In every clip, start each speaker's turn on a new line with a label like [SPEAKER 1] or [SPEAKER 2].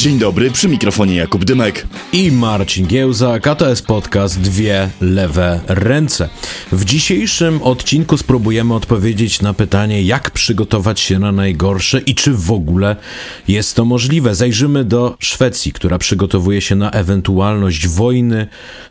[SPEAKER 1] Dzień dobry, przy mikrofonie Jakub Dymek.
[SPEAKER 2] I Marcin Giełzak, a to jest podcast Dwie Lewe Ręce. W dzisiejszym odcinku spróbujemy odpowiedzieć na pytanie, jak przygotować się na najgorsze i czy w ogóle jest to możliwe. Zajrzymy do Szwecji, która przygotowuje się na ewentualność wojny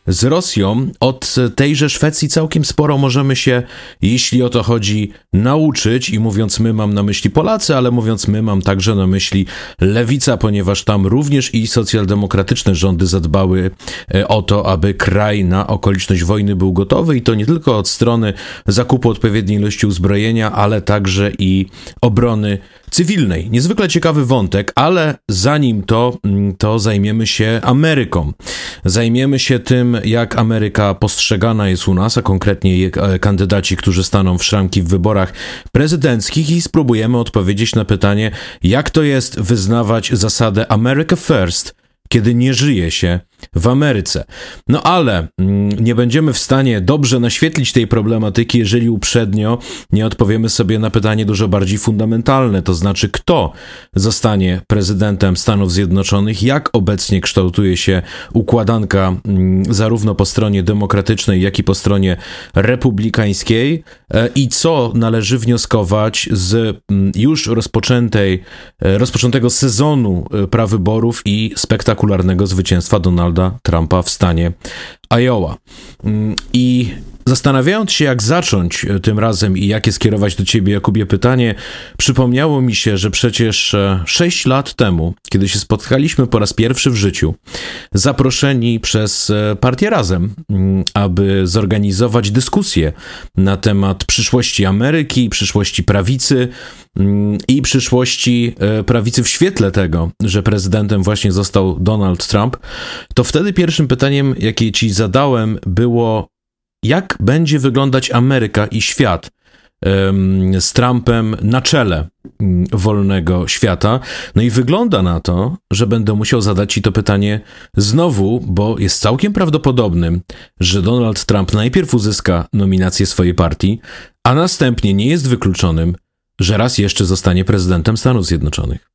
[SPEAKER 2] z Rosją. Od tejże Szwecji całkiem sporo możemy się, jeśli o to chodzi, nauczyć. I mówiąc my, mam na myśli Polacy, ale mówiąc my, mam także na myśli lewica, ponieważ tam również i socjaldemokratyczne rządy zadbały e, o to, aby kraj na okoliczność wojny był gotowy i to nie tylko od strony zakupu odpowiedniej ilości uzbrojenia, ale także i obrony cywilnej. Niezwykle ciekawy wątek, ale zanim to, mm, to zajmiemy się Ameryką. Zajmiemy się tym, jak Ameryka postrzegana jest u nas, a konkretnie e, kandydaci, którzy staną w szranki w wyborach prezydenckich i spróbujemy odpowiedzieć na pytanie, jak to jest wyznawać zasadę America First, kiedy nie żyje się w Ameryce. No ale mm, nie będziemy w stanie dobrze naświetlić tej problematyki, jeżeli uprzednio nie odpowiemy sobie na pytanie dużo bardziej fundamentalne, to znaczy kto zostanie prezydentem Stanów Zjednoczonych, jak obecnie kształtuje się układanka mm, zarówno po stronie demokratycznej, jak i po stronie republikańskiej e, i co należy wnioskować z mm, już rozpoczętej, e, rozpoczętego sezonu e, prawyborów i spektakularnego zwycięstwa Donalda Trumpa w stanie Iowa. Mm, I Zastanawiając się, jak zacząć e, tym razem i jakie skierować do ciebie, Jakubie, pytanie, przypomniało mi się, że przecież e, sześć lat temu, kiedy się spotkaliśmy po raz pierwszy w życiu, zaproszeni przez e, Partię Razem, mm, aby zorganizować dyskusję na temat przyszłości Ameryki, przyszłości prawicy mm, i przyszłości prawicy w świetle tego, że prezydentem właśnie został Donald Trump, to wtedy pierwszym pytaniem, jakie ci zadałem, było jak będzie wyglądać Ameryka i świat z Trumpem na czele mm, wolnego świata. No i wygląda na to, że będę musiał zadać Ci to pytanie znowu, bo jest całkiem prawdopodobnym, że Donald Trump najpierw uzyska nominację swojej partii, a następnie nie jest wykluczonym, że raz jeszcze zostanie prezydentem Stanów Zjednoczonych.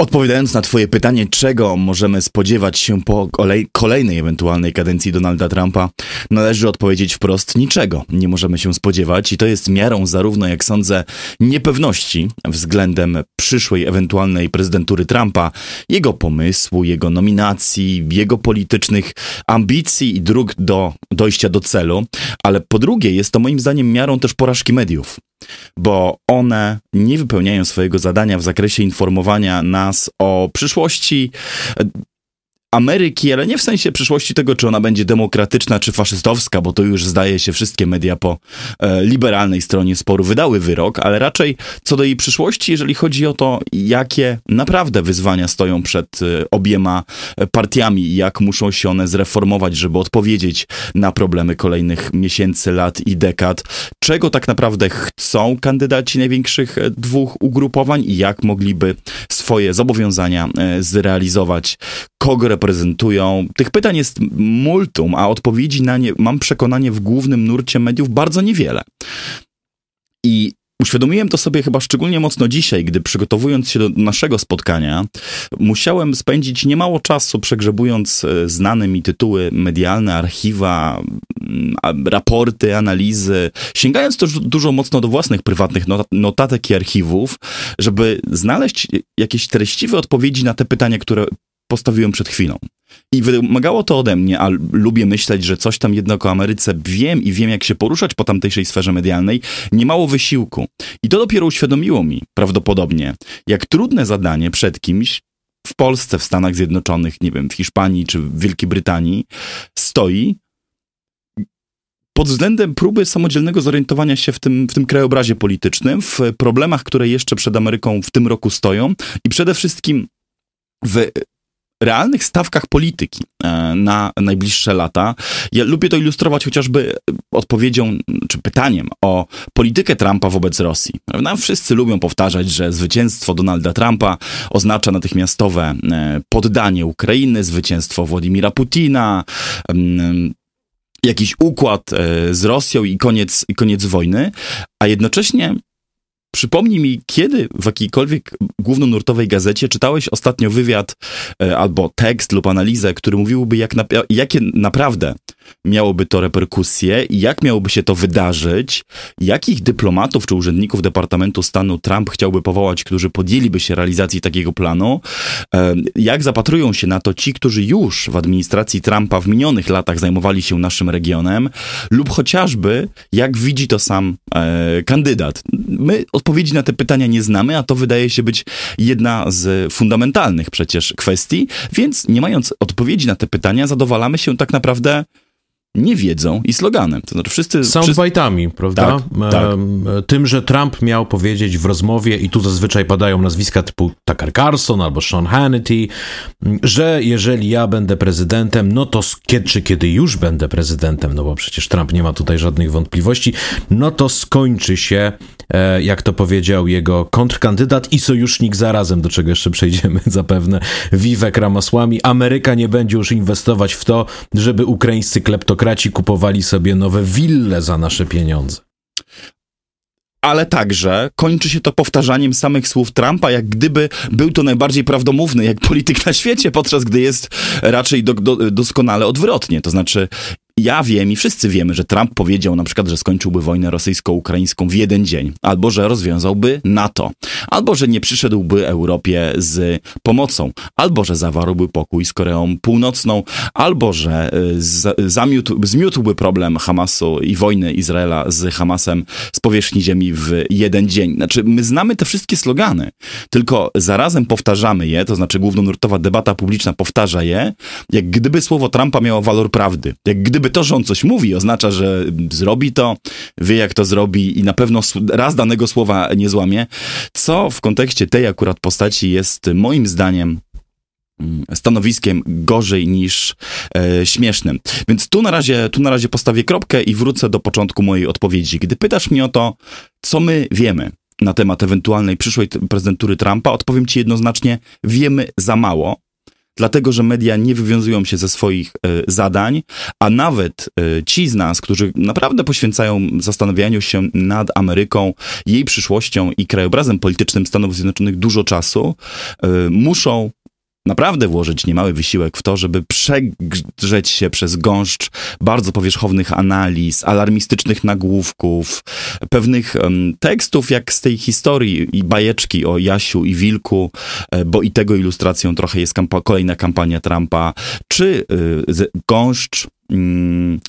[SPEAKER 1] Odpowiadając na Twoje pytanie, czego możemy spodziewać się po kolej, kolejnej ewentualnej kadencji Donalda Trumpa, należy odpowiedzieć wprost niczego. Nie możemy się spodziewać i to jest miarą zarówno, jak sądzę, niepewności względem przyszłej ewentualnej prezydentury Trumpa, jego pomysłu, jego nominacji, jego politycznych ambicji i dróg do dojścia do celu, ale po drugie jest to moim zdaniem miarą też porażki mediów bo one nie wypełniają swojego zadania w zakresie informowania nas o przyszłości Ameryki, ale nie w sensie przyszłości tego, czy ona będzie demokratyczna czy faszystowska, bo to już zdaje się wszystkie media po e, liberalnej stronie sporu wydały wyrok, ale raczej co do jej przyszłości, jeżeli chodzi o to, jakie naprawdę wyzwania stoją przed e, obiema partiami i jak muszą się one zreformować, żeby odpowiedzieć na problemy kolejnych miesięcy, lat i dekad, czego tak naprawdę chcą kandydaci największych e, dwóch ugrupowań i jak mogliby swoje zobowiązania e, zrealizować, kogo reprezentują. Tych pytań jest multum, a odpowiedzi na nie mam przekonanie w głównym nurcie mediów bardzo niewiele. I Uświadomiłem to sobie chyba szczególnie mocno dzisiaj, gdy przygotowując się do naszego spotkania, musiałem spędzić niemało czasu przegrzebując e, znane mi tytuły medialne, archiwa, raporty, analizy, sięgając też dużo mocno do własnych prywatnych notatek i archiwów, żeby znaleźć jakieś treściwe odpowiedzi na te pytania, które postawiłem przed chwilą. I wymagało to ode mnie, a lubię myśleć, że coś tam jednak o Ameryce wiem i wiem, jak się poruszać po tamtejszej sferze medialnej, niemało wysiłku. I to dopiero uświadomiło mi, prawdopodobnie, jak trudne zadanie przed kimś w Polsce, w Stanach Zjednoczonych, nie wiem, w Hiszpanii czy w Wielkiej Brytanii stoi pod względem próby samodzielnego zorientowania się w tym, w tym krajobrazie politycznym, w problemach, które jeszcze przed Ameryką w tym roku stoją i przede wszystkim w realnych stawkach polityki e, na najbliższe lata. Ja lubię to ilustrować chociażby odpowiedzią czy pytaniem o politykę Trumpa wobec Rosji. Prawda? Wszyscy lubią powtarzać, że zwycięstwo Donalda Trumpa oznacza natychmiastowe e, poddanie Ukrainy, zwycięstwo Władimira Putina, jakiś układ e, z Rosją i koniec, i koniec wojny, a jednocześnie Przypomnij mi, kiedy w jakiejkolwiek głównonurtowej gazecie czytałeś ostatnio wywiad e, albo tekst lub analizę, który mówiłby, jak na, jakie naprawdę miałoby to reperkusje i jak miałoby się to wydarzyć, jakich dyplomatów czy urzędników Departamentu Stanu Trump chciałby powołać, którzy podjęliby się realizacji takiego planu, e, jak zapatrują się na to ci, którzy już w administracji Trumpa w minionych latach zajmowali się naszym regionem, lub chociażby jak widzi to sam e, kandydat. My odpowiedzi na te pytania nie znamy, a to wydaje się być jedna z fundamentalnych przecież kwestii, więc nie mając odpowiedzi na te pytania, zadowalamy się tak naprawdę nie wiedzą i sloganem. To znaczy wszyscy...
[SPEAKER 2] Soundbite'ami, wszyscy... prawda? Tak, tak. Tym, że Trump miał powiedzieć w rozmowie, i tu zazwyczaj padają nazwiska typu Tucker Carlson albo Sean Hannity, że jeżeli ja będę prezydentem, no to kiedy, czy kiedy już będę prezydentem, no bo przecież Trump nie ma tutaj żadnych wątpliwości, no to skończy się, e, jak to powiedział jego kontrkandydat i sojusznik zarazem, do czego jeszcze przejdziemy zapewne, Vivek Ramaswamy. Ameryka nie będzie już inwestować w to, żeby ukraińscy kleptokraci arystokraci kupowali sobie nowe wille za nasze pieniądze
[SPEAKER 1] ale także kończy się to powtarzaniem samych słów Trumpa, jak gdyby był to najbardziej prawdomówny jak polityk na świecie, podczas gdy jest raczej do, do, doskonale odwrotnie. To znaczy, ja wiem i wszyscy wiemy, że Trump powiedział na przykład, że skończyłby wojnę rosyjsko-ukraińską w jeden dzień, albo że rozwiązałby NATO, albo że nie przyszedłby Europie z pomocą, albo że zawarłby pokój z Koreą Północną, albo że y, zamiótł, zmiótłby problem Hamasu i wojny Izraela z Hamasem z powierzchni ziemi w jeden dzień. Znaczy, my znamy te wszystkie slogany, tylko zarazem powtarzamy je, to znaczy głównonurtowa debata publiczna powtarza je, jak gdyby słowo Trumpa miało walor prawdy, jak gdyby to, że on coś mówi, oznacza, że zrobi to, wie jak to zrobi i na pewno raz danego słowa nie złamie, co w kontekście tej akurat postaci jest moim zdaniem mm, stanowiskiem gorzej niż e, śmiesznym. Więc tu na, razie, tu na razie postawię kropkę i wrócę do początku mojej odpowiedzi. Gdy pytasz mnie o to, co my wiemy na temat ewentualnej przyszłej prezydentury Trumpa, odpowiem ci jednoznacznie, wiemy za mało dlatego że media nie wywiązują się ze swoich e, zadań, a nawet e, ci z nas, którzy naprawdę poświęcają zastanawianiu się nad Ameryką, jej przyszłością i krajobrazem politycznym Stanów Zjednoczonych dużo czasu, e, muszą naprawdę włożyć niemały wysiłek w to, żeby przegrzeć się przez gąszcz bardzo powierzchownych analiz, alarmistycznych nagłówków, pewnych um, tekstów, jak z tej historii i bajeczki o Jasiu i Wilku, e, bo i tego ilustracją trochę jest kolejna kampania Trumpa, czy y, gąszcz mm,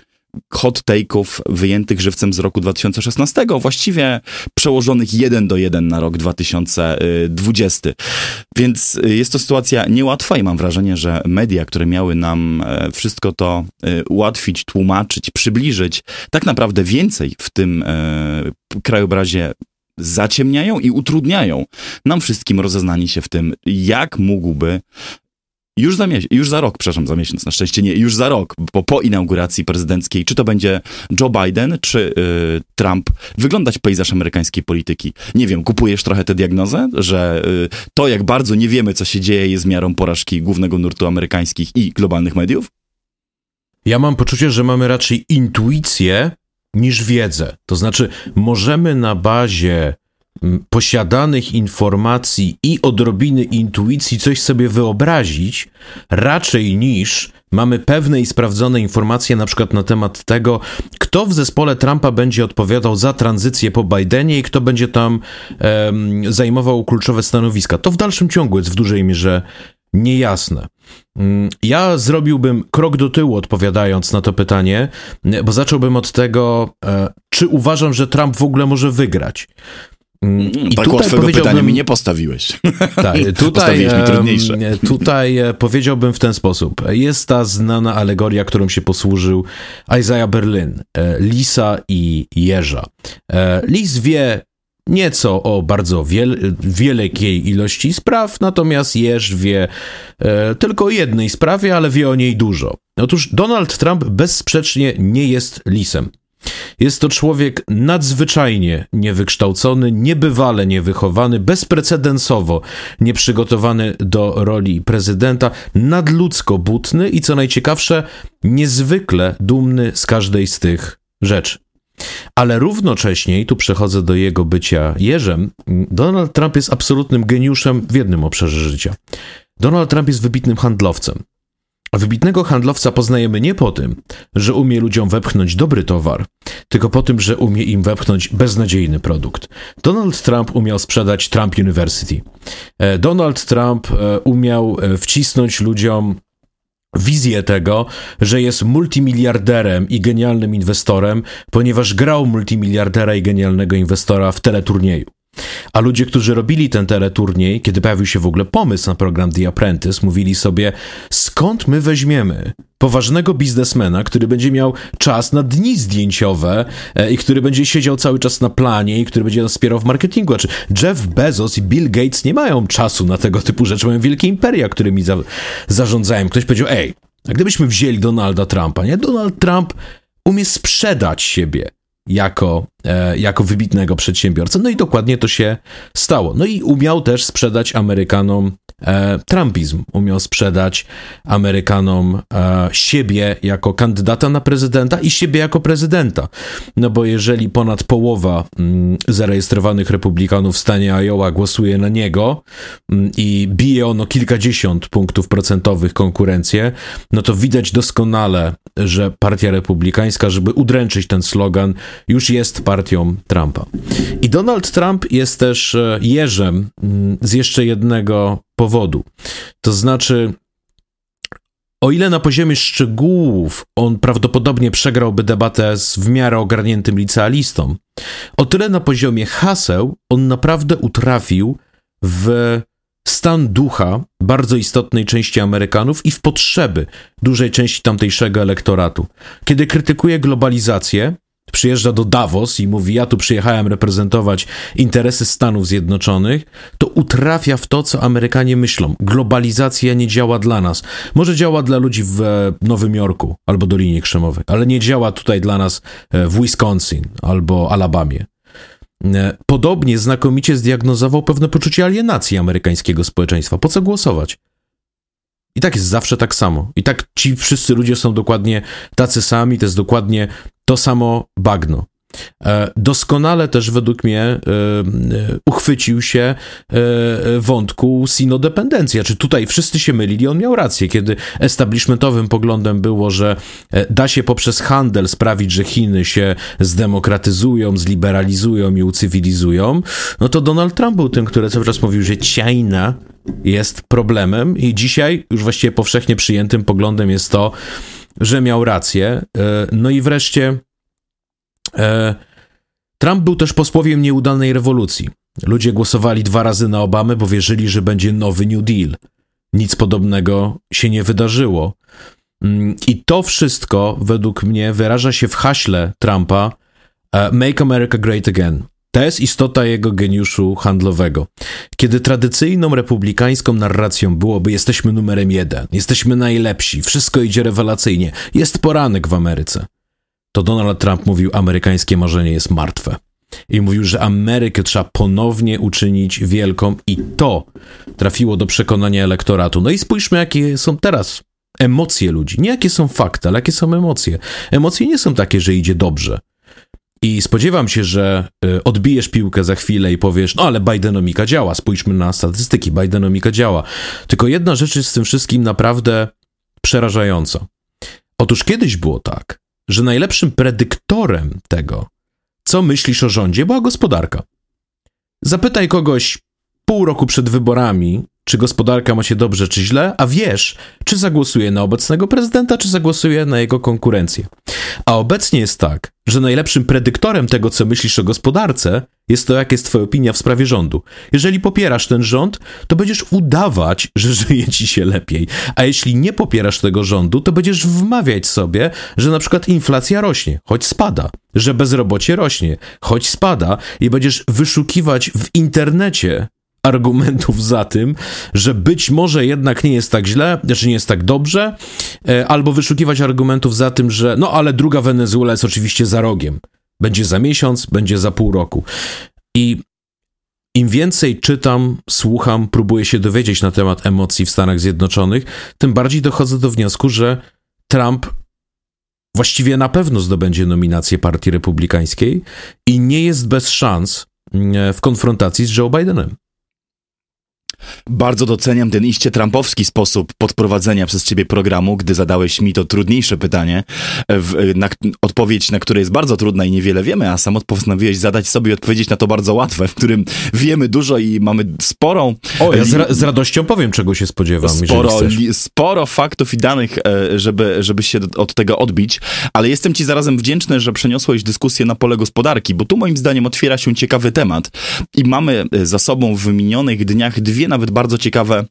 [SPEAKER 1] hot take'ów wyjętych żywcem z roku 2016, właściwie przełożonych jeden do jeden na rok 2020. Więc y, jest to sytuacja niełatwa i mam wrażenie, że media, które miały nam e, wszystko to e, ułatwić, tłumaczyć, przybliżyć, tak naprawdę więcej w tym e, krajobrazie zaciemniają i utrudniają nam wszystkim rozeznanie się w tym, jak mógłby już za, już za rok, przepraszam, za miesiąc, na szczęście nie, już za rok, bo po inauguracji prezydenckiej, czy to będzie Joe Biden, czy y, Trump, wyglądać pejzaż amerykańskiej polityki. Nie wiem, kupujesz trochę tę diagnozę, że y, to, jak bardzo nie wiemy, co się dzieje, jest miarą porażki głównego nurtu amerykańskich i globalnych mediów?
[SPEAKER 2] Ja mam poczucie, że mamy raczej intuicję niż wiedzę. To znaczy, możemy na bazie posiadanych informacji i odrobiny intuicji coś sobie wyobrazić, raczej niż mamy pewne i sprawdzone informacje na przykład na temat tego, kto w zespole Trumpa będzie odpowiadał za tranzycję po Bidenie i kto będzie tam um, zajmował kluczowe stanowiska. To w dalszym ciągu jest w dużej mierze niejasne. Mm, ja zrobiłbym krok do tyłu, odpowiadając na to pytanie, bo zacząłbym od tego, e, czy uważam, że Trump w ogóle może wygrać.
[SPEAKER 1] Mm, I tak tutaj łatwego pytania mi nie postawiłeś.
[SPEAKER 2] Tak, tutaj, tutaj e, powiedziałbym w ten sposób. Jest ta znana alegoria, którą się posłużył Isaiah Berlin. E, Lisa i jeża. E, lis wie nieco o bardzo wiel wielkiej ilości spraw, natomiast jeż wie tylko o jednej sprawie, ale wie o niej dużo. Otóż Donald Trump bezsprzecznie nie jest lisem. Jest to człowiek nadzwyczajnie niewykształcony, niebywale niewychowany, bezprecedensowo nieprzygotowany do roli prezydenta, nadludzko butny i co najciekawsze, niezwykle dumny z każdej z tych rzeczy. Ale równocześnie, i tu przechodzę do jego bycia Jerzem, Donald Trump jest absolutnym geniuszem w jednym obszarze życia. Donald Trump jest wybitnym handlowcem. Wybitnego handlowca poznajemy nie po tym, że umie ludziom wepchnąć dobry towar, tylko po tym, że umie im wepchnąć beznadziejny produkt. Donald Trump umiał sprzedać Trump University. E, Donald Trump e, umiał e, wcisnąć ludziom wizję tego, że jest multimiliarderem i genialnym inwestorem, ponieważ grał multimiliardera i genialnego inwestora w teleturnieju. A ludzie, którzy robili ten teleturniej, kiedy pojawił się w ogóle pomysł na program The Apprentice, mówili sobie, skąd my weźmiemy poważnego biznesmena, który będzie miał czas na dni zdjęciowe e, i który będzie siedział cały czas na planie i który będzie nas wspierał w marketingu. Znaczy, Jeff Bezos i Bill Gates nie mają czasu na tego typu rzeczy, mają wielkie imperia, którymi za zarządzają. Ktoś powiedział, ej, a gdybyśmy wzięli Donalda Trumpa, nie? Donald Trump umie sprzedać siebie jako, e, jako wybitnego przedsiębiorcę. No i dokładnie to się stało. No i umiał też sprzedać Amerykanom Trumpizm. Umiał sprzedać Amerykanom e, siebie jako kandydata na prezydenta i siebie jako prezydenta. No bo jeżeli ponad połowa mm, zarejestrowanych republikanów w stanie Iowa głosuje na niego mm, i bije ono kilkadziesiąt punktów procentowych konkurencję, no to widać doskonale, że partia republikańska, żeby udręczyć ten slogan, już jest partią Trumpa. I Donald Trump jest też e, jeżem mm, z jeszcze jednego powodu. To znaczy, o ile na poziomie szczegółów on prawdopodobnie przegrałby debatę z w miarę ogarniętym licealistą, o tyle na poziomie haseł on naprawdę utrafił w stan ducha bardzo istotnej części Amerykanów i w potrzeby dużej części tamtejszego elektoratu. Kiedy krytykuje globalizację, przyjeżdża do Davos i mówi: Ja tu przyjechałem reprezentować interesy Stanów Zjednoczonych, to utrafia w to, co Amerykanie myślą. Globalizacja nie działa dla nas. Może działa dla ludzi w e, Nowym Jorku albo Dolinie Krzemowej, ale nie działa tutaj dla nas e, w Wisconsin albo Alabamie. E, podobnie znakomicie zdiagnozował pewne poczucie alienacji amerykańskiego społeczeństwa. Po co głosować? I tak jest zawsze tak samo. I tak ci wszyscy ludzie są dokładnie tacy sami, to jest dokładnie to samo bagno. E, doskonale też według mnie e, e, uchwycił się wątku sinodependencja. Czy tutaj wszyscy się mylili, on miał rację, kiedy establishmentowym poglądem było, że da się poprzez handel sprawić, że Chiny się zdemokratyzują, zliberalizują i ucywilizują, no to Donald Trump był tym, który cały czas mówił, że China jest problemem i dzisiaj już właściwie powszechnie przyjętym poglądem jest to, że miał rację. No i wreszcie E, Trump był też posłowiem nieudanej rewolucji. Ludzie głosowali dwa razy na Obamę, bo wierzyli, że będzie nowy New Deal. Nic podobnego się nie wydarzyło. Mm, I to wszystko, według mnie, wyraża się w haśle Trumpa e, Make America Great Again. To jest istota jego geniuszu handlowego. Kiedy tradycyjną republikańską narracją byłoby jesteśmy numerem jeden, jesteśmy najlepsi, wszystko idzie rewelacyjnie, jest poranek w Ameryce to Donald Trump mówił, amerykańskie marzenie jest martwe. I mówił, że Amerykę trzeba ponownie uczynić wielką, i to trafiło do przekonania elektoratu. No i spójrzmy, jakie są teraz emocje ludzi. Nie jakie są fakty, ale jakie są emocje. Emocje nie są takie, że idzie dobrze. I spodziewam się, że y, odbijesz piłkę za chwilę i powiesz, no ale Bidenomika działa, spójrzmy na statystyki, Bidenomika działa. Tylko jedna rzecz jest z tym wszystkim naprawdę przerażająca. Otóż kiedyś było tak, że najlepszym predyktorem tego, co myślisz o rządzie, była gospodarka. Zapytaj kogoś pół roku przed wyborami, czy gospodarka ma się dobrze, czy źle, a wiesz, czy zagłosuje na obecnego prezydenta, czy zagłosuje na jego konkurencję. A obecnie jest tak, że najlepszym predyktorem tego, co myślisz o gospodarce, jest to, jaka jest twoja opinia w sprawie rządu. Jeżeli popierasz ten rząd, to będziesz udawać, że żyje ci się lepiej. A jeśli nie popierasz tego rządu, to będziesz wmawiać sobie, że na przykład inflacja rośnie, choć spada, że bezrobocie rośnie, choć spada i będziesz wyszukiwać w internecie argumentów za tym, że być może jednak nie jest tak źle, że nie jest tak dobrze, e, albo wyszukiwać argumentów za tym, że no ale druga Wenezuela jest oczywiście za rogiem. Będzie za miesiąc, będzie za pół roku. I im więcej czytam, słucham, próbuję się dowiedzieć na temat emocji w Stanach Zjednoczonych, tym bardziej dochodzę do wniosku, że Trump właściwie na pewno zdobędzie nominację Partii Republikańskiej i nie jest bez szans mm, w konfrontacji z Joe Bidenem.
[SPEAKER 1] Bardzo doceniam ten iście trampowski sposób podprowadzenia przez ciebie programu, gdy zadałeś mi to trudniejsze pytanie, w, na, odpowiedź na które jest bardzo trudna i niewiele wiemy, a sam postanowiłeś zadać sobie odpowiedzieć na to bardzo łatwe, w którym wiemy dużo i mamy sporą...
[SPEAKER 2] O, ja z, ra z radością powiem, czego się spodziewam,
[SPEAKER 1] sporo, sporo faktów i danych, e, żeby, żeby się od tego odbić, ale jestem ci zarazem wdzięczny, że przeniosłeś dyskusję na pole gospodarki, bo tu moim zdaniem otwiera się ciekawy temat i mamy e, za sobą w minionych dniach dwie nawet bardzo ciekawe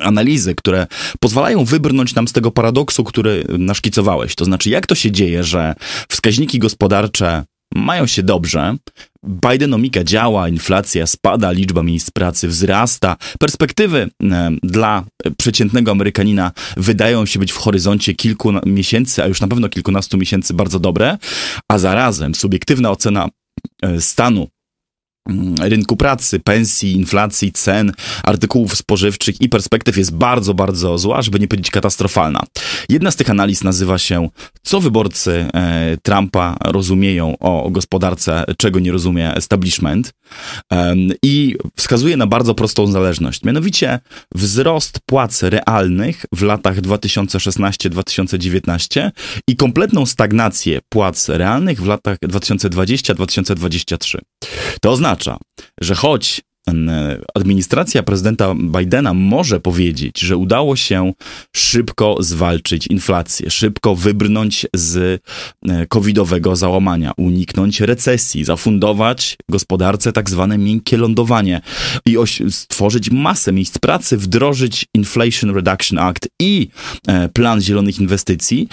[SPEAKER 1] analizy, które pozwalają wybrnąć nam z tego paradoksu, który naszkicowałeś. To znaczy, jak to się dzieje, że wskaźniki gospodarcze mają się dobrze, Bidenomika działa, inflacja spada, liczba miejsc pracy wzrasta, perspektywy e, dla przeciętnego Amerykanina wydają się być w horyzoncie kilku miesięcy, a już na pewno kilkunastu miesięcy bardzo dobre, a zarazem subiektywna ocena e, stanu rynku pracy, pensji, inflacji, cen, artykułów spożywczych i perspektyw jest bardzo, bardzo zła, żeby nie powiedzieć katastrofalna. Jedna z tych analiz nazywa się Co wyborcy e, Trumpa rozumieją o gospodarce, czego nie rozumie establishment i wskazuje na bardzo prostą zależność. Mianowicie wzrost płac realnych w latach 2016-2019 i kompletną stagnację płac realnych w latach 2020-2023. To oznacza, że choć administracja prezydenta Bidena może powiedzieć, że udało się szybko zwalczyć inflację, szybko wybrnąć z e, covidowego załamania, uniknąć recesji, zafundować gospodarce tak zwane miękkie lądowanie i stworzyć masę miejsc pracy, wdrożyć Inflation Reduction Act i e, plan zielonych inwestycji,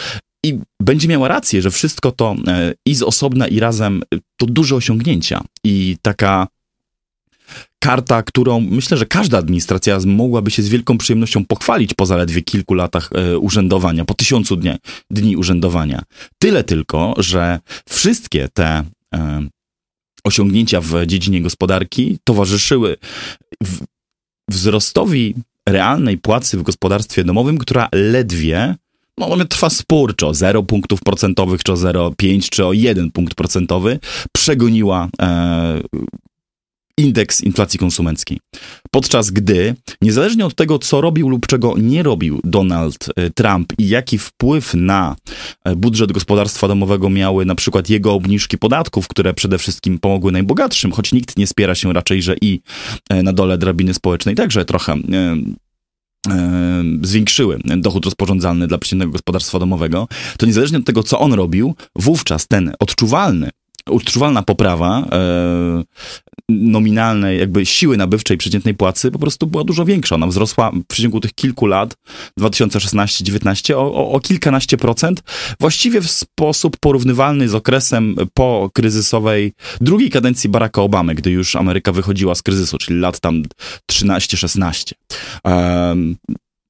[SPEAKER 1] i będzie miała rację, że wszystko to e, i z osobna, i razem to duże osiągnięcia. I taka karta, którą myślę, że każda administracja mogłaby się z wielką przyjemnością pochwalić po zaledwie kilku latach e, urzędowania, po tysiącu dni, dni urzędowania. Tyle tylko, że wszystkie te e, osiągnięcia w dziedzinie gospodarki towarzyszyły w, wzrostowi realnej płacy w gospodarstwie domowym, która ledwie no, trwa spór, czy o 0 punktów procentowych, czy o 0,5, czy o 1 punkt procentowy, przegoniła e, indeks inflacji konsumenckiej. Podczas gdy, niezależnie od tego, co robił lub czego nie robił Donald e, Trump i jaki wpływ na e, budżet gospodarstwa domowego miały na przykład jego obniżki podatków, które przede wszystkim pomogły najbogatszym, choć nikt nie spiera się raczej, że i e, na dole drabiny społecznej także trochę zwiększyły dochód rozporządzalny dla przeciętnego gospodarstwa domowego, to niezależnie od tego, co on robił, wówczas ten odczuwalny odczuwalna poprawa e, nominalnej, jakby siły nabywczej przeciętnej płacy po prostu była dużo większa. Ona wzrosła w przeciągu tych kilku lat, 2016-19, o, o, o kilkanaście procent, właściwie w sposób porównywalny z okresem po kryzysowej drugiej kadencji Baracka Obamy, gdy już Ameryka wychodziła z kryzysu, czyli lat tam 13-16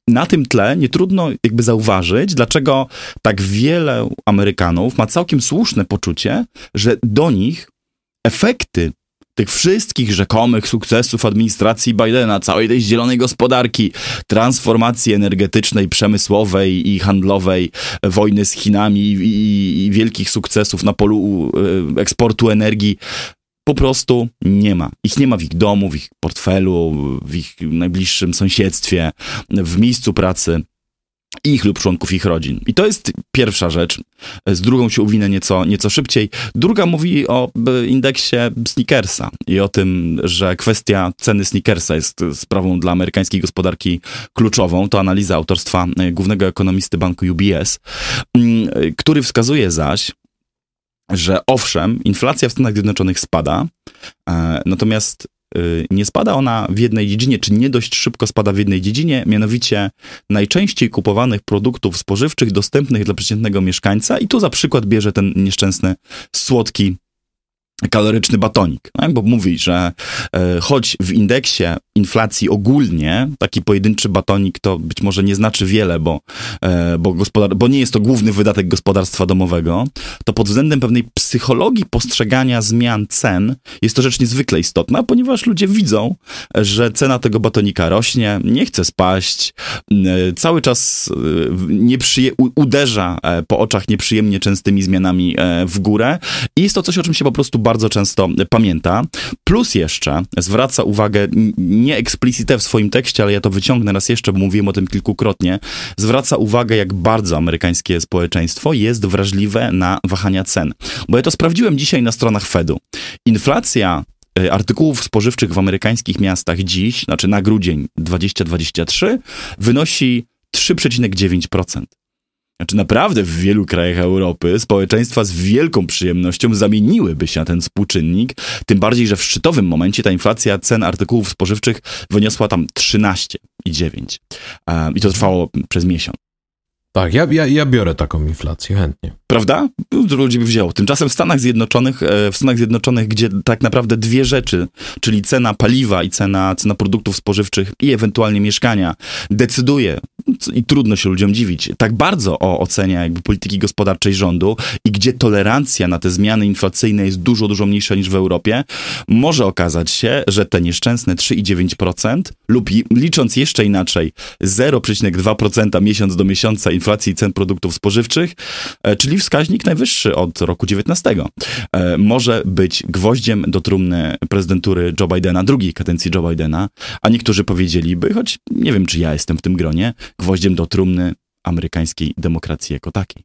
[SPEAKER 1] na tym tle nie trudno jakby zauważyć, dlaczego tak wiele Amerykanów ma całkiem słuszne poczucie, że do nich efekty tych wszystkich rzekomych sukcesów administracji Bidena, całej tej zielonej gospodarki, transformacji energetycznej, przemysłowej i handlowej, wojny z Chinami i, i, i wielkich sukcesów na polu e, eksportu energii, po prostu nie ma. Ich nie ma w ich domu, w ich portfelu, w ich najbliższym sąsiedztwie, w miejscu pracy ich lub członków ich rodzin. I to jest pierwsza rzecz. Z drugą się uwinę nieco, nieco szybciej. Druga mówi o indeksie Snickersa i o tym, że kwestia ceny Snickersa jest sprawą dla amerykańskiej gospodarki kluczową. To analiza autorstwa głównego ekonomisty banku UBS, mm, który wskazuje zaś, że owszem, inflacja w Stanach Zjednoczonych spada, e, natomiast e, nie spada ona w jednej dziedzinie, czy nie dość szybko spada w jednej dziedzinie, mianowicie najczęściej kupowanych produktów spożywczych dostępnych dla przeciętnego mieszkańca i tu za przykład bierze ten nieszczęsny słodki kaloryczny batonik, tak? bo mówi, że e, choć w indeksie inflacji ogólnie taki pojedynczy batonik to być może nie znaczy wiele, bo, e, bo, gospodar- bo nie jest to główny wydatek gospodarstwa domowego, to pod względem pewnej psychologii postrzegania zmian cen jest to rzecz niezwykle istotna, ponieważ ludzie widzą, że cena tego batonika rośnie, nie chce spaść, e, cały czas e, nieprzyje- u- uderza po oczach nieprzyjemnie częstymi zmianami w górę i jest to coś, o czym się po prostu bardzo często pamięta. Plus jeszcze zwraca uwagę, nie explicite w swoim tekście, ale ja to wyciągnę raz jeszcze, bo mówiłem o tym kilkukrotnie, zwraca uwagę, jak bardzo amerykańskie społeczeństwo jest wrażliwe na wahania cen. Bo ja to sprawdziłem dzisiaj na stronach Fedu. Inflacja e, artykułów spożywczych w amerykańskich miastach dziś, znaczy na grudzień 2023, wynosi 3,9%. Znaczy naprawdę w wielu krajach Europy społeczeństwa z wielką przyjemnością zamieniłyby się na ten współczynnik, tym bardziej, że w szczytowym momencie ta inflacja cen artykułów spożywczych wyniosła tam 13,9. E, I to trwało przez miesiąc.
[SPEAKER 2] Tak, ja, ja, ja biorę taką inflację chętnie.
[SPEAKER 1] Prawda? Dużo ludzi by wzięło. Tymczasem w Stanach Zjednoczonych, e, w Stanach Zjednoczonych, gdzie tak naprawdę dwie rzeczy, czyli cena paliwa i cena, cena produktów spożywczych i ewentualnie mieszkania, decyduje, i trudno się ludziom dziwić, tak bardzo o ocenie jakby polityki gospodarczej rządu i gdzie tolerancja na te zmiany inflacyjne jest dużo, dużo mniejsza niż w Europie, może okazać się, że te nieszczęsne 3,9% lub licząc jeszcze inaczej 0,2% miesiąc do miesiąca inflacji cen produktów spożywczych, e, czyli wskaźnik najwyższy od roku 19, e, może być gwoździem do trumny prezydentury Joe Bidena, drugiej kadencji Joe Bidena, a niektórzy powiedzieliby, choć nie wiem, czy ja jestem w tym gronie, gwoździem do trumny amerykańskiej demokracji jako takiej.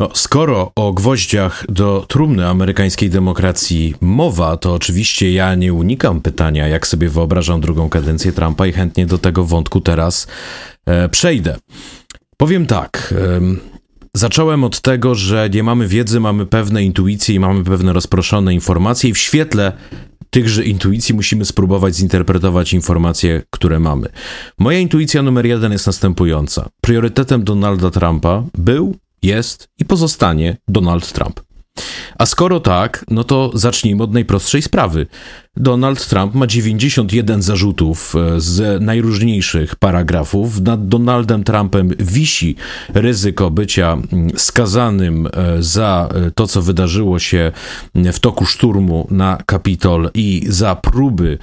[SPEAKER 2] No, skoro o gwoździach do trumny amerykańskiej demokracji mowa, to oczywiście ja nie unikam pytania, jak sobie wyobrażam drugą kadencję Trumpa i chętnie do tego wątku teraz e, przejdę. Powiem tak. em, Zacząłem od tego, że nie mamy wiedzy, mamy pewne intuicje i mamy pewne rozproszone informacje, i w świetle tychże intuicji musimy spróbować zinterpretować informacje, które mamy. Moja intuicja numer jeden jest następująca. Priorytetem Donalda Trumpa był, jest i pozostanie Donald Trump. A skoro tak, no to zacznijmy od najprostszej sprawy. Donald Trump ma 91 zarzutów e, z najróżniejszych paragrafów. Nad Donaldem Trumpem wisi ryzyko bycia mm, skazanym e, za e, to, co wydarzyło się mm, w toku szturmu na Kapitol i za próby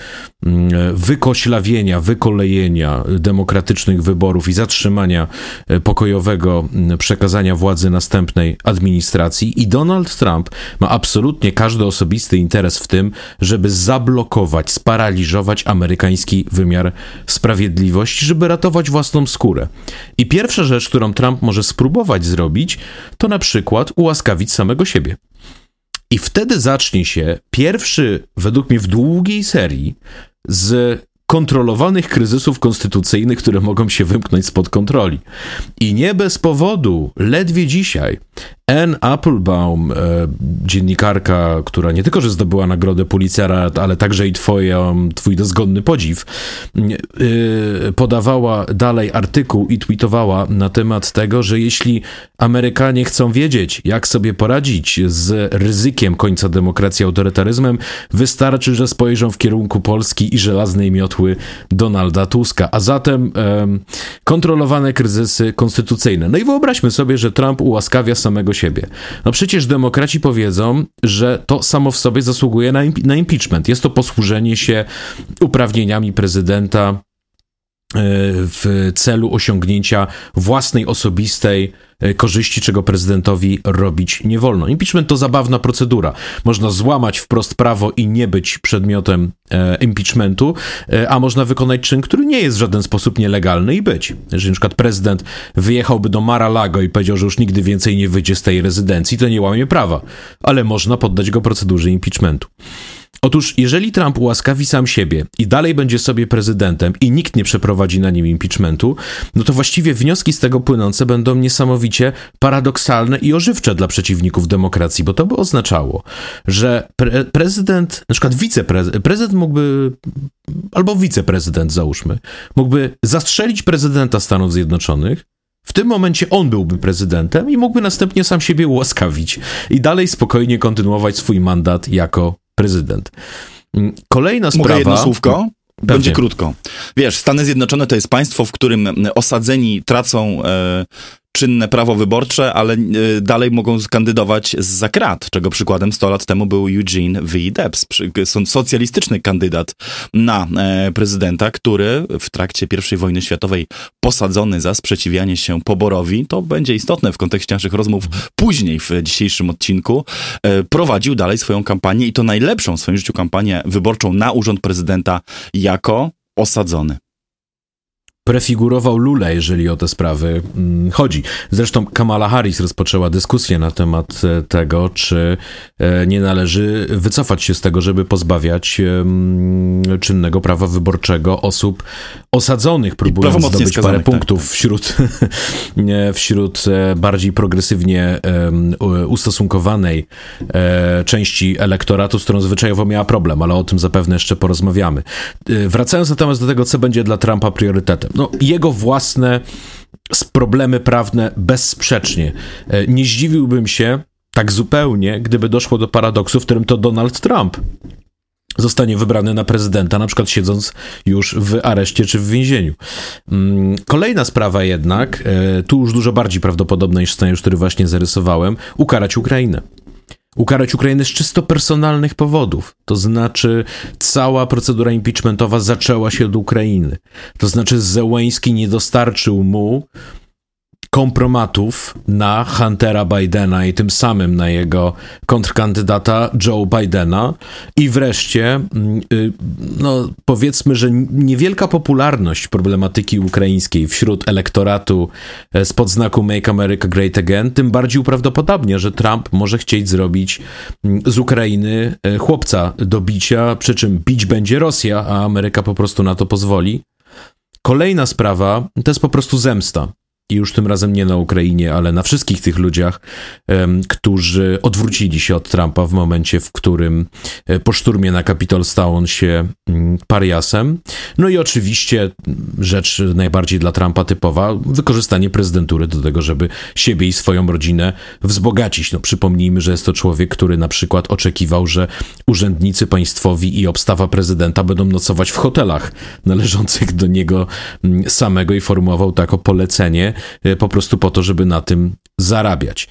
[SPEAKER 2] mm, wykoślawienia, wykolejenia demokratycznych wyborów i zatrzymania pokojowego przekazania władzy następnej administracji. I Donald Trump ma absolutnie każdy osobisty interes w tym, żeby zablokować, sparaliżować amerykański wymiar sprawiedliwości, żeby ratować własną skórę. I pierwsza rzecz, którą Trump może spróbować zrobić, to na przykład ułaskawić samego siebie. I wtedy zacznie się pierwszy, według mnie, w długiej serii z kontrolowanych kryzysów konstytucyjnych, które mogą się wymknąć spod kontroli. I nie bez powodu, ledwie dzisiaj, Anne Applebaum, e, dziennikarka, która nie tylko, że zdobyła nagrodę Pulitzera, ale także i twoją, twój dozgonny podziw, e, podawała dalej artykuł i tweetowała na temat tego, że jeśli Amerykanie chcą wiedzieć, jak sobie poradzić z ryzykiem końca demokracji autorytaryzmem, wystarczy, że spojrzą w kierunku Polski i żelaznej miotły Donalda Tuska. A zatem em, kontrolowane kryzysy konstytucyjne. No i wyobraźmy sobie, że Trump ułaskawia samego siebie. No przecież demokraci powiedzą, że to samo w sobie zasługuje na, imp- na impeachment. Jest to posłużenie się uprawnieniami prezydenta w celu osiągnięcia własnej osobistej e, korzyści, czego prezydentowi robić nie wolno. Impeachment to zabawna procedura. Można złamać wprost prawo i nie być przedmiotem e, impeachmentu, e, a można wykonać czyn, który nie jest w żaden sposób nielegalny i być. Jeżeli na przykład prezydent wyjechałby do Mar-a-Lago i powiedział, że już nigdy więcej nie wyjdzie z tej rezydencji, to nie łamie prawa, ale można poddać go procedurze impeachmentu. Otóż, jeżeli Trump ułaskawi sam siebie i dalej będzie sobie prezydentem i nikt nie przeprowadzi na nim impeachmentu, no to właściwie wnioski z tego płynące będą niesamowicie paradoksalne i ożywcze dla przeciwników demokracji, bo to by oznaczało, że pre prezydent, na przykład wiceprezydent, prezydent mógłby, albo wiceprezydent załóżmy, mógłby zastrzelić prezydenta Stanów Zjednoczonych, W tym momencie on byłby prezydentem i mógłby następnie sam siebie łaskawić i dalej spokojnie kontynuować swój mandat jako prezydent. Mm, kolejna sprawa.
[SPEAKER 1] Mogę jedno słówko? Będzie krótko. Wiesz, Stany Zjednoczone to jest państwo, w którym osadzeni tracą e, czynne prawo wyborcze, ale e, dalej mogą kandydować za krat, czego przykładem 100 lat temu był Eugene V. Debs, socjalistyczny kandydat na e, prezydenta, który w trakcie I wojny światowej posadzony za sprzeciwianie się poborowi, to będzie istotne w kontekście naszych rozmów później w dzisiejszym odcinku, e, prowadził dalej swoją kampanię i to najlepszą w swoim życiu kampanię wyborczą na urząd prezydenta jako osadzony
[SPEAKER 2] prefigurował Lula, jeżeli o te sprawy mm, chodzi. Zresztą Kamala Harris rozpoczęła dyskusję na temat e, tego, czy e, nie należy wycofać się z tego, żeby pozbawiać czynnego prawa wyborczego osób osadzonych, próbując zdobyć parę tak, punktów tak. wśród, wśród e, bardziej progresywnie ustosunkowanej części elektoratu, z którą zwyczajowo miała problem, ale o tym zapewne jeszcze porozmawiamy. Wracając natomiast do tego, co będzie dla Trumpa priorytetem no, jego własne problemy prawne bezsprzecznie. E, nie zdziwiłbym się tak zupełnie, gdyby doszło do paradoksu, w którym to Donald Trump zostanie wybrany na prezydenta, na przykład siedząc już w areszcie czy w więzieniu. Mm, kolejna sprawa jednak, e, tu już dużo bardziej prawdopodobna niż scenariusz, który właśnie zarysowałem, ukarać Ukrainę ukarać Ukrainę z czysto personalnych powodów. To znaczy, cała procedura impeachmentowa zaczęła się od Ukrainy. To znaczy, Zełęński nie dostarczył mu kompromatów na Huntera Bidena i tym samym na jego kontrkandydata Joe Bidena. I wreszcie, mm, y, no powiedzmy, że niewielka popularność problematyki ukraińskiej wśród elektoratu e, spod znaku Make America Great Again, tym bardziej uprawdopodobnia, że Trump może chcieć zrobić mm, z Ukrainy e, chłopca do bicia, przy czym bić będzie Rosja, a Ameryka po prostu na to pozwoli. Kolejna sprawa to jest po prostu zemsta i już tym razem nie na Ukrainie, ale na wszystkich tych ludziach, którzy odwrócili się od Trumpa w momencie, w którym e, po szturmie na Capitol stał on się mm, pariasem. No i oczywiście rzecz najbardziej dla Trumpa typowa, wykorzystanie prezydentury do tego, żeby siebie i swoją rodzinę wzbogacić. No przypomnijmy, że jest to człowiek, który na przykład oczekiwał, że urzędnicy państwowi i obstawa prezydenta będą nocować w hotelach należących do niego mm, samego i formułował to jako polecenie po prostu po to, żeby na tym zarabiać.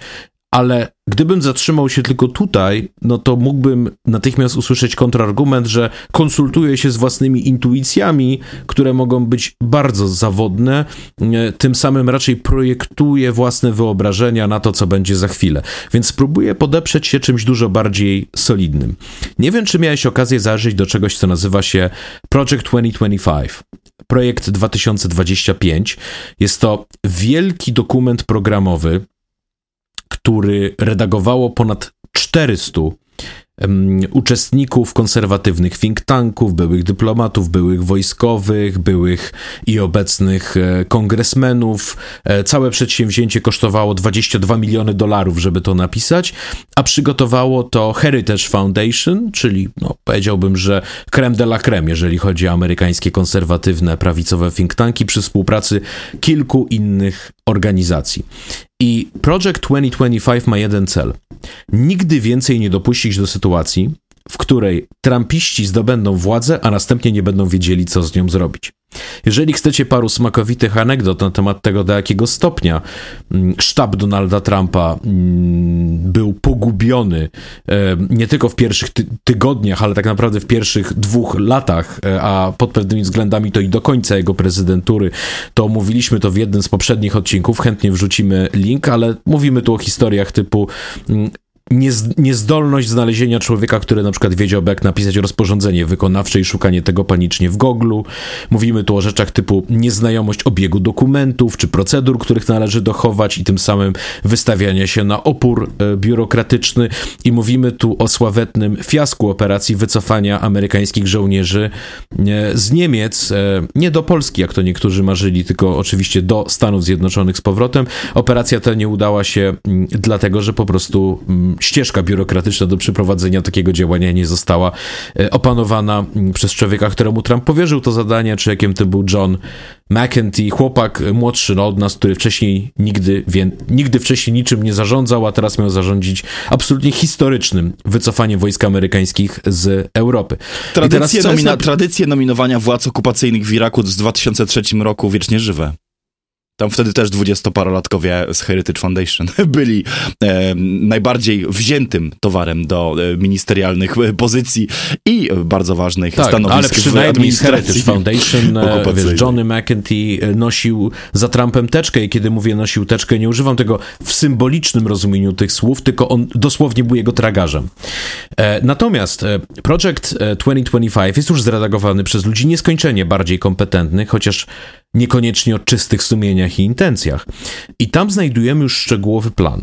[SPEAKER 2] Ale gdybym zatrzymał się tylko tutaj, no to mógłbym natychmiast usłyszeć kontrargument, że konsultuje się z własnymi intuicjami, które mogą być bardzo zawodne, e, tym samym raczej projektuje własne wyobrażenia na to, co będzie za chwilę. Więc spróbuję podeprzeć się czymś dużo bardziej solidnym. Nie wiem, czy miałeś okazję zajrzeć do czegoś, co nazywa się Project 2025. Projekt 2025 jest to wielki dokument programowy, który redagowało ponad 400 uczestników konserwatywnych think tanków, byłych dyplomatów, byłych wojskowych, byłych i obecnych e, kongresmenów. E, całe przedsięwzięcie kosztowało 22 miliony dolarów, żeby to napisać, a przygotowało to Heritage Foundation, czyli no, powiedziałbym, że creme de la creme, jeżeli chodzi o amerykańskie konserwatywne, prawicowe think tanki przy współpracy kilku innych organizacji. I Project 2025 ma jeden cel. Nigdy więcej nie dopuścić do sytuacji, w której Trumpiści zdobędą władzę, a następnie nie będą wiedzieli, co z nią zrobić. Jeżeli chcecie paru smakowitych anegdot na temat tego, do jakiego stopnia mm, sztab Donalda Trumpa mm, był pogubiony e, nie tylko w pierwszych ty tygodniach, ale tak naprawdę w pierwszych dwóch latach, e, a pod pewnymi względami to i do końca jego prezydentury, to mówiliśmy to w jednym z poprzednich odcinków. Chętnie wrzucimy link, ale mówimy tu o historiach typu mm, niezdolność znalezienia człowieka, który na przykład wiedziałby, jak napisać rozporządzenie wykonawcze i szukanie tego panicznie w Google. Mówimy tu o rzeczach typu nieznajomość obiegu dokumentów czy procedur, których należy dochować i tym samym wystawianie się na opór e, biurokratyczny. I mówimy tu o sławetnym fiasku operacji wycofania amerykańskich żołnierzy e, z Niemiec, e, nie do Polski, jak to niektórzy marzyli, tylko oczywiście do Stanów Zjednoczonych z powrotem. Operacja ta nie udała się mm, dlatego, że po prostu mm, ścieżka biurokratyczna do przeprowadzenia takiego działania nie została e, opanowana mm, przez człowieka, któremu Trump powierzył to zadanie, czy jakim to był John McEntee, chłopak młodszy od nas, który wcześniej nigdy, wie, nigdy wcześniej niczym nie zarządzał, a teraz miał zarządzić absolutnie historycznym wycofaniem wojsk amerykańskich z Europy.
[SPEAKER 1] Tradycje, nomina- tradycje nominowania władz okupacyjnych w Iraku z 2003 roku wiecznie żywe. Tam wtedy też dwudziestoparolatkowie z Heritage Foundation byli e, najbardziej wziętym towarem do e, ministerialnych e, pozycji i bardzo ważnych tak, stanowisk
[SPEAKER 2] ale przynajmniej z Heritage Foundation e, wiesz, Johnny McEntee nosił za Trumpem teczkę i kiedy mówię nosił teczkę, nie używam tego w symbolicznym rozumieniu tych słów, tylko on dosłownie był jego tragarzem. E, natomiast Project 2025 jest już zredagowany przez ludzi nieskończenie bardziej kompetentnych, chociaż niekoniecznie o czystych sumieniach i intencjach. I tam znajdujemy już szczegółowy plan,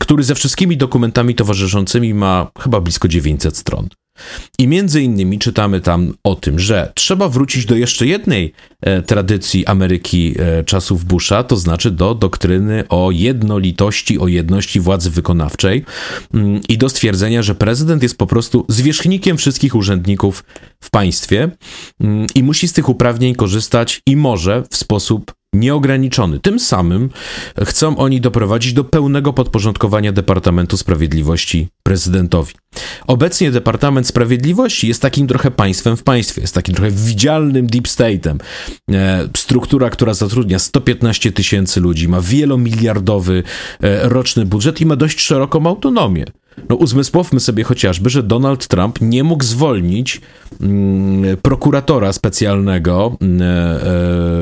[SPEAKER 2] który ze wszystkimi dokumentami towarzyszącymi ma chyba blisko 900 stron. I między innymi czytamy tam o tym, że trzeba wrócić do jeszcze jednej e, tradycji Ameryki e, czasów Busha, to znaczy do doktryny o jednolitości, o jedności władzy wykonawczej mm, i do stwierdzenia, że prezydent jest po prostu zwierzchnikiem wszystkich urzędników w państwie mm, i musi z tych uprawnień korzystać i może w sposób nieograniczony. Tym samym chcą oni doprowadzić do pełnego podporządkowania Departamentu Sprawiedliwości prezydentowi. Obecnie Departament Sprawiedliwości jest takim trochę państwem w państwie, jest takim trochę widzialnym deep state'em. E, struktura, która zatrudnia 115 tysięcy ludzi, ma wielomiliardowy e, roczny budżet i ma dość szeroką autonomię. No uzmysłowmy sobie chociażby, że Donald Trump nie mógł zwolnić mm, prokuratora specjalnego, mm, e,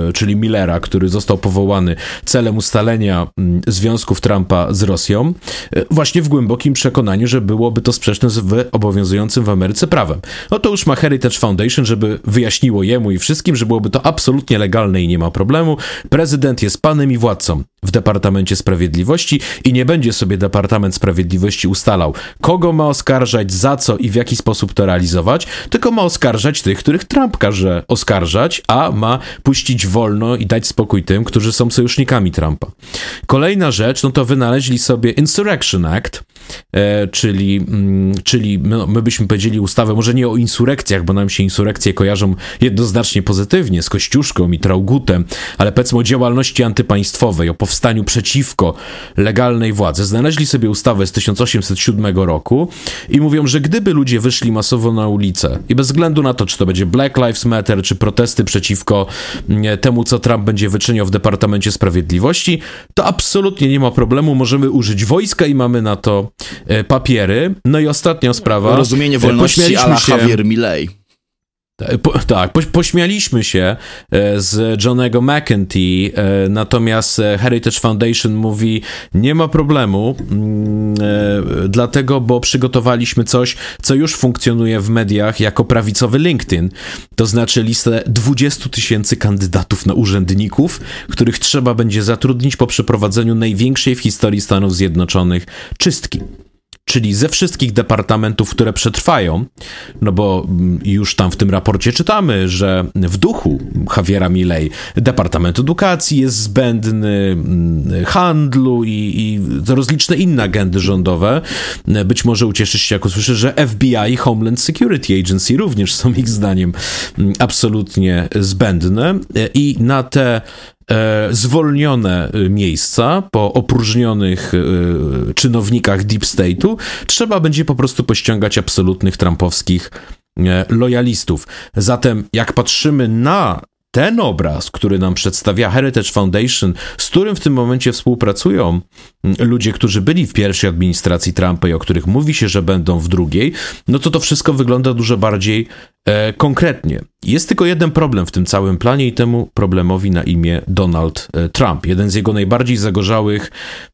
[SPEAKER 2] e, czyli Millera, który został powołany celem ustalenia mm, związków Trumpa z Rosją, e, właśnie w głębokim przekonaniu, że byłoby to sprzeczne z obowiązującym w Ameryce prawem. No to już ma Heritage Foundation, żeby wyjaśniło jemu i wszystkim, że byłoby to absolutnie legalne i nie ma problemu. Prezydent jest panem i władcą w Departamencie Sprawiedliwości i nie będzie sobie Departament Sprawiedliwości ustalał, kogo ma oskarżać, za co i w jaki sposób to realizować, tylko ma oskarżać tych, których Trump każe oskarżać, a ma puścić wolno i dać spokój tym, którzy są sojusznikami Trumpa. Kolejna rzecz, no to wynaleźli sobie Insurrection Act, e, czyli, mm, czyli my, no, my byśmy powiedzieli ustawę, może nie o insurekcjach, bo nam się insurekcje kojarzą jednoznacznie pozytywnie z Kościuszką i Traugutem, ale powiedzmy o działalności antypaństwowej, o powstaniu przeciwko legalnej władzy. Znaleźli sobie ustawę z 1807 roku i mówią, że gdyby ludzie wyszli masowo na ulicę i bez względu na to, czy to będzie Black Lives Matter, czy protesty przeciwko mm, temu, co Trump będzie wyczyniał w Departamencie Sprawiedliwości, to absolutnie nie ma problemu, możemy użyć wojska i mamy na to e, papiery. No i ostatnia sprawa.
[SPEAKER 1] Rozumienie wolności a la Javier Milei.
[SPEAKER 2] Po, tak, po, pośmialiśmy się e, z Johnego McEntee, e, natomiast e, Heritage Foundation mówi, nie ma problemu, mm, dlatego, bo przygotowaliśmy coś, co już funkcjonuje w mediach jako prawicowy LinkedIn, to znaczy listę 20 tysięcy kandydatów na urzędników, których trzeba będzie zatrudnić po przeprowadzeniu największej w historii Stanów Zjednoczonych czystki czyli ze wszystkich departamentów, które przetrwają, no bo mm, już tam w tym raporcie czytamy, że w duchu Javiera Milei Departament Edukacji jest zbędny, mm, handlu i, i rozliczne inne agendy rządowe. Być może ucieszysz się, jak usłyszysz, że FBI i Homeland Security Agency również są ich zdaniem mm, absolutnie zbędne i na te zwolnione y, miejsca po opróżnionych e, czynownikach Deep State'u, trzeba będzie po prostu pościągać absolutnych trumpowskich e, lojalistów. Zatem jak patrzymy na ten obraz, który nam przedstawia Heritage Foundation, z którym w tym momencie współpracują ludzie, którzy byli w pierwszej administracji Trumpa i o których mówi się, że będą w drugiej, no to to wszystko wygląda dużo bardziej e, konkretnie. Jest tylko jeden problem w tym całym planie i temu problemowi na imię Donald e, Trump. Jeden z jego najbardziej zagorzałych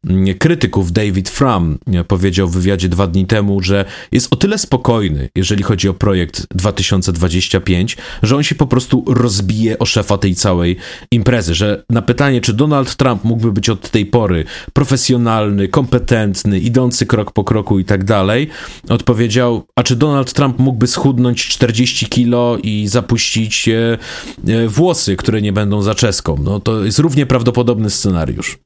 [SPEAKER 2] mm, krytyków, David Frum, e, powiedział w wywiadzie dwa dni temu, że jest o tyle spokojny, jeżeli chodzi o projekt 2025, że on się po prostu rozbije o szefa tej całej imprezy, że na pytanie, czy Donald Trump mógłby być od tej pory profesjonalny, kompetentny, idący krok po kroku i tak dalej, odpowiedział, a czy Donald Trump mógłby schudnąć 40 kilo i zapuścić e, e, włosy, które nie będą zaczeską? No to jest równie prawdopodobny scenariusz.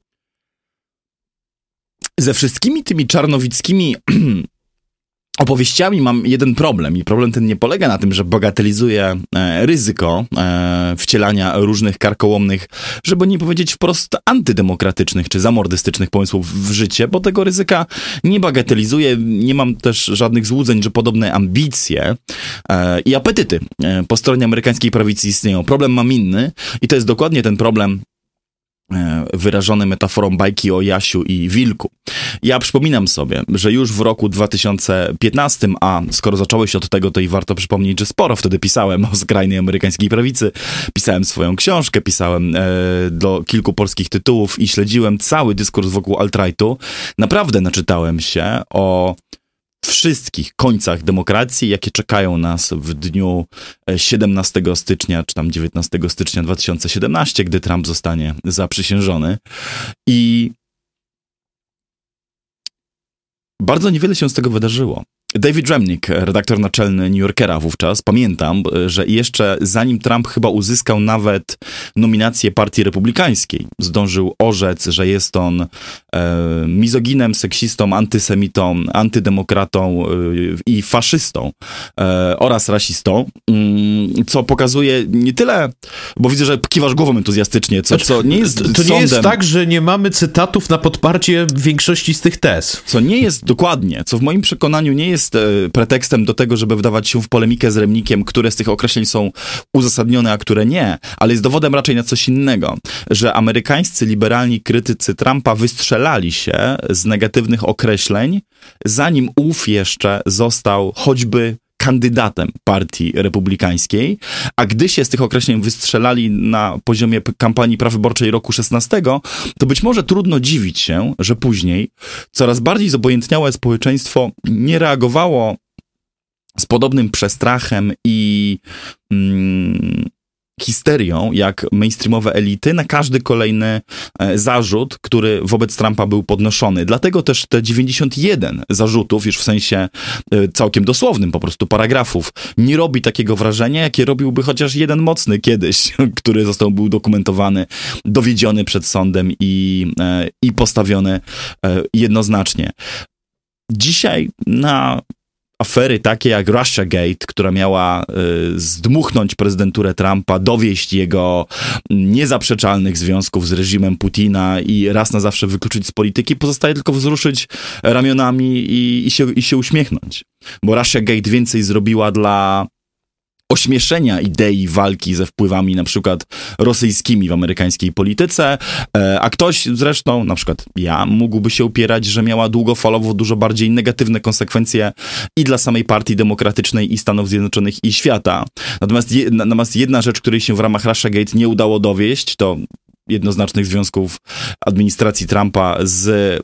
[SPEAKER 1] ze wszystkimi tymi czarnowickimi opowieściami mam jeden problem i problem ten nie polega na tym, że bagatelizuję e, ryzyko e, wcielania różnych karkołomnych, żeby nie powiedzieć wprost antydemokratycznych czy zamordystycznych pomysłów w życie, bo tego ryzyka nie bagatelizuję, nie mam też żadnych złudzeń, że podobne ambicje e, i apetyty e, po stronie amerykańskiej prawicy istnieją. Problem mam inny i to jest dokładnie ten problem wyrażony metaforą bajki o Jasiu i Wilku. Ja przypominam sobie, że już w roku 2015, a skoro zacząłeś od tego, to i warto przypomnieć, że sporo wtedy pisałem o skrajnej amerykańskiej prawicy, pisałem swoją książkę, pisałem e, do kilku polskich tytułów i śledziłem cały dyskurs wokół alt-rightu. Naprawdę naczytałem się o wszystkich końcach demokracji, jakie czekają nas w dniu 17 e, stycznia, czy tam 19 stycznia 2017, gdy Trump zostanie zaprzysiężony. I bardzo niewiele się z tego wydarzyło. David Remnick, redaktor naczelny New Yorkera wówczas, pamiętam, że jeszcze zanim Trump chyba uzyskał nawet nominację Partii Republikańskiej, zdążył orzec, że jest on e, mizoginem, seksistą, antysemitą, antydemokratą e, i faszystą e, oraz rasistą, mm, co pokazuje nie tyle, bo widzę, że kiwasz głową entuzjastycznie, co, co nie jest
[SPEAKER 2] To, to nie jest tak, że nie mamy cytatów na podparcie większości z tych tez.
[SPEAKER 1] Co nie jest dokładnie, co w moim przekonaniu nie jest jest e, pretekstem do tego, żeby wdawać się w polemikę z Remnikiem, które z tych określeń są uzasadnione, a które nie, ale jest dowodem raczej na coś innego, że amerykańscy liberalni krytycy Trumpa wystrzelali się z negatywnych określeń, zanim ów jeszcze został choćby kandydatem partii republikańskiej, a gdy się z tych określeń wystrzelali na poziomie kampanii prawyborczej roku 16, to być może trudno dziwić się, że później coraz bardziej zobojętniałe społeczeństwo nie reagowało z podobnym przestrachem i mm, histerią, jak mainstreamowe elity, na każdy kolejny e, zarzut, który wobec Trumpa był podnoszony. Dlatego też te 91 zarzutów, już w sensie e, całkiem dosłownym po prostu paragrafów, nie robi takiego wrażenia, jakie robiłby chociaż jeden mocny kiedyś, który został był dokumentowany, dowiedziony przed sądem i, e, i postawiony jednoznacznie. Dzisiaj na afery takie jak Russiagate, która miała y, zdmuchnąć prezydenturę Trumpa, dowieść jego niezaprzeczalnych związków z reżimem Putina i raz na zawsze wykluczyć z polityki, pozostaje tylko wzruszyć ramionami i, i, się, i się uśmiechnąć. Bo Russiagate więcej zrobiła dla ośmieszenia idei walki ze wpływami na przykład rosyjskimi w amerykańskiej polityce, e, a ktoś zresztą, na przykład ja, mógłby się upierać, że miała długofalowo dużo bardziej negatywne konsekwencje i dla samej Partii Demokratycznej i Stanów Zjednoczonych i świata. Natomiast, natomiast jedna rzecz, której się w ramach Russiagate nie udało dowieść, to jednoznacznych związków administracji Trumpa z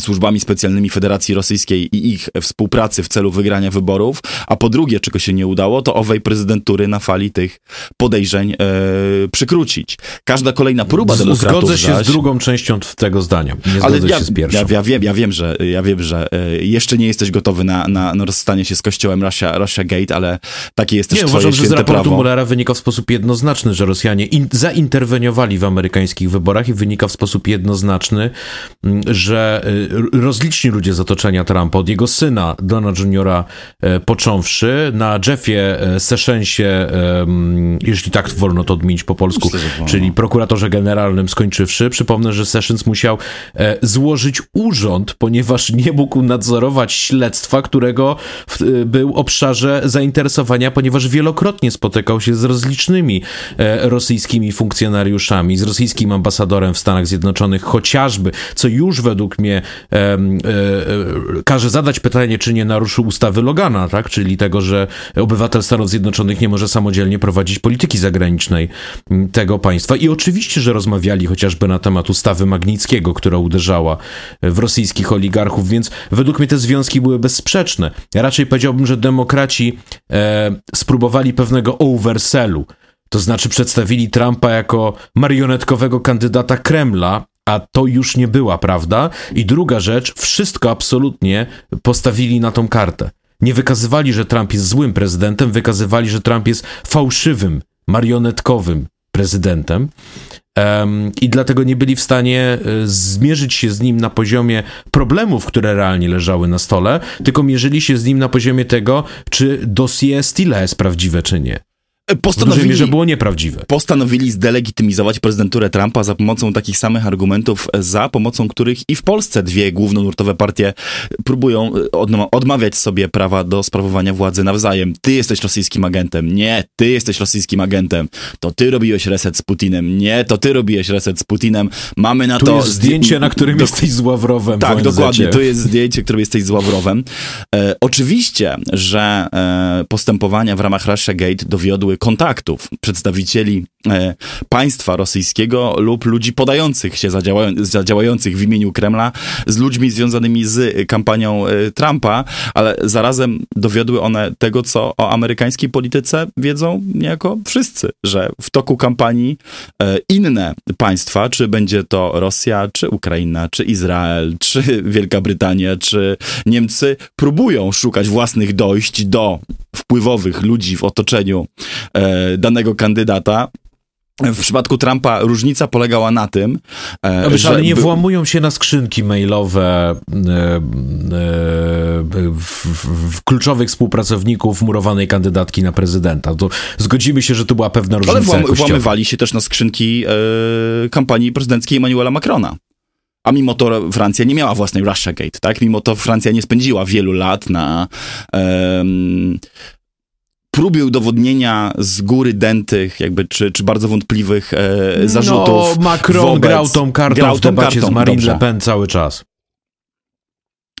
[SPEAKER 1] służbami specjalnymi Federacji Rosyjskiej i ich współpracy w celu wygrania wyborów, a po drugie, czego się nie udało, to owej prezydentury na fali tych podejrzeń e, przykrócić. Każda kolejna próba demokratów
[SPEAKER 2] Zgodzę się zaś... z drugą częścią tego zdania. Nie ale ja, się z pierwszą.
[SPEAKER 1] Ja, ja, wiem, ja wiem, że, ja wiem, że e, jeszcze nie jesteś gotowy na, na, na rozstanie się z kościołem Russia, Russia Gate, ale takie jest też nie, twoje uważam, że z raportu prawo.
[SPEAKER 2] Mullera wynika w sposób jednoznaczny, że Rosjanie in, zainterweniowali w amerykańskich wyborach i wynika w sposób jednoznaczny, że e, rozliczni ludzie z otoczenia Trumpa, od jego syna Dona Juniora e, począwszy, na Jeffie e, Sessionsie, jeśli tak wolno to odmienić po polsku, Myślę, czyli prokuratorze generalnym skończywszy. Przypomnę, że Sessions musiał e, złożyć urząd, ponieważ nie mógł nadzorować śledztwa, którego był obszarze zainteresowania, ponieważ wielokrotnie spotykał się z rozlicznymi rosyjskimi funkcjonariuszami, z rosyjskim ambasadorem w Stanach Zjednoczonych, chociażby, co już według mnie e, e, każe zadać pytanie, czy nie naruszył ustawy Logana, tak? czyli tego, że obywatel Stanów Zjednoczonych nie może samodzielnie prowadzić polityki zagranicznej tego państwa. I oczywiście, że rozmawiali chociażby na temat ustawy Magnickiego, która uderzała w rosyjskich oligarchów, więc według mnie te związki były bezsprzeczne. Ja raczej powiedziałbym, że demokraci e, spróbowali pewnego oversellu. To znaczy przedstawili Trumpa jako marionetkowego kandydata Kremla, a to już nie była prawda. I druga rzecz, wszystko absolutnie postawili na tą kartę. Nie wykazywali, że Trump jest złym prezydentem, wykazywali, że Trump jest fałszywym, marionetkowym prezydentem. um, i dlatego nie byli w stanie e, zmierzyć się z nim na poziomie problemów, które realnie leżały na stole, tylko mierzyli się z nim na poziomie tego, czy dossier Stila jest prawdziwe, czy nie. Postanowili, że było nieprawdziwe.
[SPEAKER 1] Postanowili zdelegitymizować prezydenturę Trumpa za pomocą takich samych argumentów, za pomocą których i w Polsce dwie głównonurtowe partie próbują e, odmawiać sobie prawa do sprawowania władzy nawzajem. Ty jesteś rosyjskim agentem. Nie, ty jesteś rosyjskim agentem. To ty robiłeś reset z Putinem. Nie, to ty robiłeś reset z Putinem. Mamy na
[SPEAKER 2] tu
[SPEAKER 1] to...
[SPEAKER 2] jest zdjęcie, na którym do... jesteś z Ławrowem.
[SPEAKER 1] Tak, dokładnie. Tu jest zdjęcie, którym jesteś z Ławrowem. E, oczywiście, że e, postępowania w ramach Russia Gate dowiodły kontaktów przedstawicieli e, państwa rosyjskiego lub ludzi podających się, zadziałających w imieniu Kremla z ludźmi związanymi z kampanią e, Trumpa, ale zarazem dowiodły one tego, co o amerykańskiej polityce wiedzą niejako wszyscy, że w toku kampanii e, inne państwa, czy będzie to Rosja, czy Ukraina, czy Izrael, czy Wielka Brytania, czy Niemcy, próbują szukać własnych dojść do wpływowych ludzi w otoczeniu e, danego kandydata. W przypadku Trumpa różnica polegała na tym,
[SPEAKER 2] e, Wiesz, że... Ale nie włamują się na skrzynki mailowe e, e, w, w, w, kluczowych współpracowników murowanej kandydatki na prezydenta. To zgodzimy się, że to była pewna różnica Ale włam,
[SPEAKER 1] włamywali się też na skrzynki e, kampanii prezydenckiej Emmanuela Macrona. A mimo to Francja nie miała własnej Russia Gate, tak? Mimo to Francja nie spędziła wielu lat na um, próbie udowodnienia z góry dętych, jakby, czy, czy bardzo wątpliwych e, zarzutów.
[SPEAKER 2] No, Macron wobec, grał tą kartą grał w debacie kartą, z Marine dobrze. Le Pen cały czas.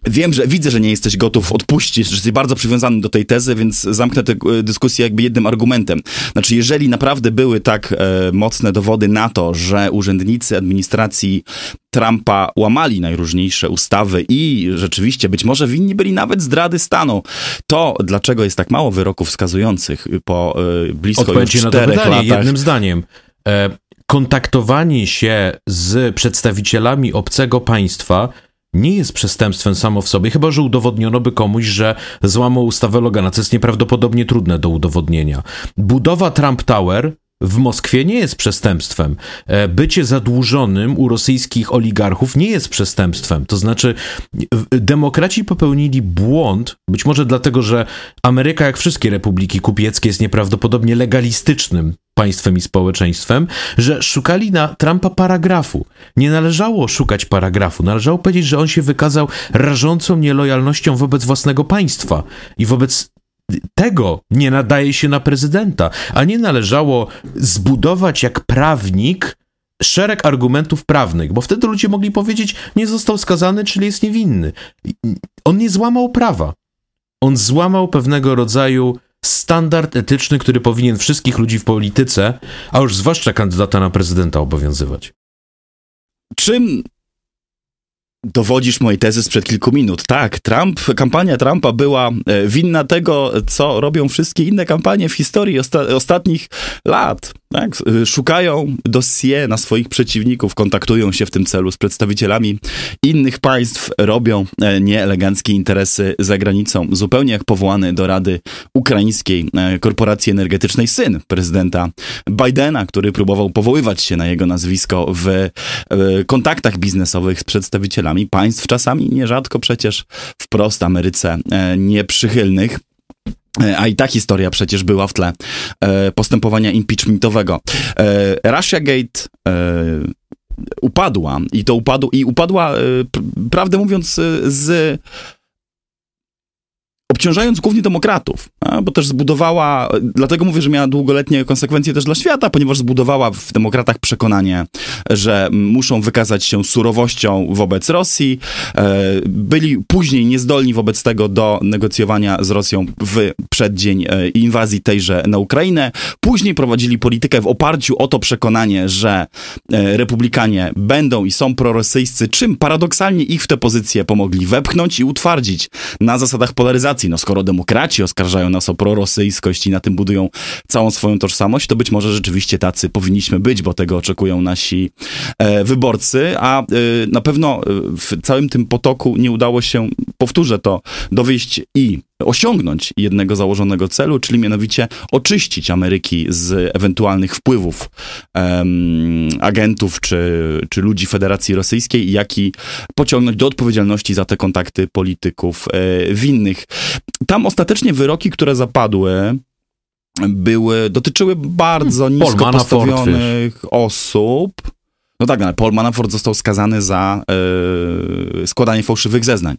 [SPEAKER 1] Wiem, że widzę, że nie jesteś gotów odpuścić, że jesteś bardzo przywiązany do tej tezy, więc zamknę tę e, dyskusję jakby jednym argumentem. Znaczy, jeżeli naprawdę były tak e, mocne dowody na to, że urzędnicy administracji Trumpa łamali najróżniejsze ustawy i rzeczywiście być może winni byli nawet zdrady stanu, to dlaczego jest tak mało wyroków wskazujących po e, blisko Odpowiedzi już czterech na to pytanie, latach?
[SPEAKER 2] jednym zdaniem. E, kontaktowanie się z przedstawicielami obcego państwa nie jest przestępstwem samo w sobie, chyba że udowodniono by komuś, że złamał ustawę Logana, co jest nieprawdopodobnie trudne do udowodnienia. Budowa Trump Tower w Moskwie nie jest przestępstwem. E, bycie zadłużonym u rosyjskich oligarchów nie jest przestępstwem. To znaczy, demokraci popełnili błąd, być może dlatego, że Ameryka, jak wszystkie republiki kupieckie, jest nieprawdopodobnie legalistycznym państwem i społeczeństwem, że szukali na Trumpa paragrafu. Nie należało szukać paragrafu, należało powiedzieć, że on się wykazał rażącą nielojalnością wobec własnego państwa i wobec tego nie nadaje się na prezydenta, a nie należało zbudować jak prawnik szereg argumentów prawnych, bo wtedy ludzie mogli powiedzieć, nie został skazany, czyli jest niewinny. On nie złamał prawa. On złamał pewnego rodzaju standard etyczny, który powinien wszystkich ludzi w polityce, a już zwłaszcza kandydata na prezydenta obowiązywać.
[SPEAKER 1] Czym dowodzisz mojej tezy sprzed kilku minut. Tak, Trump, kampania Trumpa była e, winna tego, co robią wszystkie inne kampanie w historii osta ostatnich lat. Tak? E, szukają dossier na swoich przeciwników, kontaktują się w tym celu z przedstawicielami innych państw, robią e, nieeleganckie interesy za granicą. Zupełnie jak powołany do Rady Ukraińskiej Korporacji Energetycznej syn prezydenta Bidena, który próbował powoływać się na jego nazwisko w kontaktach biznesowych z przedstawicielami państw, czasami nierzadko przecież wprost Ameryce e, nieprzychylnych. E, a i ta historia przecież była w tle e, postępowania impeachmentowego. Russia Gate upadła i to upadł, i upadła, prawdę mówiąc, z obciążając głównie demokratów, bo też zbudowała, dlatego mówię, że miała długoletnie konsekwencje też dla świata, ponieważ zbudowała w demokratach przekonanie, że muszą wykazać się surowością wobec Rosji, e, byli później niezdolni wobec tego do negocjowania z Rosją w przeddzień e, inwazji tejże na Ukrainę, później prowadzili politykę w oparciu o to przekonanie, że e, republikanie będą i są prorosyjscy, czym paradoksalnie ich w tę pozycję pomogli wepchnąć i utwardzić. Na zasadach polaryzacji No skoro demokraci oskarżają nas o prorosyjskość i na tym budują całą swoją tożsamość, to być może rzeczywiście tacy powinniśmy być, bo tego oczekują nasi e, wyborcy, a e, na pewno e, w całym tym potoku nie udało się, powtórzę to, dowieść i osiągnąć jednego założonego celu, czyli mianowicie oczyścić Ameryki z ewentualnych wpływów um, agentów czy, czy ludzi Federacji Rosyjskiej, jak i pociągnąć do odpowiedzialności za te kontakty polityków e, winnych. Tam ostatecznie wyroki, które zapadły, były, dotyczyły bardzo hmm. nisko postawionych osób. No tak, ale Paul Manafort został skazany za e, składanie fałszywych zeznań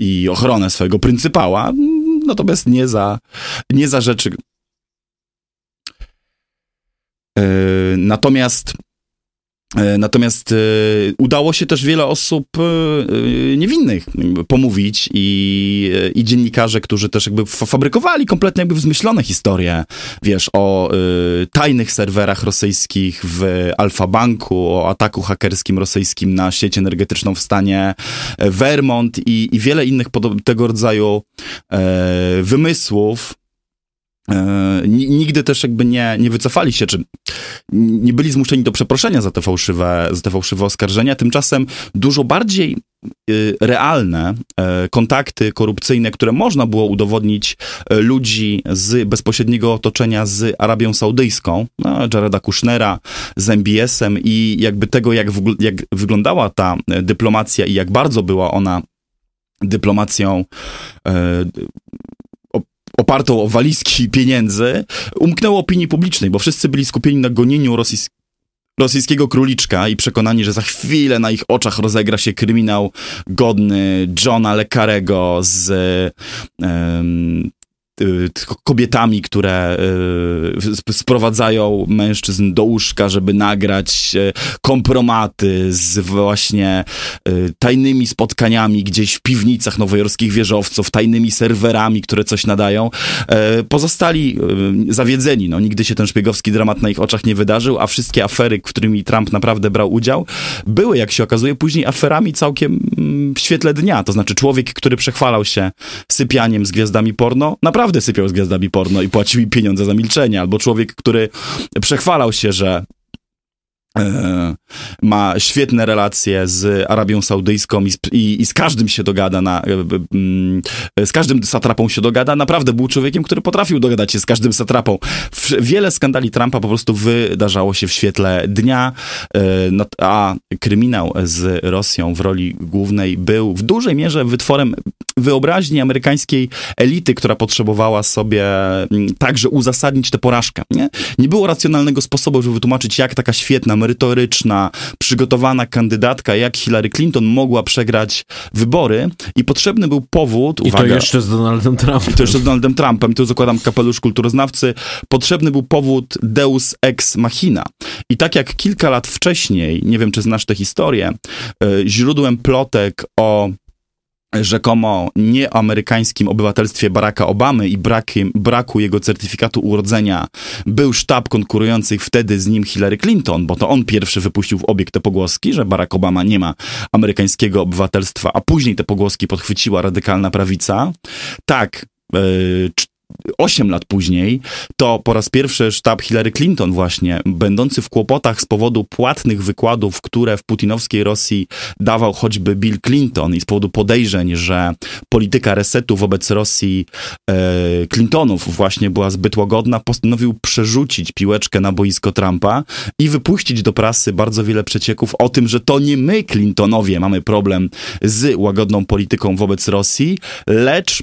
[SPEAKER 1] i ochronę swojego pryncypała, natomiast nie za, nie za rzeczy. Yy, natomiast natomiast e, udało się też wiele osób e, niewinnych pomówić i, i dziennikarze, którzy też jakby fabrykowali kompletnie jakby wzmyślone historie, wiesz, o tajnych serwerach rosyjskich w Alfa Banku, o ataku hakerskim rosyjskim na sieć energetyczną w stanie Vermont i, i wiele innych tego rodzaju wymysłów, E, nigdy też jakby nie, nie wycofali się, czy nie byli zmuszeni do przeproszenia za te fałszywe, za te fałszywe oskarżenia. Tymczasem dużo bardziej y, realne e, kontakty korupcyjne, które można było udowodnić e, ludzi z bezpośredniego otoczenia z Arabią Saudyjską, no, Jareda Kushnera, z MBS-em i jakby tego, jak, jak wyglądała ta dyplomacja i jak bardzo była ona dyplomacją opartą o walizki pieniędzy, umknęło opinii publicznej, bo wszyscy byli skupieni na gonieniu rosyjs rosyjskiego króliczka i przekonani, że za chwilę na ich oczach rozegra się kryminał godny Johna Lekarego z kobietami, które y, sprowadzają mężczyzn do łóżka, żeby nagrać y, kompromaty z właśnie tajnymi spotkaniami gdzieś w piwnicach nowojorskich wieżowców, tajnymi serwerami, które coś nadają, pozostali zawiedzeni. No, nigdy się ten szpiegowski dramat na ich oczach nie wydarzył, a wszystkie afery, w którymi Trump naprawdę brał udział, były, jak się okazuje, później aferami całkiem mm, w świetle dnia. To znaczy człowiek, który przechwalał się sypianiem z gwiazdami porno, naprawdę naprawdę sypiał z gwiazdami porno i płacił im pieniądze za milczenie, albo człowiek, który przechwalał się, że ma świetne relacje z Arabią Saudyjską i z, i, i z każdym się dogada, na, e, z każdym satrapą się dogada. Naprawdę był człowiekiem, który potrafił dogadać się z każdym satrapą. Wiele skandali Trumpa po prostu wydarzało się w świetle dnia, e, a kryminał z Rosją w roli głównej był w dużej mierze wytworem wyobraźni amerykańskiej elity, która potrzebowała sobie także uzasadnić tę porażkę. Nie, nie było racjonalnego sposobu, żeby wytłumaczyć, jak taka świetna merytoryczna, przygotowana kandydatka jak Hillary Clinton mogła przegrać wybory i potrzebny był powód,
[SPEAKER 2] I
[SPEAKER 1] uwaga,
[SPEAKER 2] to jeszcze z Donaldem Trumpem.
[SPEAKER 1] I to jeszcze z Donaldem Trumpem, tu zakładam kapelusz kulturoznawcy, potrzebny był powód deus ex machina. I tak jak kilka lat wcześniej, nie wiem czy znasz tę historię, e, źródłem plotek o rzekomo nieamerykańskim obywatelstwie Baracka Obamy i brakiem, braku jego certyfikatu urodzenia był sztab konkurujących wtedy z nim Hillary Clinton, bo to on pierwszy wypuścił w obieg te pogłoski, że Barack Obama nie ma amerykańskiego obywatelstwa, a później te pogłoski podchwyciła radykalna prawica. Tak, e, 8 lat później, to po raz pierwszy sztab Hillary Clinton właśnie, będący w kłopotach z powodu płatnych wykładów, które w putinowskiej Rosji dawał choćby Bill Clinton i z powodu podejrzeń, że polityka resetu wobec Rosji e, Clintonów właśnie była zbyt łagodna, postanowił przerzucić piłeczkę na boisko Trumpa i wypuścić do prasy bardzo wiele przecieków o tym, że to nie my, Clintonowie, mamy problem z łagodną polityką wobec Rosji, lecz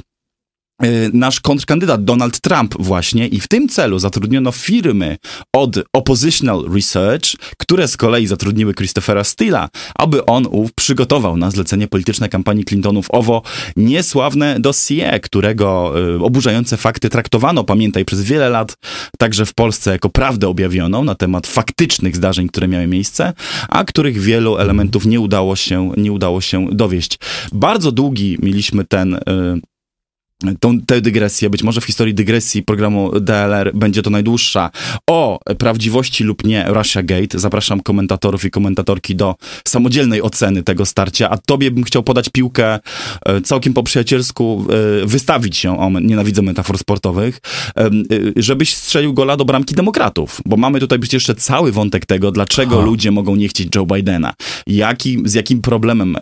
[SPEAKER 1] nasz kontrkandydat Donald Trump właśnie i w tym celu zatrudniono firmy od Oppositional Research, które z kolei zatrudniły Christophera Steele'a, aby on ów przygotował na zlecenie polityczne kampanii Clintonów owo niesławne dossier, którego y, oburzające fakty traktowano, pamiętaj, przez wiele lat także w Polsce jako prawdę objawioną na temat faktycznych zdarzeń, które miały miejsce, a których wielu elementów nie udało się, nie udało się dowieść. Bardzo długi mieliśmy ten y, tą, tę dygresję, być może w historii dygresji programu DLR będzie to najdłuższa, o prawdziwości lub nie Russia Gate. Zapraszam komentatorów i komentatorki do samodzielnej oceny tego starcia, a tobie bym chciał podać piłkę e, całkiem po przyjacielsku, e, wystawić się, o, nienawidzę metafor sportowych, e, żebyś strzelił gola do bramki demokratów, bo mamy tutaj przecież jeszcze cały wątek tego, dlaczego Aha. ludzie mogą nie chcieć Joe Bidena. Jaki, z jakim problemem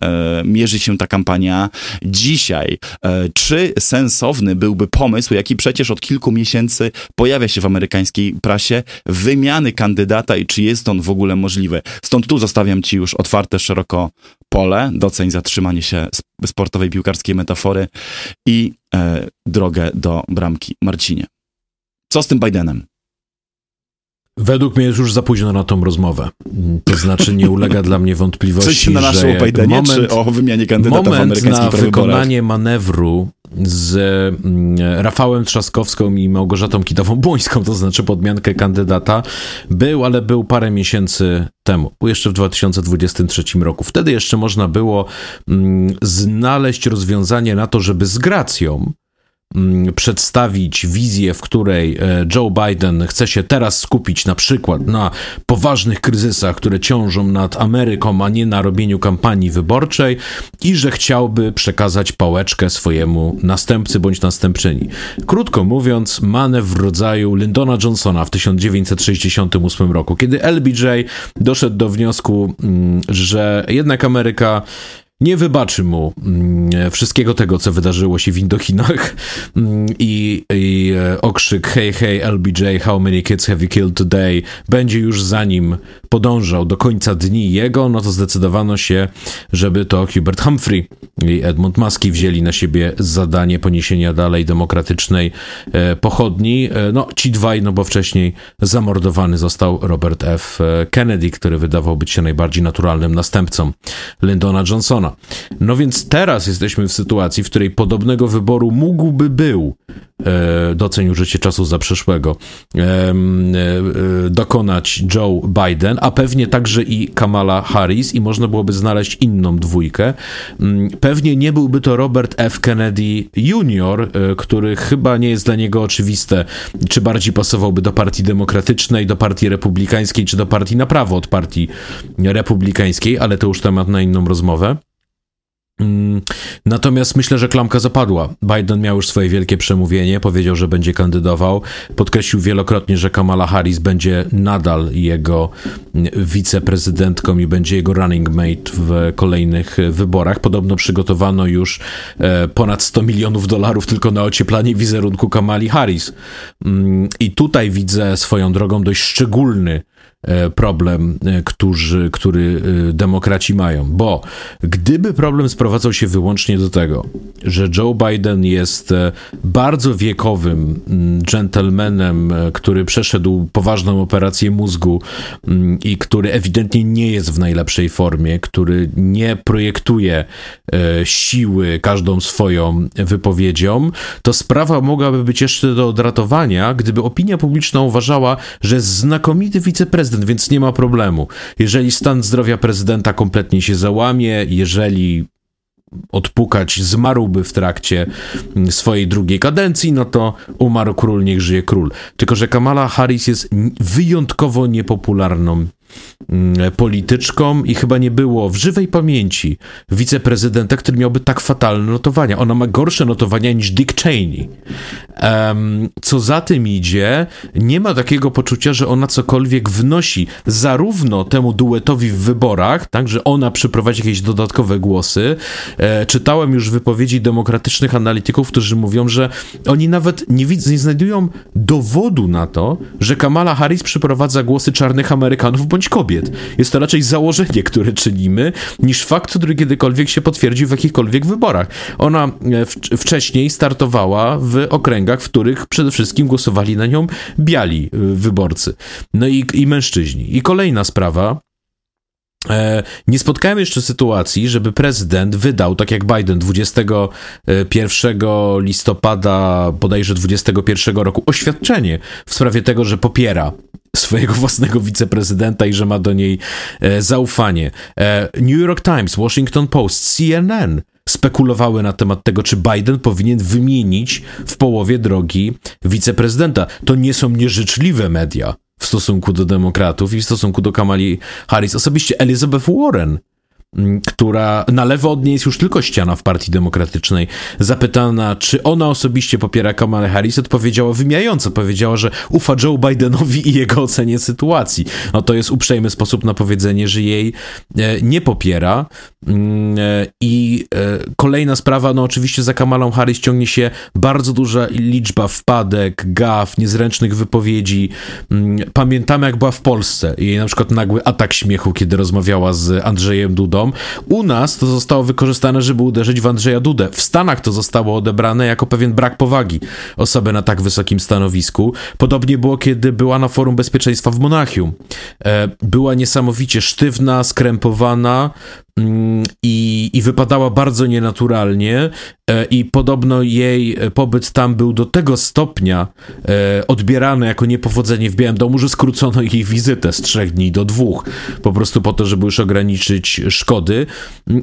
[SPEAKER 1] mierzy się ta kampania dzisiaj? czy sens sensowny byłby pomysł, jaki przecież od kilku miesięcy pojawia się w amerykańskiej prasie, wymiany kandydata i czy jest on w ogóle możliwy. Stąd tu zostawiam ci już otwarte szeroko pole, doceń zatrzymanie się sportowej piłkarskiej metafory i e, drogę do bramki Marcinie. Co z tym Bidenem?
[SPEAKER 2] Według mnie jest już za późno na tą rozmowę. To znaczy nie ulega dla mnie wątpliwości,
[SPEAKER 1] Coś na naszą Bidenie, moment, czy o wymianie kandydata
[SPEAKER 2] moment
[SPEAKER 1] w amerykańskich
[SPEAKER 2] na wykonanie manewru z mm, Rafałem Trzaskowską i Małgorzatą Kitową-Błońską, to znaczy podmiankę kandydata, był, ale był parę miesięcy temu, jeszcze w 2023 roku. Wtedy jeszcze można było mm, znaleźć rozwiązanie na to, żeby z gracją przedstawić wizję, w której e, Joe Biden chce się teraz skupić na przykład na poważnych kryzysach, które ciążą nad Ameryką, a nie na robieniu kampanii wyborczej i że chciałby przekazać pałeczkę swojemu następcy bądź następczyni. Krótko mówiąc, manewr w rodzaju Lyndona Johnsona w 1968 roku, kiedy LBJ doszedł do wniosku, mm, że jednak Ameryka nie wybaczy mu mm, wszystkiego tego, co wydarzyło się w Indochinach. Mm, i, i e, okrzyk hey, hey, LBJ, how many kids have you killed today? Będzie już zanim podążał do końca dni jego, no to zdecydowano się, żeby to Hubert Humphrey i Edmund Muskie wzięli na siebie zadanie poniesienia dalej demokratycznej e, pochodni. E, no, ci dwaj, no bo wcześniej zamordowany został Robert F. Kennedy, który wydawał być się najbardziej naturalnym następcą Lyndona Johnsona. No więc teraz jesteśmy w sytuacji, w której podobnego wyboru mógłby był, doceń użycie czasu za przeszłego, e, e, dokonać Joe Biden, a pewnie także i Kamala Harris i można byłoby znaleźć inną dwójkę. Mm, pewnie nie byłby to Robert F. Kennedy Jr., e, który chyba nie jest dla niego oczywiste, czy bardziej pasowałby do partii demokratycznej, do partii republikańskiej, czy do partii na prawo od partii republikańskiej, ale to już temat na inną rozmowę. Mm, natomiast myślę, że klamka zapadła. Biden miał już swoje wielkie przemówienie, powiedział, że będzie kandydował. Podkreślił wielokrotnie, że Kamala Harris będzie nadal jego wiceprezydentką i będzie jego running mate w kolejnych wyborach. Podobno przygotowano już e, ponad 100 milionów dolarów tylko na ocieplanie wizerunku Kamali Harris. Mm, I tutaj widzę swoją drogą dość szczególny problem, e, którzy, który e, demokraci mają. Bo gdyby problem sprowadzał się wyłącznie do tego, że Joe Biden jest bardzo wiekowym mm, gentlemanem, który przeszedł poważną operację mózgu mm, i który ewidentnie nie jest w najlepszej formie, który nie projektuje siły każdą swoją wypowiedzią, to sprawa mogłaby być jeszcze do odratowania, gdyby opinia publiczna uważała, że znakomity wiceprezydent prezydent, więc nie ma problemu. Jeżeli stan zdrowia prezydenta kompletnie się załamie, jeżeli odpukać zmarłby w trakcie swojej drugiej kadencji, no to umarł król, niech żyje król. Tylko, że Kamala Harris jest wyjątkowo niepopularną Mm, polityczką i chyba nie było w żywej pamięci wiceprezydenta, który miałby tak fatalne notowania. Ona ma gorsze notowania niż Dick Cheney. Um, co za tym idzie, nie ma takiego poczucia, że ona cokolwiek wnosi zarówno temu duetowi w wyborach, tak, że ona przyprowadzi jakieś dodatkowe głosy. E, czytałem już wypowiedzi demokratycznych analityków, którzy mówią, że oni nawet nie, widzą, nie znajdują dowodu na to, że Kamala Harris przyprowadza głosy czarnych Amerykanów, bo bądź kobiet. Jest to raczej założenie, które czynimy, niż fakt, który kiedykolwiek się potwierdził w jakichkolwiek wyborach. Ona e, w, wcześniej startowała w okręgach, w których przede wszystkim głosowali na nią biali e, wyborcy. No i, i mężczyźni. I kolejna sprawa, nie spotkałem jeszcze sytuacji, żeby prezydent wydał, tak jak Biden 21 listopada bodajże 21 roku, oświadczenie w sprawie tego, że popiera swojego własnego wiceprezydenta i że ma do niej e, zaufanie. E, New York Times, Washington Post, CNN spekulowały na temat tego, czy Biden powinien wymienić w połowie drogi wiceprezydenta. To nie są nieżyczliwe media w stosunku do demokratów i w stosunku do Kamali Harris. Osobiście Elizabeth Warren która na lewo od niej jest już tylko ściana w Partii Demokratycznej. Zapytana, czy ona osobiście popiera Kamala Harris, odpowiedziała wymijająco. Powiedziała, że ufa Joe Bidenowi i jego ocenie sytuacji. No to jest uprzejmy sposób na powiedzenie, że jej e, nie popiera. E, I e, kolejna sprawa, no oczywiście za Kamalą Harris ciągnie się bardzo duża liczba wpadek, gaf, niezręcznych wypowiedzi. Pamiętamy, jak była w Polsce. Jej na przykład nagły atak śmiechu, kiedy rozmawiała z Andrzejem Dudą u nas to zostało wykorzystane, żeby uderzyć w Andrzeja Dudę. W Stanach to zostało odebrane jako pewien brak powagi osoby na tak wysokim stanowisku. Podobnie było, kiedy była na Forum Bezpieczeństwa w Monachium. E, była niesamowicie sztywna, skrępowana, i, i, wypadała bardzo nienaturalnie e, i podobno jej pobyt tam był do tego stopnia e, odbierany jako niepowodzenie w Białym Domu, że skrócono jej wizytę z trzech dni do dwóch, po prostu po to, żeby już ograniczyć szkody.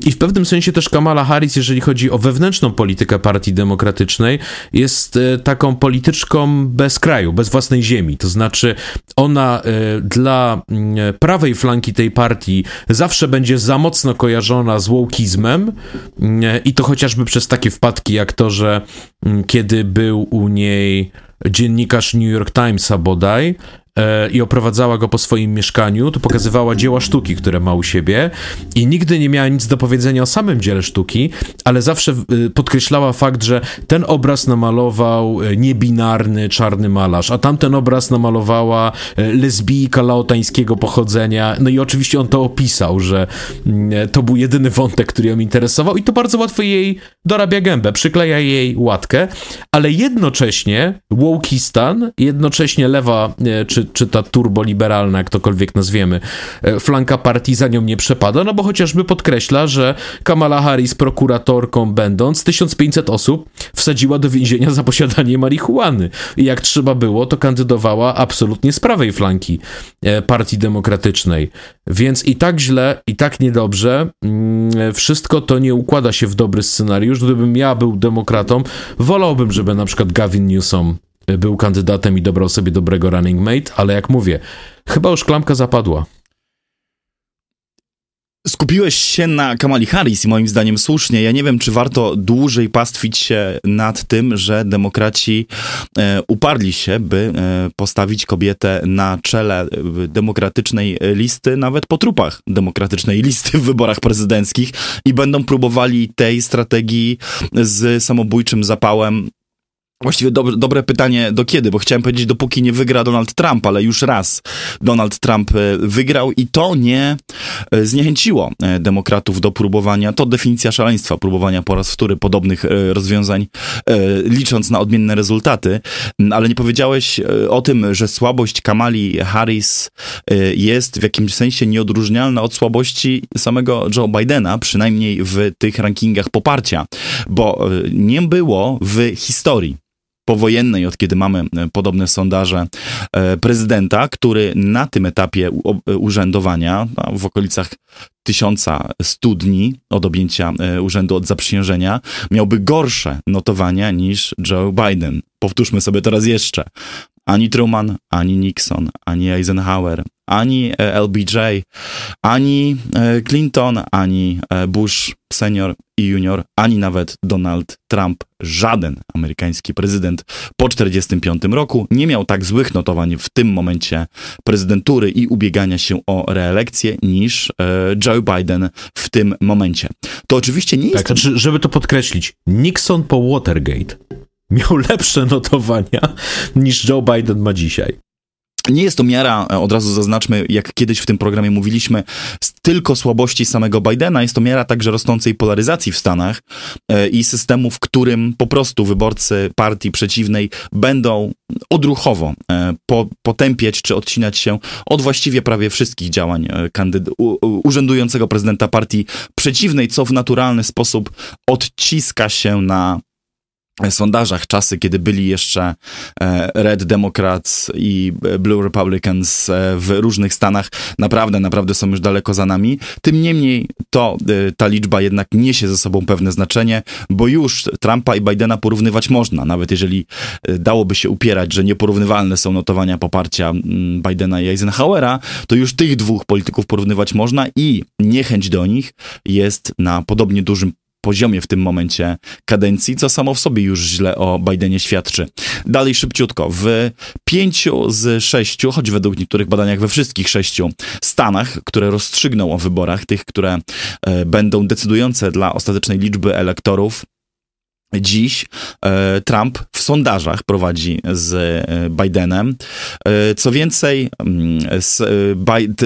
[SPEAKER 2] I w pewnym sensie też Kamala Harris, jeżeli chodzi o wewnętrzną politykę Partii Demokratycznej, jest e, taką polityczką bez kraju, bez własnej ziemi. To znaczy, ona e, dla mm, prawej flanki tej partii zawsze będzie za mocno kojarzona z wołkizmem mm, i to chociażby przez takie wpadki jak to, że mm, kiedy był u niej dziennikarz New York Timesa bodaj, i oprowadzała go po swoim mieszkaniu, to pokazywała dzieła sztuki, które ma u siebie. I nigdy nie miała nic do powiedzenia o samym dziele sztuki, ale zawsze y, podkreślała fakt, że ten obraz namalował e, niebinarny czarny malarz, a tamten obraz namalowała e, lesbijka laotańskiego pochodzenia. No i oczywiście on to opisał, że mm, to był jedyny wątek, który ją interesował. I to bardzo łatwo jej dorabia gębę, przykleja jej łatkę, ale jednocześnie wołkistan, jednocześnie lewa czy czy, ta turboliberalna, jak tokolwiek nazwiemy, e, flanka partii za nią nie przepada, no bo chociażby podkreśla, że Kamala Harris prokuratorką będąc 1500 osób wsadziła do więzienia za posiadanie marihuany. I jak trzeba było, to kandydowała absolutnie z prawej flanki e, partii demokratycznej. Więc i tak źle, i tak niedobrze, mm, wszystko to nie układa się w dobry scenariusz. Gdybym ja był demokratą, wolałbym, żeby na przykład Gavin Newsom był kandydatem i dobrał sobie dobrego running mate, ale jak mówię, chyba już klamka zapadła.
[SPEAKER 1] Skupiłeś się na Kamali Harris i moim zdaniem słusznie. Ja nie wiem, czy warto dłużej pastwić się nad tym, że demokraci e, uparli się, by e, postawić kobietę na czele e, demokratycznej listy, nawet po trupach demokratycznej listy w wyborach prezydenckich i będą próbowali tej strategii z samobójczym zapałem Właściwie dobre, pytanie do kiedy, bo chciałem powiedzieć, dopóki nie wygra Donald Trump, ale już raz Donald Trump e, wygrał i to nie e, zniechęciło e, demokratów do próbowania, to definicja szaleństwa, próbowania po raz wtóry podobnych rozwiązań, licząc na odmienne rezultaty, ale nie powiedziałeś o tym, że słabość Kamali Harris jest w jakimś sensie nieodróżnialna od słabości samego Joe Bidena, przynajmniej w tych rankingach poparcia, bo nie było w historii powojennej, od kiedy mamy e, podobne sondaże e, prezydenta, który na tym etapie e, urzędowania, w okolicach tysiąca dni od objęcia urzędu od zaprzysiężenia, miałby gorsze notowania niż Joe Biden. Powtórzmy sobie to raz jeszcze. Ani Truman, ani Nixon, ani Eisenhower, ani LBJ, ani Clinton, ani Bush senior i junior, ani nawet Donald Trump, żaden amerykański prezydent po 1945 roku nie miał tak złych notowań w tym momencie prezydentury i ubiegania się o reelekcję niż e, Joe Biden w tym momencie. To oczywiście nie jest...
[SPEAKER 2] Tak, żeby to podkreślić, Nixon po Watergate miał lepsze notowania niż Joe Biden ma dzisiaj.
[SPEAKER 1] Nie jest to miara, e, od razu zaznaczmy, jak kiedyś w tym programie mówiliśmy, tylko słabości samego Bidena, jest to miara także rosnącej polaryzacji w Stanach e, i systemu, w którym po prostu wyborcy partii przeciwnej będą odruchowo e, po, potępiać czy odcinać się od właściwie prawie wszystkich działań kandyd- urzędującego prezydenta partii przeciwnej, co w naturalny sposób odciska się na sondażach czasy, kiedy byli jeszcze e, Red Democrats i Blue Republicans e, w różnych stanach, naprawdę, naprawdę są już daleko za nami. Tym niemniej to e, ta liczba jednak niesie ze sobą pewne znaczenie, bo już Trumpa i Bidena porównywać można, nawet jeżeli dałoby się upierać, że nieporównywalne są notowania poparcia Bidena i Eisenhowera, to już tych dwóch polityków porównywać można i niechęć do nich jest na podobnie dużym poziomie w tym momencie kadencji, co samo w sobie już źle o Bidenie świadczy. Dalej szybciutko. W pięciu z sześciu, choć według niektórych badaniach we wszystkich sześciu stanach, które rozstrzygną o wyborach, tych, które e, będą decydujące dla ostatecznej liczby elektorów, Dziś e, Trump w sondażach prowadzi z e, Bidenem. E, co więcej, mm,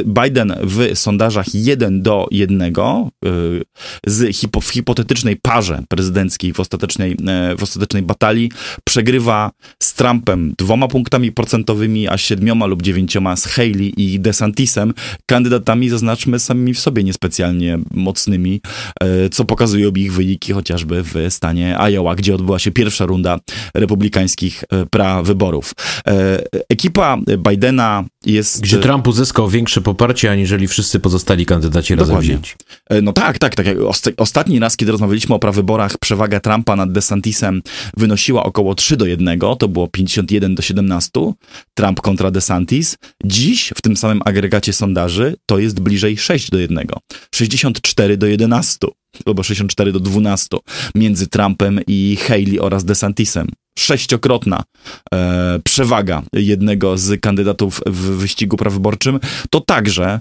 [SPEAKER 1] Biden w sondażach 1 do 1 z hipo, w hipotetycznej parze prezydenckiej w ostatecznej, w ostatecznej batalii przegrywa z Trumpem dwoma punktami procentowymi, a siedmioma lub dziewięcioma z Haley i DeSantisem, kandydatami, zaznaczmy, samymi w sobie niespecjalnie mocnymi, co pokazują ich wyniki chociażby w stanie Iowa. Gdzie odbyła się pierwsza runda republikańskich e, prawyborów. E, ekipa Bidena jest...
[SPEAKER 2] Gdzie Trump uzyskał większe poparcie, aniżeli wszyscy pozostali kandydaci razem wzięci.
[SPEAKER 1] E, no tak, tak, tak. Ostatni raz, kiedy rozmawialiśmy o prawyborach, przewaga Trumpa nad DeSantisem wynosiła około 3 do 1, to było 51 do 17, Trump kontra DeSantis. Dziś w tym samym agregacie sondaży to jest bliżej 6 do 1, 64 do 11 albo 64 do 12 między Trumpem i Haley oraz DeSantisem. Sześciokrotna e, przewaga jednego z kandydatów w wyścigu prawyborczym. To także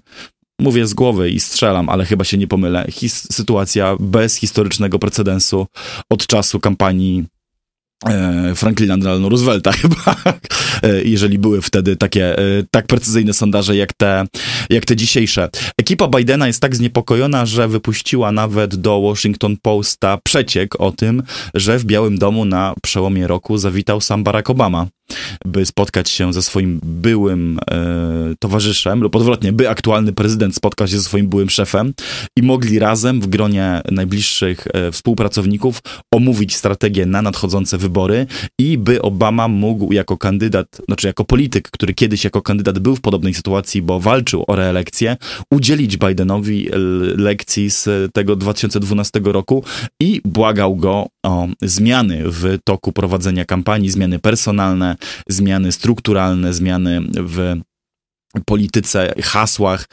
[SPEAKER 1] mówię z głowy i strzelam, ale chyba się nie pomylę. His, sytuacja bez historycznego precedensu od czasu kampanii Franklina Delano Roosevelta chyba, e, jeżeli były wtedy takie e, tak precyzyjne sondaże jak te, jak te dzisiejsze. Ekipa Bidena jest tak zniepokojona, że wypuściła nawet do Washington Posta przeciek o tym, że w Białym Domu na przełomie roku zawitał sam Barack Obama by spotkać się ze swoim byłym e, towarzyszem, lub odwrotnie, by aktualny prezydent spotkał się ze swoim byłym szefem i mogli razem w gronie najbliższych e, współpracowników omówić strategię na nadchodzące wybory i by Obama mógł jako kandydat, znaczy jako polityk, który kiedyś jako kandydat był w podobnej sytuacji, bo walczył o reelekcję, udzielić Bidenowi lekcji z tego 2012 roku i błagał go o zmiany w toku prowadzenia kampanii, zmiany personalne, zmiany strukturalne, zmiany w polityce, hasłach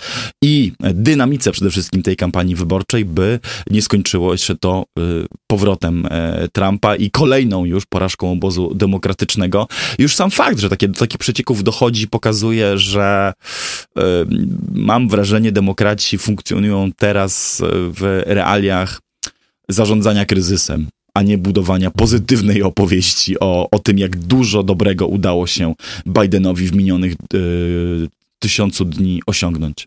[SPEAKER 1] i dynamice przede wszystkim tej kampanii wyborczej, by nie skończyło się to y, powrotem e, Trumpa i kolejną już porażką obozu demokratycznego. Już sam fakt, że takie, do takich przecieków dochodzi, pokazuje, że y, mam wrażenie, demokraci funkcjonują teraz w realiach zarządzania kryzysem a nie budowania pozytywnej opowieści o, o tym, jak dużo dobrego udało się Bidenowi w minionych yy, tysiącu dni osiągnąć.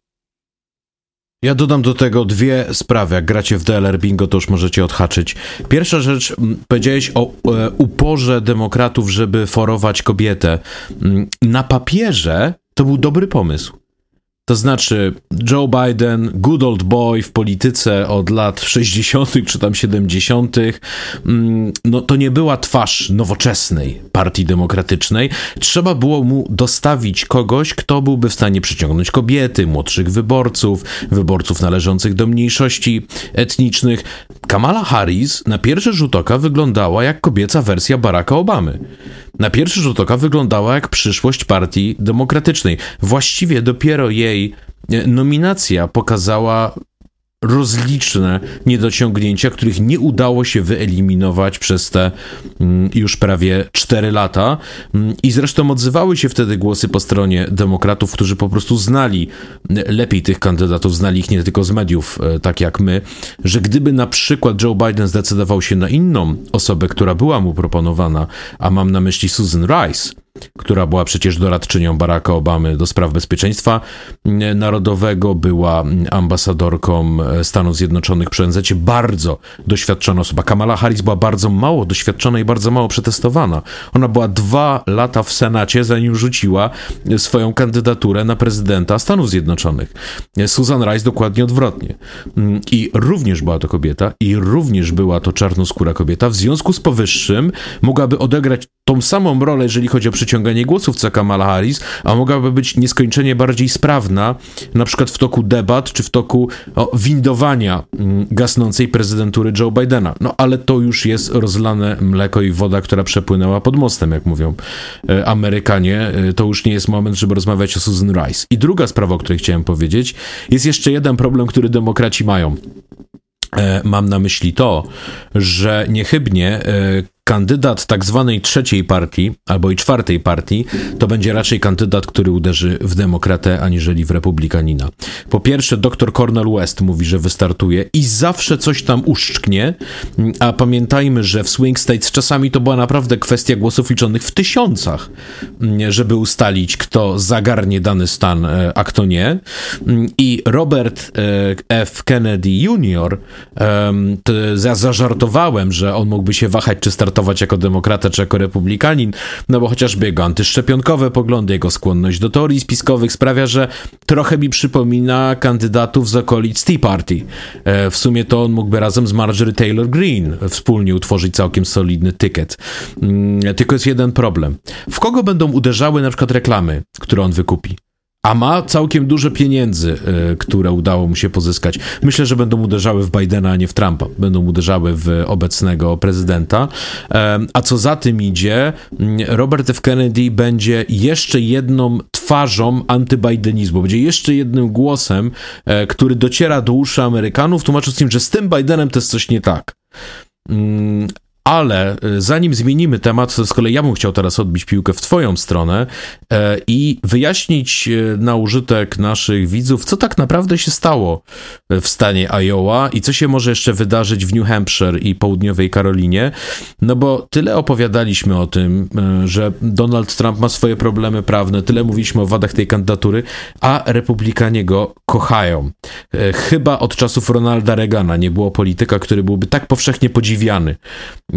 [SPEAKER 2] Ja dodam do tego dwie sprawy. Jak gracie w DLR Bingo, to już możecie odhaczyć. Pierwsza rzecz, powiedziałeś o e, uporze demokratów, żeby forować kobietę. Na papierze to był dobry pomysł. To znaczy, Joe Biden, good old boy w polityce od lat 60. czy tam 70., mm, no to nie była twarz nowoczesnej partii demokratycznej. Trzeba było mu dostawić kogoś, kto byłby w stanie przyciągnąć kobiety, młodszych wyborców, wyborców należących do mniejszości etnicznych. Kamala Harris na pierwszy rzut oka wyglądała jak kobieca wersja Baracka Obamy na pierwszy rzut oka wyglądała jak przyszłość partii demokratycznej. Właściwie dopiero jej e, nominacja pokazała rozliczne niedociągnięcia, których nie udało się wyeliminować przez te mm, już prawie 4 lata. Mm, I zresztą odzywały się wtedy głosy po stronie demokratów, którzy po prostu znali lepiej tych kandydatów, znali ich nie tylko z mediów, e, tak jak my, że gdyby na przykład Joe Biden zdecydował się na inną osobę, która była mu proponowana, a mam na myśli Susan Rice, która była przecież doradczynią Baracka Obamy do spraw bezpieczeństwa narodowego, była ambasadorką Stanów Zjednoczonych przy ONZ, bardzo doświadczona osoba. Kamala Harris była bardzo mało doświadczona i bardzo mało przetestowana. Ona była dwa lata w Senacie, zanim rzuciła swoją kandydaturę na prezydenta Stanów Zjednoczonych. Susan Rice dokładnie odwrotnie. I również była to kobieta, i również była to czarnoskóra kobieta. W związku z powyższym mogłaby odegrać tą samą rolę, jeżeli chodzi o przyciąganie głosów, co Kamala Harris, a mogłaby być nieskończenie bardziej sprawna, na przykład w toku debat, czy w toku o, windowania mm, gasnącej prezydentury Joe Bidena. No ale to już jest rozlane mleko i woda, która przepłynęła pod mostem, jak mówią e, Amerykanie. E, to już nie jest moment, żeby rozmawiać o Susan Rice. I druga sprawa, o której chciałem powiedzieć, jest jeszcze jeden problem, który demokraci mają. E, mam na myśli to, że niechybnie kandydat tak zwanej trzeciej partii, albo i czwartej partii, to będzie raczej kandydat, który uderzy w demokratę, aniżeli w republikanina. Po pierwsze, dr Cornel West mówi, że wystartuje i zawsze coś tam uszczknie, a pamiętajmy, że w swing states czasami to była naprawdę kwestia głosów liczonych w tysiącach, żeby ustalić, kto zagarnie dany stan, e, a kto nie. I Robert e, F. Kennedy Jr., zażartowałem, że on mógłby się wahać, czy startować traktować jako demokrata czy jako republikanin, no bo chociażby jego antyszczepionkowe poglądy, jego skłonność do teorii spiskowych sprawia, że trochę mi przypomina kandydatów z okolic Tea Party. E, w sumie to on mógłby razem z Marjorie Taylor Greene wspólnie utworzyć całkiem solidny tykiet. Mm, tylko jest jeden problem. W kogo będą uderzały na przykład reklamy, które on wykupi? A ma całkiem duże pieniędzy, e, które udało mu się pozyskać. Myślę, że będą uderzały w Bidena, a nie w Trumpa. Będą uderzały w obecnego prezydenta. E, a co za tym idzie, mm, Robert F. Kennedy będzie jeszcze jedną twarzą antybidenizmu, będzie jeszcze jednym głosem, e, który dociera do uszy Amerykanów, tłumacząc im, że z tym Bidenem to jest coś nie tak. Ale y, zanim zmienimy temat, to z kolei ja bym chciał teraz odbić piłkę w Twoją stronę e, i wyjaśnić e, na użytek naszych widzów, co tak naprawdę się stało w stanie Iowa i co się może jeszcze wydarzyć w New Hampshire i południowej Karolinie. No bo tyle opowiadaliśmy o tym, e, że Donald Trump ma swoje problemy prawne, tyle mówiliśmy o wadach tej kandydatury, a republikanie go kochają. Chyba od czasów Ronalda Reagana nie było polityka, który byłby tak powszechnie podziwiany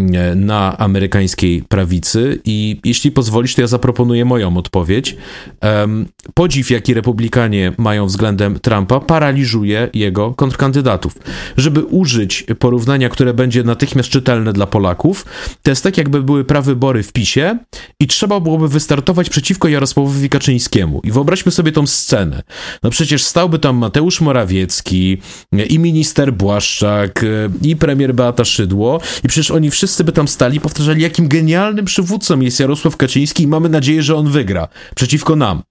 [SPEAKER 2] E, na amerykańskiej prawicy i jeśli pozwolisz, to ja zaproponuję moją odpowiedź. Podziw, jaki republikanie mają względem Trumpa, paraliżuje jego kontrkandydatów. Żeby użyć porównania, które będzie natychmiast czytelne dla Polaków, to jest tak, jakby były prawybory w PiSie i trzeba byłoby wystartować przeciwko Jarosławowi Kaczyńskiemu. I wyobraźmy sobie tą scenę. No przecież stałby tam Mateusz Morawiecki i minister Błaszczak i premier Beata Szydło i przecież oni wszyscy wszyscy by tam stali, powtarzali, jakim genialnym przywódcą jest Jarosław Kaczyński i mamy nadzieję, że on wygra przeciwko nam.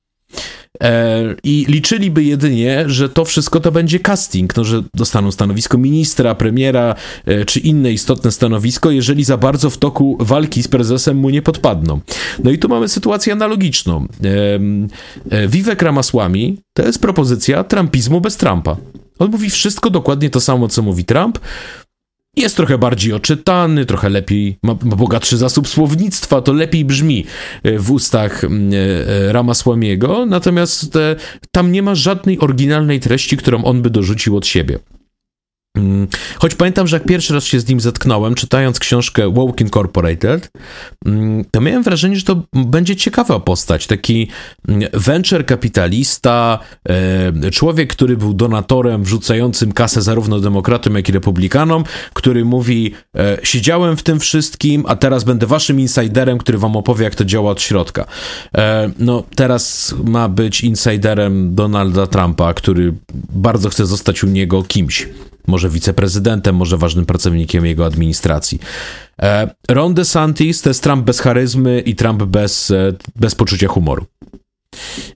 [SPEAKER 2] E, I liczyliby jedynie, że to wszystko to będzie casting, no, że dostaną stanowisko ministra, premiera e, czy inne istotne stanowisko, jeżeli za bardzo w toku walki z prezesem mu nie podpadną. No i tu mamy sytuację analogiczną. E, Vivek Ramaswamy to jest propozycja trumpizmu bez Trumpa. On mówi wszystko dokładnie to samo, co mówi Trump, jest trochę bardziej oczytany, trochę lepiej, ma, ma, bogatszy zasób słownictwa, to lepiej brzmi e, w ustach e, e, Ramasłamiego, natomiast tam nie ma żadnej oryginalnej treści, którą on by dorzucił od siebie. Mm, choć pamiętam, że jak pierwszy raz się z nim zetknąłem, czytając książkę Woke Incorporated, mm, to miałem wrażenie, że to będzie ciekawa postać. Taki mm, venture kapitalista, e, człowiek, który był donatorem, wrzucającym kasę zarówno demokratom, jak i republikanom, który mówi: e, Siedziałem w tym wszystkim, a teraz będę waszym insiderem, który wam opowie, jak to działa od środka. E, no, teraz ma być insiderem Donalda Trumpa, który bardzo chce zostać u niego kimś może wiceprezydentem, może ważnym pracownikiem jego administracji. E, Ron DeSantis to jest Trump bez charyzmy i Trump bez, e, bez poczucia humoru.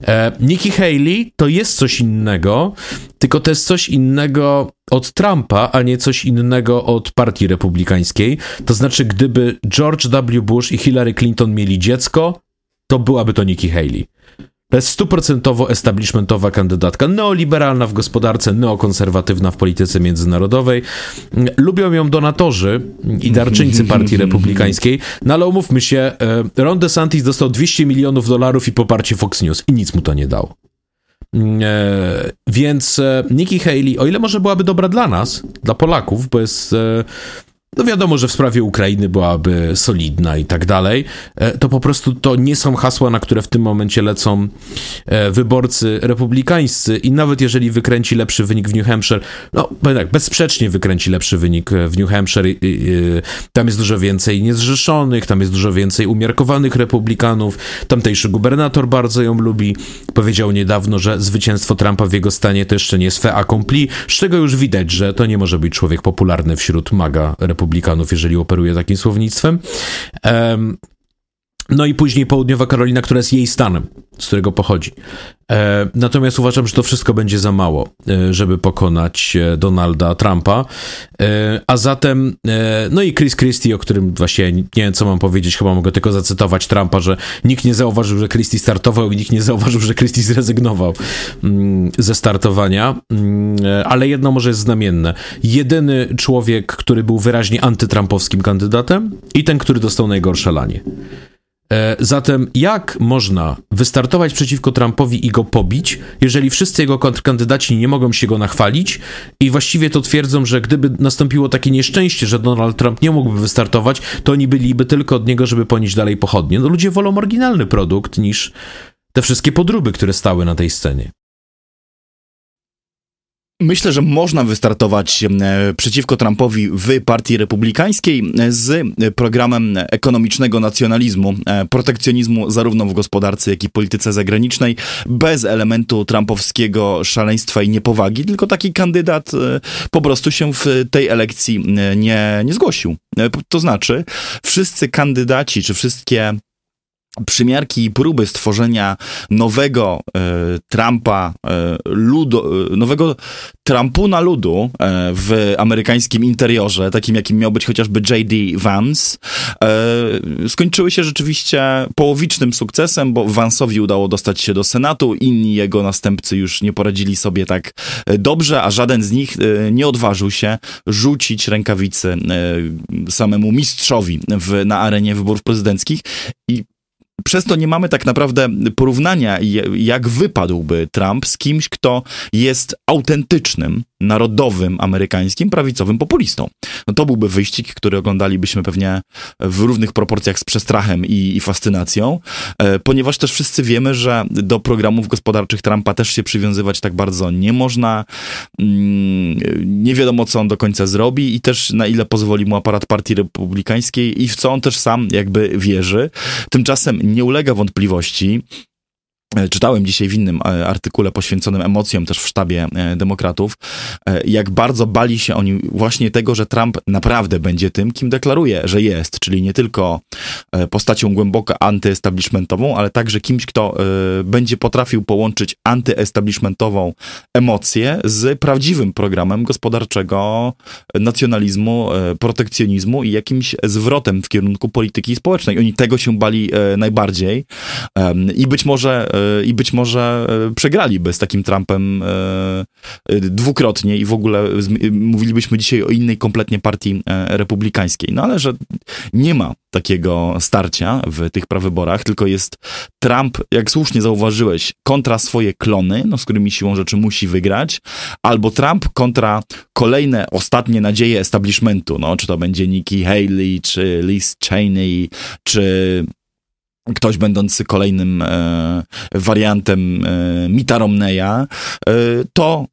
[SPEAKER 2] E, Nikki Haley to jest coś innego, tylko to jest coś innego od Trumpa, a nie coś innego od partii republikańskiej. To znaczy, gdyby George W. Bush i Hillary Clinton mieli dziecko, to byłaby to Nikki Haley. Stuprocentowo establishmentowa kandydatka, neoliberalna w gospodarce, neokonserwatywna w polityce międzynarodowej. Lubią ją donatorzy i darczyńcy partii republikańskiej, no ale umówmy się, e, Ron DeSantis dostał 200 milionów dolarów i poparcie Fox News i nic mu to nie dało. E, więc e, Nikki Haley, o ile może byłaby dobra dla nas, dla Polaków, bo jest no wiadomo, że w sprawie Ukrainy byłaby solidna i tak dalej, e, to po prostu to nie są hasła, na które w tym momencie lecą e, wyborcy republikańscy. I nawet jeżeli wykręci lepszy wynik w New Hampshire, no tak, bezsprzecznie wykręci lepszy wynik e, w New Hampshire, tam jest dużo więcej niezrzeszonych, tam jest dużo więcej umiarkowanych republikanów, tamtejszy gubernator bardzo ją lubi, powiedział niedawno, że zwycięstwo Trumpa w jego stanie to jeszcze nie jest fait accompli, z czego już widać, że to nie może być człowiek popularny wśród maga republikanów republikanów, jeżeli operuje takim słownictwem. No i później Południowa Karolina, która jest jej stanem, z którego pochodzi. E, natomiast uważam, że to wszystko będzie za mało, e, żeby pokonać e, Donalda Trumpa. E, a zatem, e, no i Chris Christie, o którym właśnie nie wiem, co mam powiedzieć, chyba mogę tylko zacytować Trumpa, że nikt nie zauważył, że Christie startował i nikt nie zauważył, że Christie zrezygnował mm, ze startowania. Mm, e, ale jedno może jest znamienne. Jedyny człowiek, który był wyraźnie antytrampowskim kandydatem i ten, który dostał najgorsze lanie. E, zatem jak można wystartować przeciwko Trumpowi i go pobić, jeżeli wszyscy jego kontrkandydaci nie mogą się go nachwalić i właściwie to twierdzą, że gdyby nastąpiło takie nieszczęście, że Donald Trump nie mógłby wystartować, to oni byliby tylko od niego, żeby ponieść dalej pochodnie. No ludzie wolą oryginalny produkt niż te wszystkie podróby, które stały na tej scenie.
[SPEAKER 1] Myślę, że można wystartować e, przeciwko Trumpowi w Partii Republikańskiej z programem ekonomicznego nacjonalizmu, e, protekcjonizmu zarówno w gospodarce, jak i polityce zagranicznej, bez elementu trumpowskiego szaleństwa i niepowagi, tylko taki kandydat e, po prostu się w tej elekcji nie, nie zgłosił. To znaczy, wszyscy kandydaci, czy wszystkie przymiarki i próby stworzenia nowego e, Trumpa, e, ludu, e, nowego Trumpuna ludu e, w amerykańskim interiorze, takim jakim miał być chociażby J.D. Vance, e, skończyły się rzeczywiście połowicznym sukcesem, bo Vance'owi udało dostać się do Senatu, inni jego następcy już nie poradzili sobie tak dobrze, a żaden z nich nie odważył się rzucić rękawicy samemu mistrzowi w, na arenie wyborów prezydenckich i przez to nie mamy tak naprawdę porównania, jak wypadłby Trump z kimś, kto jest autentycznym narodowym, amerykańskim, prawicowym populistą. No to byłby wyścig, który oglądalibyśmy pewnie w równych proporcjach z przestrachem i, i fascynacją, e, ponieważ też wszyscy wiemy, że do programów gospodarczych Trumpa też się przywiązywać tak bardzo nie można. Mm, nie wiadomo, co on do końca zrobi i też na ile pozwoli mu aparat partii republikańskiej i w co on też sam jakby wierzy. Tymczasem nie ulega wątpliwości, czytałem dzisiaj w innym e, artykule poświęconym emocjom też w sztabie e, demokratów, jak bardzo bali się oni właśnie tego, że Trump naprawdę będzie tym, kim deklaruje, że jest, czyli nie tylko postacią głęboko antyestablishmentową, ale także kimś, kto będzie potrafił połączyć antyestablishmentową emocję z prawdziwym programem gospodarczego nacjonalizmu, protekcjonizmu i jakimś zwrotem w kierunku polityki społecznej. Oni tego się bali najbardziej i być może i być może e, przegraliby z takim Trumpem e, e, dwukrotnie i w ogóle mówilibyśmy dzisiaj o innej kompletnie partii republikańskiej. No ale że nie ma takiego starcia w tych prawyborach, tylko jest Trump, jak słusznie zauważyłeś, kontra swoje klony, no, z którymi siłą rzeczy musi wygrać, albo Trump kontra kolejne, ostatnie nadzieje establishmentu, no, czy to będzie Nikki Haley, czy Liz Cheney, czy ktoś będący kolejnym e, wariantem e, Mita Romneya, e, to,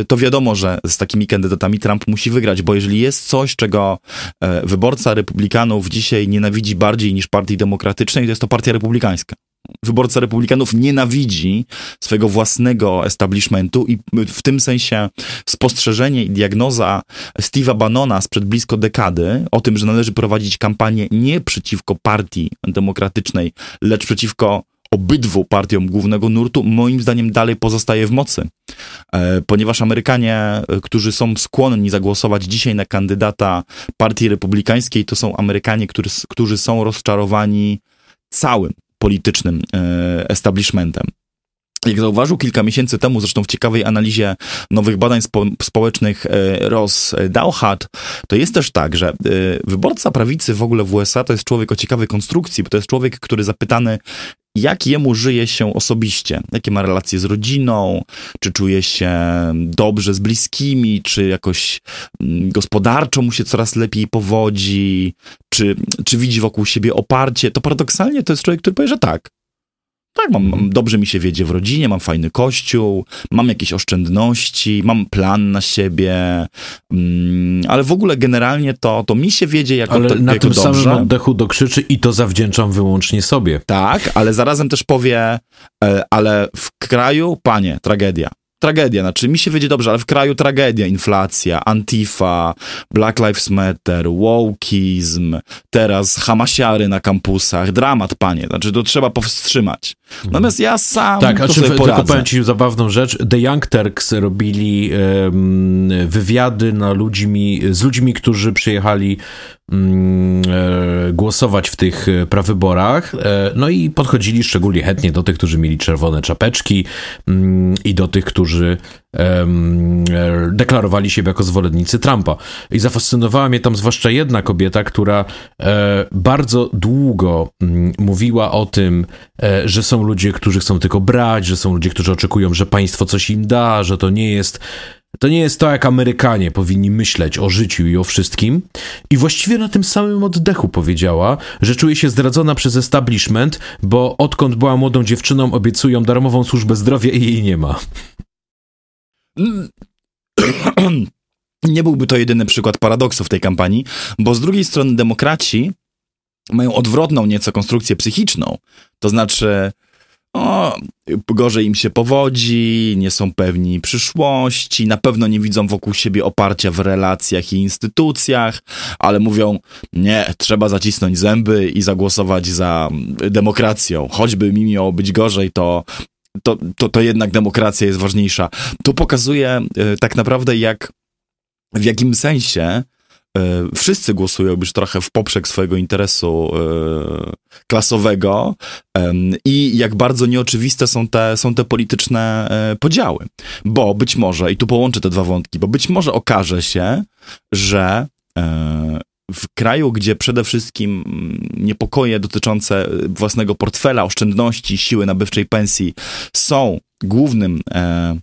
[SPEAKER 1] e, to wiadomo, że z takimi kandydatami Trump musi wygrać, bo jeżeli jest coś, czego e, wyborca republikanów dzisiaj nienawidzi bardziej niż partii demokratycznej, to jest to partia republikańska wyborca republikanów nienawidzi swojego własnego establishmentu i w tym sensie spostrzeżenie i diagnoza Steve'a Bannona sprzed blisko dekady o tym, że należy prowadzić kampanię nie przeciwko partii demokratycznej, lecz przeciwko obydwu partiom głównego nurtu, moim zdaniem dalej pozostaje w mocy. E, ponieważ Amerykanie, którzy są skłonni zagłosować dzisiaj na kandydata partii republikańskiej, to są Amerykanie, którzy, którzy są rozczarowani całym politycznym e, establishmentem. jak zauważył kilka miesięcy temu, zresztą w ciekawej analizie nowych badań spo, społecznych e, Ross Dauchat, to jest też tak, że e, wyborca prawicy w ogóle w USA to jest człowiek o ciekawej konstrukcji, bo to jest człowiek, który zapytany, jak jemu żyje się osobiście, jakie ma relacje z rodziną, czy czuje się dobrze z bliskimi, czy jakoś mm, gospodarczo mu się coraz lepiej powodzi, czy, czy widzi wokół siebie oparcie, to paradoksalnie to jest człowiek, który powie, że tak. Tak, mam, mam, dobrze mi się wiedzie w rodzinie, mam fajny kościół, mam jakieś oszczędności, mam plan na siebie, mm, ale w ogóle generalnie to, to mi się wiedzie jako
[SPEAKER 2] Ale
[SPEAKER 1] to,
[SPEAKER 2] na
[SPEAKER 1] jako
[SPEAKER 2] tym
[SPEAKER 1] dobrze.
[SPEAKER 2] samym oddechu dokrzyczy i to zawdzięczam wyłącznie sobie.
[SPEAKER 1] Tak, ale zarazem też powie, e, ale w kraju, panie, tragedia. Tragedia, znaczy mi się wiedzie dobrze, ale w kraju tragedia, inflacja, antifa, Black Lives Matter, wokeizm, teraz hamasiary na kampusach, dramat, panie, znaczy to trzeba powstrzymać. Natomiast ja sam
[SPEAKER 2] Tak,
[SPEAKER 1] to
[SPEAKER 2] a czy
[SPEAKER 1] sobie
[SPEAKER 2] w- tylko
[SPEAKER 1] poradzę.
[SPEAKER 2] powiem ci zabawną rzecz. The Young Turks robili wywiady na ludźmi, z ludźmi, którzy przyjechali mm, e, głosować w tych e, prawyborach. E, no i podchodzili szczególnie chętnie do tych, którzy mieli czerwone czapeczki mm, i do tych, którzy deklarowali siebie jako zwolennicy Trumpa. I zafascynowała mnie tam zwłaszcza jedna kobieta, która e, bardzo długo mm, mówiła o tym, e, że są ludzie, którzy chcą tylko brać, że są ludzie, którzy oczekują, że państwo coś im da, że to nie jest. To nie jest to, jak Amerykanie powinni myśleć o życiu i o wszystkim. I właściwie na tym samym oddechu powiedziała, że czuje się zdradzona przez establishment, bo odkąd była młodą dziewczyną, obiecują darmową służbę zdrowia i jej nie ma.
[SPEAKER 1] Nie byłby to jedyny przykład paradoksu w tej kampanii, bo z drugiej strony demokraci mają odwrotną nieco konstrukcję psychiczną. To znaczy, o, gorzej im się powodzi, nie są pewni przyszłości, na pewno nie widzą wokół siebie oparcia w relacjach i instytucjach, ale mówią, nie, trzeba zacisnąć zęby i zagłosować za demokracją. Choćby mi miało być gorzej, to to, to, to jednak demokracja jest ważniejsza. To pokazuje y, tak naprawdę, jak w jakim sensie y, wszyscy głosują już trochę w poprzek swojego interesu y, klasowego i jak bardzo nieoczywiste są te, są te polityczne e, podziały. Bo być może, i tu połączę te dwa wątki, bo być może okaże się, że e, w kraju, gdzie przede wszystkim mm, niepokoje dotyczące y, własnego portfela, oszczędności, siły nabywczej pensji są głównym e,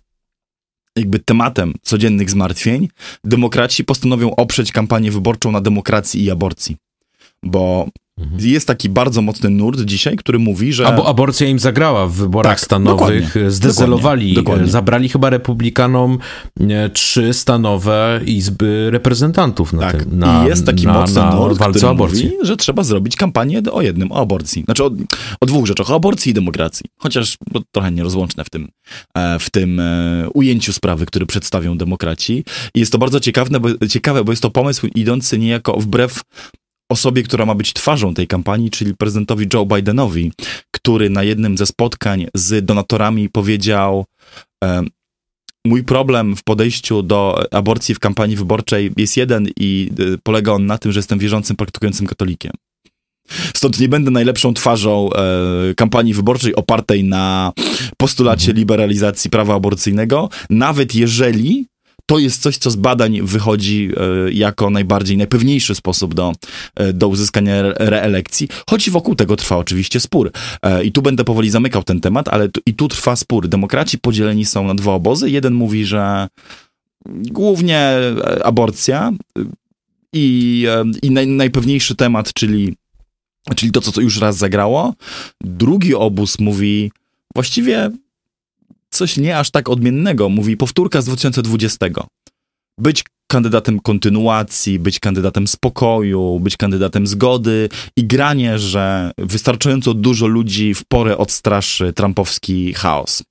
[SPEAKER 1] jakby tematem codziennych zmartwień, demokraci postanowią oprzeć kampanię wyborczą na demokracji i aborcji. Bo jest taki bardzo mocny nurt dzisiaj, który mówi, że...
[SPEAKER 2] A bo aborcja im zagrała w wyborach
[SPEAKER 1] Tak,
[SPEAKER 2] stanowych,
[SPEAKER 1] dokładnie,
[SPEAKER 2] zdezelowali,
[SPEAKER 1] dokładnie, dokładnie.
[SPEAKER 2] zabrali chyba republikanom e, trzy stanowe izby reprezentantów na
[SPEAKER 1] Tak.
[SPEAKER 2] tym, na,
[SPEAKER 1] I jest taki
[SPEAKER 2] na,
[SPEAKER 1] mocny
[SPEAKER 2] na
[SPEAKER 1] nurt,
[SPEAKER 2] walce
[SPEAKER 1] który
[SPEAKER 2] o aborcję.
[SPEAKER 1] mówi, że trzeba zrobić kampanię o jednym, o aborcji. Znaczy o, o dwóch rzeczach, o aborcji i demokracji. Chociaż trochę nierozłączne w tym, e, w tym e, ujęciu sprawy, który przedstawią demokraci. I jest to bardzo ciekawe bo, ciekawe, bo jest to pomysł idący niejako wbrew osobie, która ma być twarzą tej kampanii, czyli prezydentowi Joe Bidenowi, który na jednym ze spotkań z donatorami powiedział Mój problem w podejściu do aborcji w kampanii wyborczej jest jeden i y, polega on na tym, że jestem wierzącym, praktykującym katolikiem. Stąd nie będę najlepszą twarzą e, kampanii wyborczej opartej na postulacie liberalizacji prawa aborcyjnego, nawet jeżeli to jest coś, co z badań wychodzi e, jako najbardziej, najpewniejszy sposób do, e, do uzyskania re- reelekcji, choć wokół tego trwa oczywiście spór. E, I tu będę powoli zamykał ten temat, ale tu, i tu trwa spór. Demokraci podzieleni są na dwa obozy. Jeden mówi, że głównie aborcja i, i naj, najpewniejszy temat, czyli, czyli to, co już raz zagrało. Drugi obóz mówi właściwie coś nie aż tak odmiennego. Mówi powtórka z 2020. Być kandydatem kontynuacji, być kandydatem spokoju, być kandydatem zgody i granie, że wystarczająco dużo ludzi w porę odstraszy trumpowski chaos.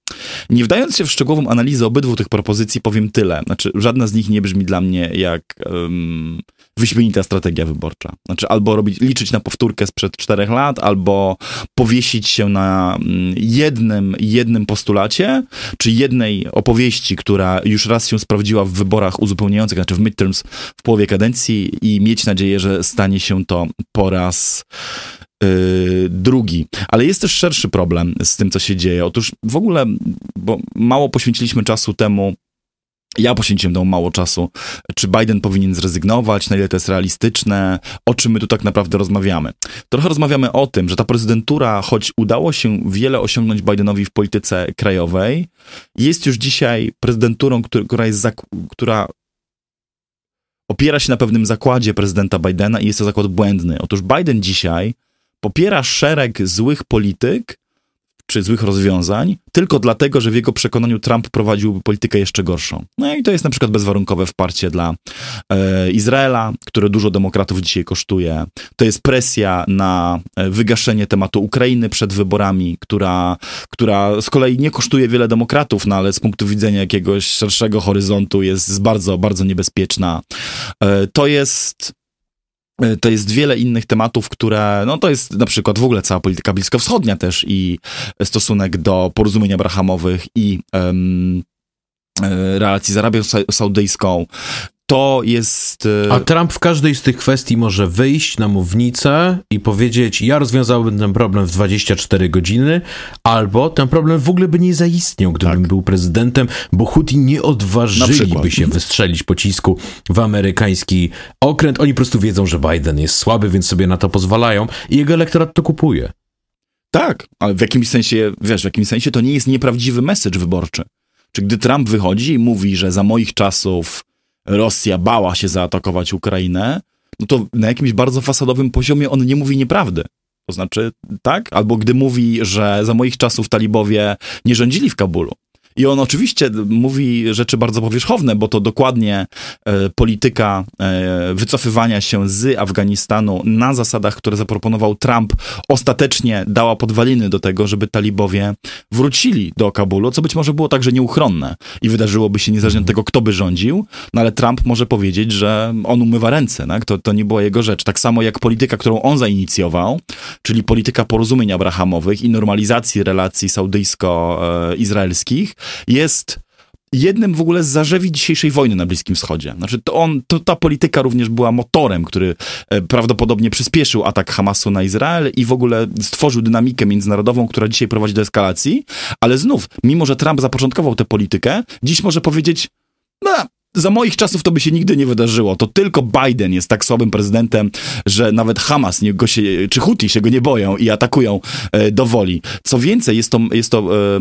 [SPEAKER 1] Nie wdając się w szczegółową analizę obydwu tych propozycji, powiem tyle. Znaczy, żadna z nich nie brzmi dla mnie jak um, wyśmienita strategia wyborcza. Znaczy, albo robić, liczyć na powtórkę sprzed czterech lat, albo powiesić się na mm, jednym, jednym postulacie, czy jednej opowieści, która już raz się sprawdziła w wyborach uzupełniających, znaczy w midterms w połowie kadencji i mieć nadzieję, że stanie się to po raz drugi. Ale jest też szerszy problem z tym, co się dzieje. Otóż w ogóle, bo mało poświęciliśmy czasu temu ja poświęciłem temu mało czasu. Czy Biden powinien zrezygnować, na ile to jest realistyczne, o czym my tu tak naprawdę rozmawiamy. Trochę rozmawiamy o tym, że ta prezydentura, choć udało się wiele osiągnąć Bidenowi w polityce krajowej, jest już dzisiaj prezydenturą, która, jest, która opiera się na pewnym zakładzie prezydenta Bidena i jest to zakład błędny. Otóż Biden dzisiaj popiera szereg złych polityk, czy złych rozwiązań, tylko dlatego, że w jego przekonaniu Trump prowadziłby politykę jeszcze gorszą. No i to jest na przykład bezwarunkowe wsparcie dla e, Izraela, które dużo demokratów dzisiaj kosztuje. To jest presja na e, wygaszenie tematu Ukrainy przed wyborami, która, która z kolei nie kosztuje wiele demokratów, no ale z punktu widzenia jakiegoś szerszego horyzontu jest bardzo, bardzo niebezpieczna. E, to jest to jest wiele innych tematów, które, no to jest na przykład w ogóle cała polityka bliskowschodnia też i stosunek do porozumień abrahamowych i um, relacji z Arabią Saudyjską to jest.
[SPEAKER 2] E, A Trump w każdej z tych kwestii może wyjść na mównicę i powiedzieć: Ja rozwiązałbym ten problem w 24 godziny, albo ten problem w ogóle by nie zaistniał, gdybym tak. był prezydentem, bo Huti nie odważyliby się wystrzelić pocisku w amerykański okręt. Oni po prostu wiedzą, że Biden jest słaby, więc sobie na to pozwalają i jego elektorat to kupuje.
[SPEAKER 1] Tak, ale w jakimś sensie, wiesz, w jakimś sensie to nie jest nieprawdziwy message wyborczy. Czy gdy Trump wychodzi i mówi, że za moich czasów Rosja bała się zaatakować Ukrainę, no to na jakimś bardzo fasadowym poziomie on nie mówi nieprawdy. To znaczy, tak? Albo gdy mówi, że za moich czasów talibowie nie rządzili w Kabulu, i on oczywiście mówi rzeczy bardzo powierzchowne, bo to dokładnie e, polityka e, wycofywania się z Afganistanu na zasadach, które zaproponował Trump, ostatecznie dała podwaliny do tego, żeby talibowie wrócili do Kabulu, co być może było także nieuchronne i wydarzyłoby się niezależnie od tego, kto by rządził, no ale Trump może powiedzieć, że on umywa ręce, tak? to, to nie była jego rzecz. Tak samo jak polityka, którą on zainicjował, czyli polityka porozumień abrahamowych i normalizacji relacji saudyjsko-izraelskich, jest jednym w ogóle z zarzewi dzisiejszej wojny na Bliskim Wschodzie. Znaczy, to on, to ta polityka również była motorem, który e, prawdopodobnie przyspieszył atak Hamasu na Izrael i w ogóle stworzył dynamikę międzynarodową, która dzisiaj prowadzi do eskalacji. Ale znów, mimo że Trump zapoczątkował tę politykę, dziś może powiedzieć, no, za moich czasów to by się nigdy nie wydarzyło. To tylko Biden jest tak słabym prezydentem, że nawet Hamas nie, go się, czy Houthi się go nie boją i atakują e, do woli. Co więcej, jest to, jest to e,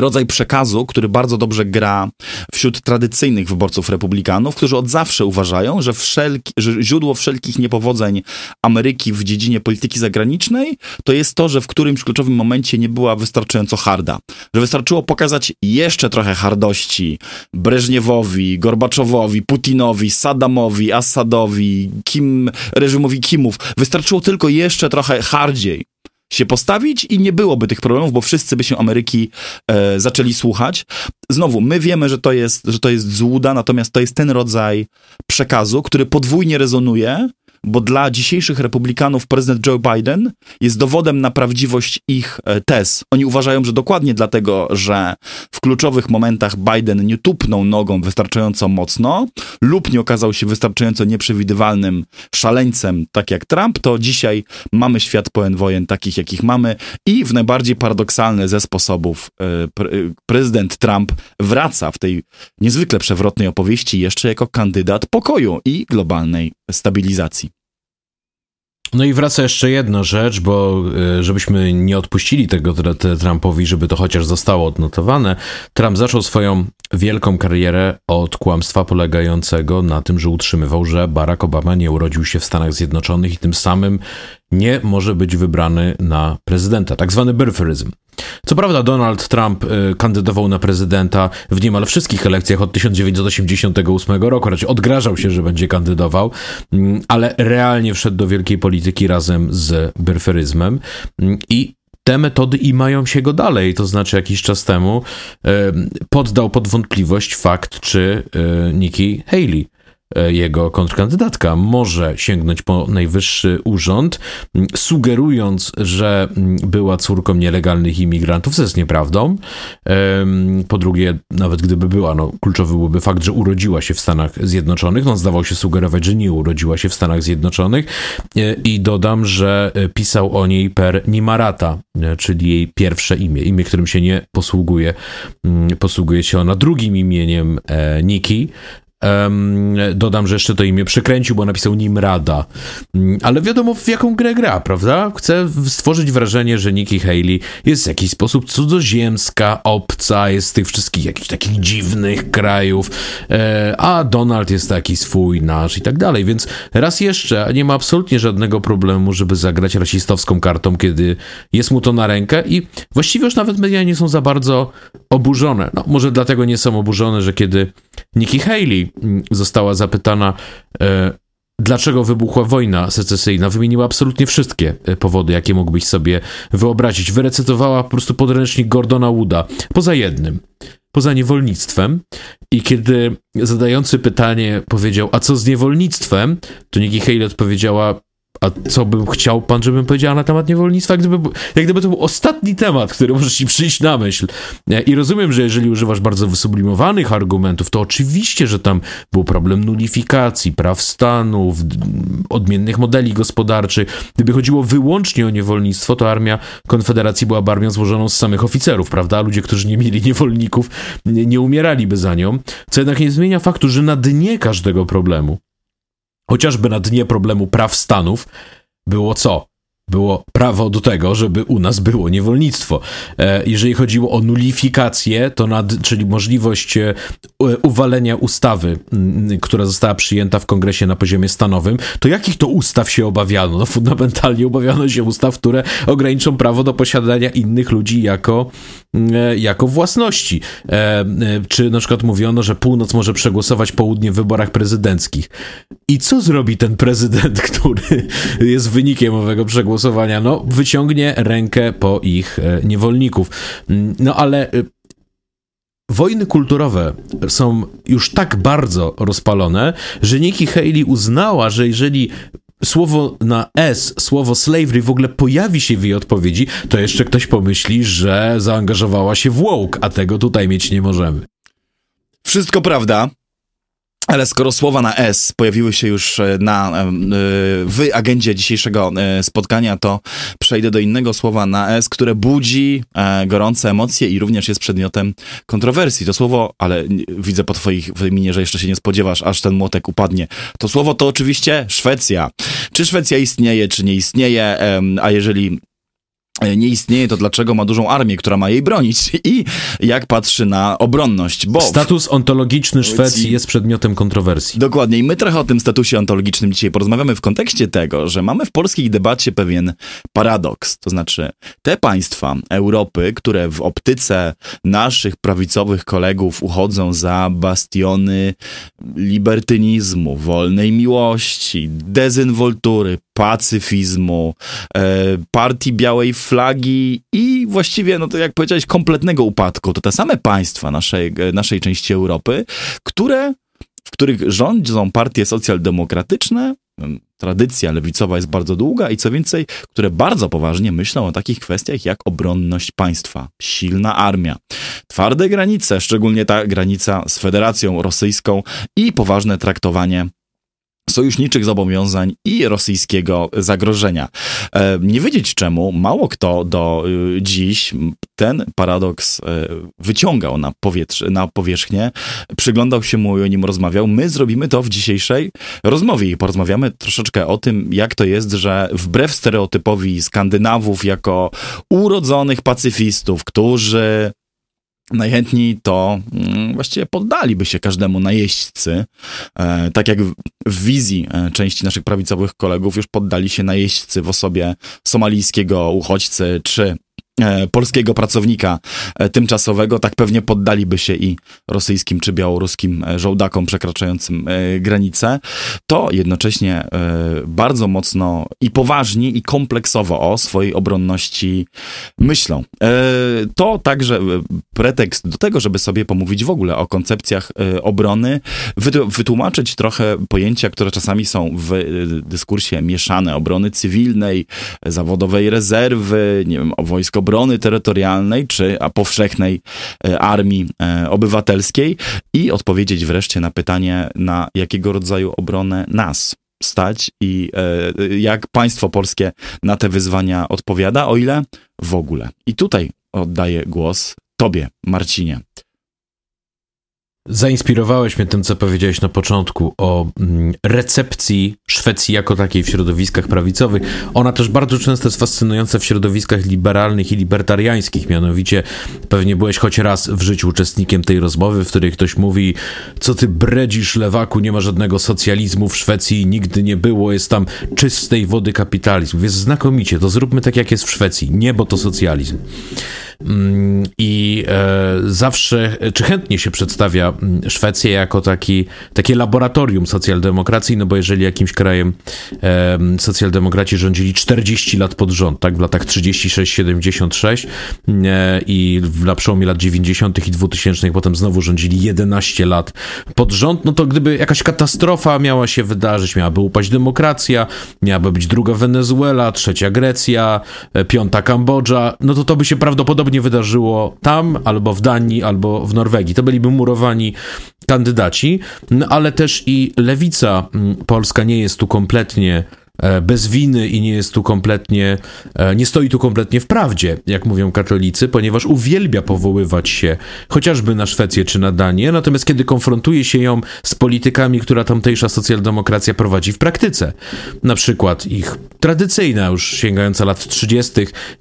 [SPEAKER 1] rodzaj przekazu, który bardzo dobrze gra wśród tradycyjnych wyborców republikanów, którzy od zawsze uważają, że, wszelki, że źródło wszelkich niepowodzeń Ameryki w dziedzinie polityki zagranicznej to jest to, że w którymś kluczowym momencie nie była wystarczająco harda. Że wystarczyło pokazać jeszcze trochę hardości Breżniewowi, Gorbaczowowi, Putinowi, Saddamowi, Assadowi, Kim, reżimowi Kimów. Wystarczyło tylko jeszcze trochę hardziej się postawić i nie byłoby tych problemów, bo wszyscy by się Ameryki e, zaczęli słuchać. Znowu, my wiemy, że to, jest, że to jest złuda, natomiast to jest ten rodzaj przekazu, który podwójnie rezonuje bo dla dzisiejszych republikanów prezydent Joe Biden jest dowodem na prawdziwość ich e, tez. Oni uważają, że dokładnie dlatego, że w kluczowych momentach Biden nie tupnął nogą wystarczająco mocno lub nie okazał się wystarczająco nieprzewidywalnym szaleńcem, tak jak Trump, to dzisiaj mamy świat pełen wojen takich, jakich mamy i w najbardziej paradoksalny ze sposobów e, pre prezydent Trump wraca w tej niezwykle przewrotnej opowieści jeszcze jako kandydat pokoju i globalnej stabilizacji.
[SPEAKER 2] No i wraca jeszcze jedna rzecz, bo e, żebyśmy nie odpuścili tego Trumpowi, żeby to chociaż zostało odnotowane, Trump zaczął swoją wielką karierę od kłamstwa polegającego na tym, że utrzymywał, że Barack Obama nie urodził się w Stanach Zjednoczonych i tym samym nie może być wybrany na prezydenta, tak zwany birtherism. Co prawda Donald Trump y, kandydował na prezydenta w niemal wszystkich elekcjach od 1988 roku, raczej odgrażał się, że będzie kandydował, y, ale realnie wszedł do wielkiej polityki razem z birtheryzmem y, i te metody i mają się go dalej. To znaczy, jakiś czas temu poddał pod wątpliwość fakt, czy Nikki Haley jego kontrkandydatka może sięgnąć po najwyższy urząd, sugerując, że była córką nielegalnych imigrantów, co jest nieprawdą. Po drugie, nawet gdyby była, no, kluczowy byłby fakt, że urodziła się w Stanach Zjednoczonych. No, zdawał się sugerować, że nie urodziła się w Stanach Zjednoczonych. E, I dodam, że pisał o niej per Nimarata, czyli jej pierwsze imię, imię, którym się nie posługuje. Posługuje się ona drugim imieniem e, Niki, dodam, że jeszcze to imię przekręcił, bo napisał nim Rada. Um, ale wiadomo, w jaką grę gra, prawda? Chce stworzyć wrażenie, że Nikki Haley jest w jakiś sposób cudzoziemska, obca, jest z tych wszystkich jakichś takich dziwnych krajów, e, a Donald jest taki swój, nasz i tak dalej. Więc raz jeszcze nie ma absolutnie żadnego problemu, żeby zagrać rasistowską kartą, kiedy jest mu to na rękę i właściwie już nawet media nie są za bardzo oburzone. No, może dlatego nie są oburzone, że kiedy Nikki Haley mm, została zapytana, e, dlaczego wybuchła wojna secesyjna, wymieniła absolutnie wszystkie e, powody, jakie mógłbyś sobie wyobrazić. Wyrecytowała po prostu podręcznik Gordona Wooda, poza jednym, poza niewolnictwem. I kiedy zadający pytanie powiedział, a co z niewolnictwem, to Nikki Haley odpowiedziała, a co bym chciał pan, żebym powiedziała na temat niewolnictwa? Gdyby, jak gdyby to był ostatni temat, który może ci przyjść na myśl. I rozumiem, że jeżeli używasz bardzo wysublimowanych argumentów, to oczywiście, że tam był problem nulifikacji, praw stanu, odmiennych modeli gospodarczych. Gdyby chodziło wyłącznie o niewolnictwo, to armia Konfederacji byłaby armią złożoną z samych oficerów, prawda? Ludzie, którzy nie mieli niewolników, nie, nie umieraliby za nią. Co jednak nie zmienia faktu, że na dnie każdego problemu chociażby na dnie problemu praw stanów było co? Było prawo do tego, żeby u nas było niewolnictwo. E, jeżeli chodziło o nulifikację, to nad, czyli możliwość e, uwalenia ustawy, która została przyjęta w kongresie na poziomie stanowym, to jakich to ustaw się obawiano? No fundamentalnie obawiano się ustaw, które ograniczą prawo do posiadania innych ludzi jako, e, jako własności. Czy na przykład mówiono, że północ może przegłosować południe w wyborach prezydenckich. I co zrobi ten prezydent, który jest wynikiem owego przegłosowania? Głosowania, no wyciągnie rękę po ich e, niewolników. Mm, no ale e, Wojny kulturowe są już tak bardzo rozpalone, że Nikki Haley uznała, że jeżeli słowo na S, słowo slavery w ogóle pojawi się w jej odpowiedzi, to jeszcze ktoś pomyśli, że zaangażowała się w woke, a tego tutaj mieć nie możemy.
[SPEAKER 1] Wszystko prawda. Ale skoro słowa na S pojawiły się już e, na, e, w agendzie dzisiejszego e, spotkania, to przejdę do innego słowa na S, które budzi gorące emocje i również jest przedmiotem kontrowersji. To słowo, ale widzę po twoich wyminie, że jeszcze się nie spodziewasz, aż ten młotek upadnie. To słowo to oczywiście Szwecja. Czy Szwecja istnieje, czy nie istnieje? A jeżeli E, nie istnieje, to dlaczego ma dużą armię, która ma jej bronić i jak patrzy na obronność, bo...
[SPEAKER 2] Status ontologiczny Szwecji jest przedmiotem kontrowersji.
[SPEAKER 1] Dokładnie i my trochę o tym statusie ontologicznym dzisiaj porozmawiamy w kontekście tego, że mamy w polskiej debacie pewien paradoks, to znaczy te państwa Europy, które w optyce naszych prawicowych kolegów uchodzą za bastiony libertynizmu, wolnej miłości, dezynwoltury, pacyfizmu, e, partii białej flagi i właściwie, no to jak powiedziałeś, kompletnego upadku. To te same państwa naszej, e, naszej części Europy, które, w których rządzą partie socjaldemokratyczne, tradycja lewicowa jest bardzo długa i co więcej, które bardzo poważnie myślą o takich kwestiach jak obronność państwa, silna armia, twarde granice, szczególnie ta granica z Federacją Rosyjską i poważne traktowanie sojuszniczych zobowiązań i rosyjskiego zagrożenia. E, nie wiedzieć czemu, mało kto do y, dziś ten paradoks e, wyciągał na, powietrze, na powierzchnię, przyglądał się mu i o nim rozmawiał. My zrobimy to w dzisiejszej rozmowie i porozmawiamy troszeczkę o tym, jak to jest, że wbrew stereotypowi Skandynawów jako urodzonych pacyfistów, którzy najchętniej to mm, właściwie poddaliby się każdemu najeźdźcy. E, tak jak w wizji e, części naszych prawicowych kolegów już poddali się najeźdźcy w osobie somalijskiego uchodźcy czy polskiego pracownika e, tymczasowego, tak pewnie poddaliby się i rosyjskim czy białoruskim e, żołdakom przekraczającym e, granice, to jednocześnie e, bardzo mocno i poważnie i kompleksowo o swojej obronności myślą. E, to także e, pretekst do tego, żeby sobie pomówić w ogóle o koncepcjach e, obrony, wytłumaczyć trochę pojęcia, które czasami są w e, dyskursie mieszane, obrony cywilnej, zawodowej rezerwy, nie wiem, o wojsk obrony terytorialnej, czy powszechnej e, armii e, obywatelskiej i odpowiedzieć wreszcie na pytanie, na jakiego rodzaju obronę nas stać i e, jak państwo polskie na te wyzwania odpowiada, o ile w ogóle. I tutaj oddaję głos tobie, Marcinie.
[SPEAKER 2] Zainspirowałeś mnie tym, co powiedziałeś na początku o mm, recepcji Szwecji jako takiej w środowiskach prawicowych. Ona też bardzo często jest fascynująca w środowiskach liberalnych i libertariańskich. Mianowicie, pewnie byłeś choć raz w życiu uczestnikiem tej rozmowy, w której ktoś mówi: Co ty bredzisz, lewaku, nie ma żadnego socjalizmu w Szwecji, nigdy nie było, jest tam czystej wody kapitalizm. Więc znakomicie, to zróbmy tak, jak jest w Szwecji. Niebo to socjalizm. Mm, I e, zawsze, czy chętnie się przedstawia mm, Szwecję jako taki, takie laboratorium socjaldemokracji, no bo jeżeli jakimś krajem e, socjaldemokraci rządzili 40 lat pod rząd, tak, w latach 36-76 e, i na przełomie lat 90. i 2000 potem znowu rządzili 11 lat pod rząd, no to gdyby jakaś katastrofa miała się wydarzyć, miałaby upaść demokracja, miałaby być druga Wenezuela, trzecia Grecja, piąta Kambodża, no to to by się prawdopodobnie wydarzyło tam, albo w Danii, albo w Norwegii. To byliby murowani kandydaci, no ale też i lewica mm, polska nie jest tu kompletnie bez winy i nie jest tu kompletnie, e, nie stoi tu kompletnie w prawdzie, jak mówią katolicy, ponieważ uwielbia powoływać się chociażby na Szwecję czy na Danię, natomiast kiedy konfrontuje się ją z politykami, która tamtejsza socjaldemokracja prowadzi w praktyce, na przykład ich tradycyjna, już sięgająca lat 30.,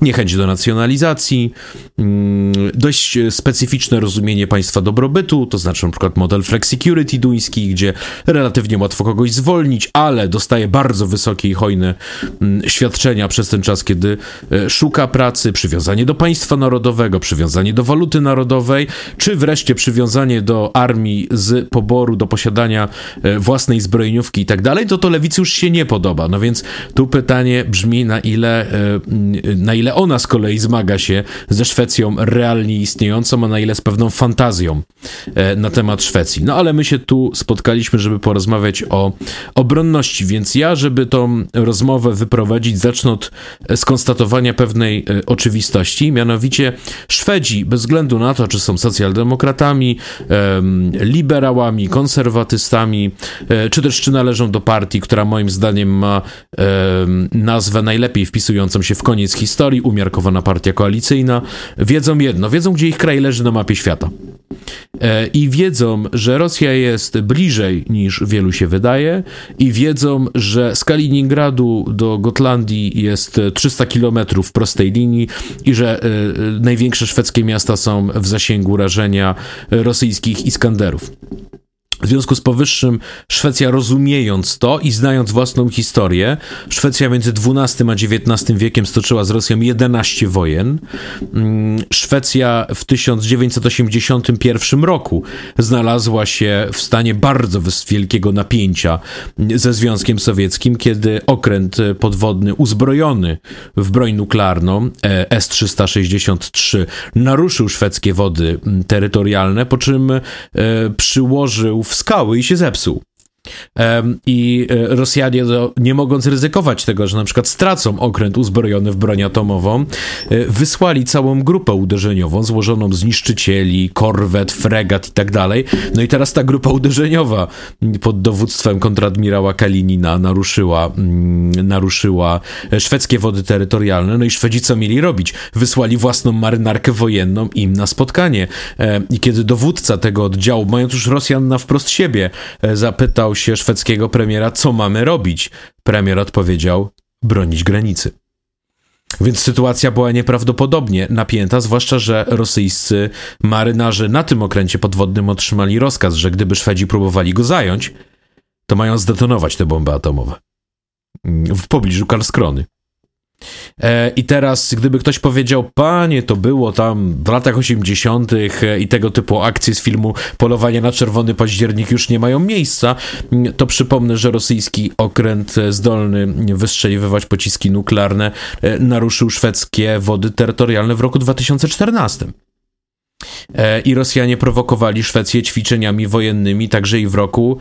[SPEAKER 2] niechęć do nacjonalizacji, mm, dość specyficzne rozumienie państwa dobrobytu, to znaczy na przykład model flexicurity duński, gdzie relatywnie łatwo kogoś zwolnić, ale dostaje bardzo wysokie i hojne mm, świadczenia przez ten czas, kiedy e, szuka pracy, przywiązanie do państwa narodowego, przywiązanie do waluty narodowej, czy wreszcie przywiązanie do armii z poboru, do posiadania e, własnej zbrojeniówki i tak dalej, to to lewicy już się nie podoba. No więc tu pytanie brzmi, na ile, e, na ile ona z kolei zmaga się ze Szwecją realnie istniejącą, a na ile z pewną fantazją na temat Szwecji. No ale my się tu spotkaliśmy, żeby porozmawiać o obronności, więc ja, żeby tą rozmowę wyprowadzić, zacznę od skonstatowania pewnej e, oczywistości, mianowicie Szwedzi, bez względu na to, czy są socjaldemokratami, liberałami, konserwatystami, e, czy też czy należą do partii, która moim zdaniem ma nazwę najlepiej wpisującą się w koniec historii, umiarkowana partia koalicyjna, wiedzą jedno, wiedzą, gdzie ich kraj leży na mapie świata. E, I wiedzą, że Rosja jest bliżej niż wielu się wydaje, i wiedzą, że z Kaliningradu do Gotlandii jest 300 km w prostej linii, i że e, największe szwedzkie miasta są w zasięgu rażenia rosyjskich Iskanderów. W związku z powyższym Szwecja rozumiejąc to i znając własną historię, Szwecja między XII a XIX wiekiem stoczyła z Rosją 11 wojen. Mm, Szwecja w 1981 roku znalazła się w stanie bardzo wielkiego napięcia ze Związkiem Sowieckim, kiedy okręt podwodny uzbrojony w broń nuklearną e, S-363 naruszył szwedzkie wody terytorialne, po czym e, przyłożył w skały i się zepsuł. I e, Rosjanie, no, nie mogąc ryzykować tego, że na przykład stracą okręt uzbrojony w broń atomową, e, wysłali całą grupę uderzeniową złożoną z niszczycieli, korwet, fregat i tak dalej. No i teraz ta grupa uderzeniowa pod dowództwem kontradmirała Kalinina naruszyła, mm, naruszyła szwedzkie wody terytorialne. No i Szwedzi co mieli robić? Wysłali własną marynarkę wojenną im na spotkanie. E, I kiedy dowódca tego oddziału, mając już Rosjan na wprost siebie, zapytał się szwedzkiego premiera, co mamy robić. Premier odpowiedział: bronić granicy. Więc sytuacja była nieprawdopodobnie napięta, zwłaszcza, że rosyjscy marynarze na tym okręcie podwodnym otrzymali rozkaz, że gdyby Szwedzi próbowali go zająć, to mają zdetonować te bomby atomowe w pobliżu Karlskrony. E, I teraz, gdyby ktoś powiedział, panie, to było tam w latach 80. E, i tego typu akcje z filmu Polowanie na Czerwony Październik już nie mają miejsca, to przypomnę, że rosyjski okręt zdolny wystrzeliwywać pociski nuklearne e, naruszył szwedzkie wody terytorialne w roku 2014. I Rosjanie prowokowali Szwecję ćwiczeniami wojennymi także i w roku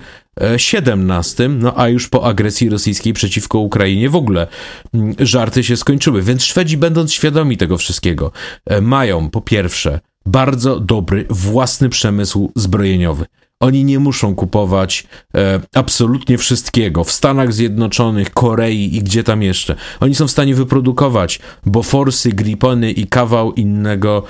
[SPEAKER 2] 17, no a już po agresji rosyjskiej przeciwko Ukrainie w ogóle mm, żarty się skończyły. Więc Szwedzi, będąc świadomi tego wszystkiego, e, mają po pierwsze bardzo dobry własny przemysł zbrojeniowy. Oni nie muszą kupować e, absolutnie wszystkiego w Stanach Zjednoczonych, Korei i gdzie tam jeszcze. Oni są w stanie wyprodukować Boforsy, Gripony i kawał innego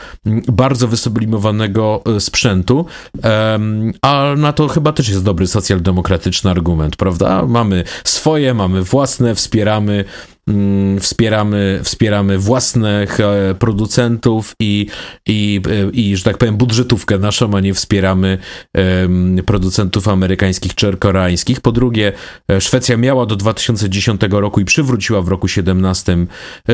[SPEAKER 2] bardzo wysublimowanego e, sprzętu, e, a na to chyba też jest dobry socjaldemokratyczny argument, prawda? Mamy swoje, mamy własne, wspieramy wspieramy, wspieramy własnych e, producentów i, i, e, i, że tak powiem, budżetówkę naszą, a nie wspieramy producentów amerykańskich czy koreańskich. Po drugie, e, Szwecja miała do 2010 roku i przywróciła w roku 17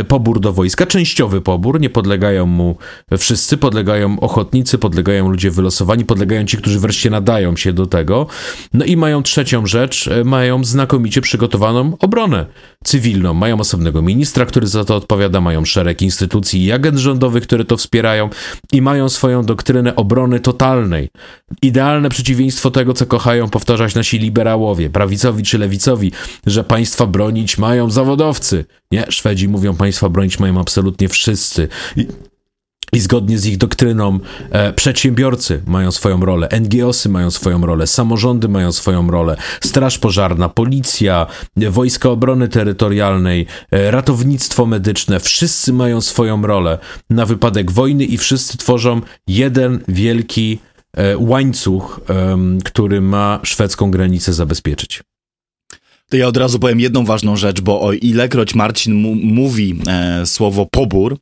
[SPEAKER 2] pobór do wojska, częściowy pobór, nie podlegają mu wszyscy, podlegają ochotnicy, podlegają ludzie wylosowani, podlegają ci, którzy wreszcie nadają się do tego. No i mają trzecią rzecz, mają znakomicie przygotowaną obronę cywilną, mają osobnego ministra, który za to odpowiada, mają szereg instytucji i agent rządowych, które to wspierają i mają swoją doktrynę obrony totalnej. Idealne przeciwieństwo tego, co kochają powtarzać nasi liberałowie, prawicowi czy lewicowi, że państwa bronić mają zawodowcy. Nie, Szwedzi mówią, państwa bronić mają absolutnie wszyscy. I i zgodnie z ich doktryną e, przedsiębiorcy mają swoją rolę, NGOsy mają swoją rolę, samorządy mają swoją rolę, Straż Pożarna, Policja, Wojska Obrony Terytorialnej, e, ratownictwo medyczne, wszyscy mają swoją rolę na wypadek wojny i wszyscy tworzą jeden wielki e, łańcuch, który ma szwedzką granicę zabezpieczyć.
[SPEAKER 1] To ja od razu powiem jedną ważną rzecz, bo o ilekroć Marcin mówi e, słowo pobór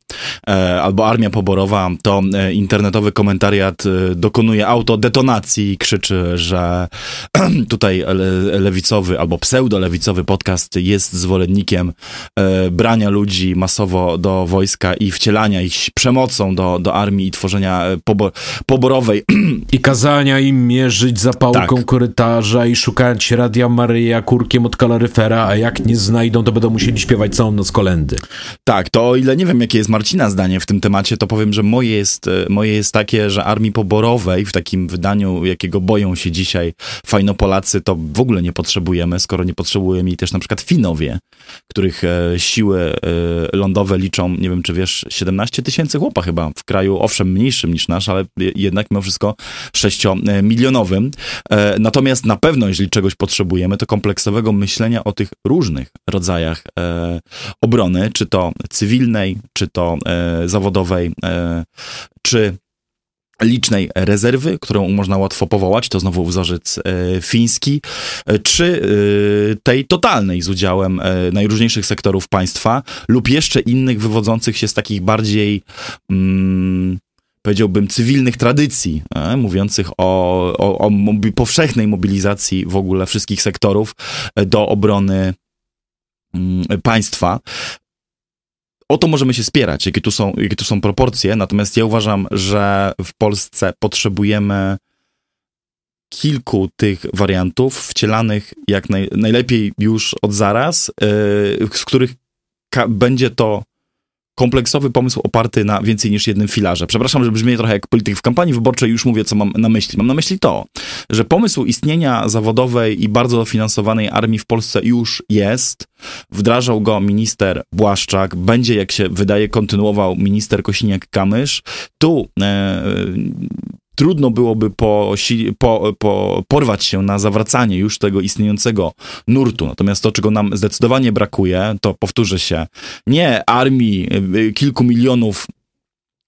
[SPEAKER 1] e, albo armia poborowa, to e, internetowy komentariat e, dokonuje autodetonacji i krzyczy, że tutaj le, lewicowy albo pseudo-lewicowy podcast jest zwolennikiem e, brania ludzi masowo do wojska i wcielania ich przemocą do, do armii i tworzenia e, pobor poborowej.
[SPEAKER 2] I kazania im mierzyć zapałką tak. korytarza i szukać Radia Maryja kurkiem od kaloryfera, a jak nie znajdą, to będą musieli śpiewać całą noc kolendy.
[SPEAKER 1] Tak, to o ile nie wiem, jakie jest Marcina zdanie w tym temacie, to powiem, że moje jest, e, moje jest takie, że armii poborowej w takim wydaniu, jakiego boją się dzisiaj fajnopolacy, to w ogóle nie potrzebujemy, skoro nie potrzebujemy jej też na przykład Finowie, których e, siły e, lądowe liczą, nie wiem czy wiesz, 17 tysięcy chłopa chyba w kraju, owszem mniejszym niż nasz, ale jednak mimo wszystko 6-milionowym. Natomiast na pewno, jeżeli czegoś potrzebujemy, to kompleksowego myślenia myślenia o tych różnych rodzajach e, obrony, czy to cywilnej, czy to e, zawodowej, e, czy licznej rezerwy, którą można łatwo powołać, to znowu wzorzec e, fiński, e, czy e, tej totalnej z udziałem najróżniejszych sektorów państwa lub jeszcze innych wywodzących się z takich bardziej mm, powiedziałbym, cywilnych tradycji, e, mówiących o, o, o mobi powszechnej mobilizacji w ogóle wszystkich sektorów e, do obrony mm, państwa. O to możemy się spierać, jakie tu, są, jakie tu są proporcje, natomiast ja uważam, że w Polsce potrzebujemy kilku tych wariantów wcielanych jak naj, najlepiej już od zaraz, yy, z których będzie to kompleksowy pomysł oparty na więcej niż jednym filarze. Przepraszam, że brzmi trochę jak polityk w kampanii wyborczej, już mówię, co mam na myśli. Mam na myśli to, że pomysł istnienia zawodowej i bardzo dofinansowanej armii w Polsce już jest. Wdrażał go minister Błaszczak, będzie, jak się wydaje, kontynuował minister Kosiniak-Kamysz. Tu e, trudno byłoby po, po, po, porwać się na zawracanie już tego istniejącego nurtu. Natomiast to, czego nam zdecydowanie brakuje, to powtórzę się, nie armii y, kilku milionów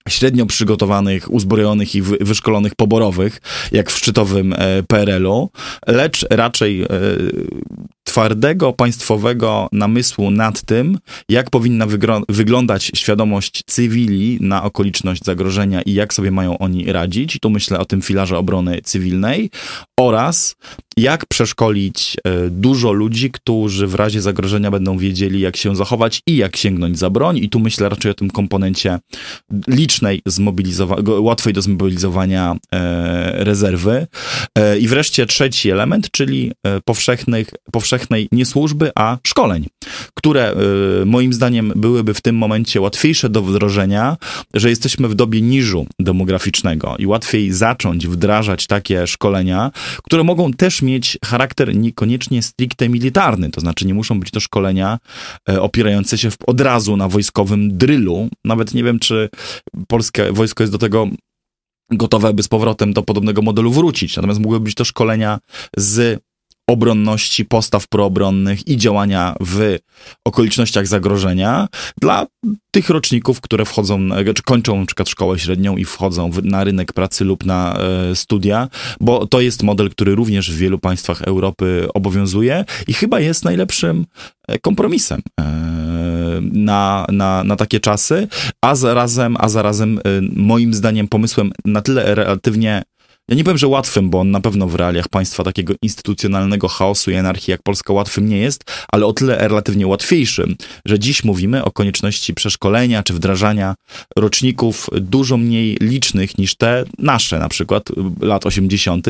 [SPEAKER 1] średnio przygotowanych, uzbrojonych i wyszkolonych poborowych, jak w szczytowym e, PRL-u, lecz raczej e, twardego państwowego namysłu nad tym, jak powinna wyglądać świadomość cywili na okoliczność zagrożenia i jak sobie mają oni radzić. I tu myślę o tym filarze obrony cywilnej oraz jak przeszkolić e, dużo ludzi, którzy w razie zagrożenia będą wiedzieli, jak się zachować i jak sięgnąć za broń. I tu myślę raczej o tym komponencie licznej, łatwej do zmobilizowania e, rezerwy. E, I wreszcie trzeci element, czyli e, powszechnych, powszechnej nie służby, a szkoleń, które e, moim zdaniem byłyby w tym momencie łatwiejsze do wdrożenia, że jesteśmy w dobie niżu demograficznego i łatwiej zacząć wdrażać takie szkolenia, które mogą też mieć charakter niekoniecznie stricte militarny, to znaczy nie muszą być to szkolenia e, opierające się od razu na wojskowym drylu. Nawet nie wiem, czy polskie wojsko jest do tego gotowe, by z powrotem do podobnego modelu wrócić. Natomiast mogłyby być to szkolenia z obronności, postaw proobronnych i działania w okolicznościach zagrożenia dla tych roczników, które wchodzą, czy kończą przykład szkołę średnią i wchodzą na rynek pracy lub na e, studia, bo to jest model, który również w wielu państwach Europy obowiązuje i chyba jest najlepszym e, kompromisem e, na, na, na takie czasy, a zarazem, a zarazem moim zdaniem pomysłem na tyle relatywnie ja nie powiem, że łatwym, bo on na pewno w realiach państwa takiego instytucjonalnego chaosu i anarchii jak Polska łatwym nie jest, ale o tyle relatywnie łatwiejszym, że dziś mówimy o konieczności przeszkolenia czy wdrażania roczników dużo mniej licznych niż te nasze, na przykład lat 80.,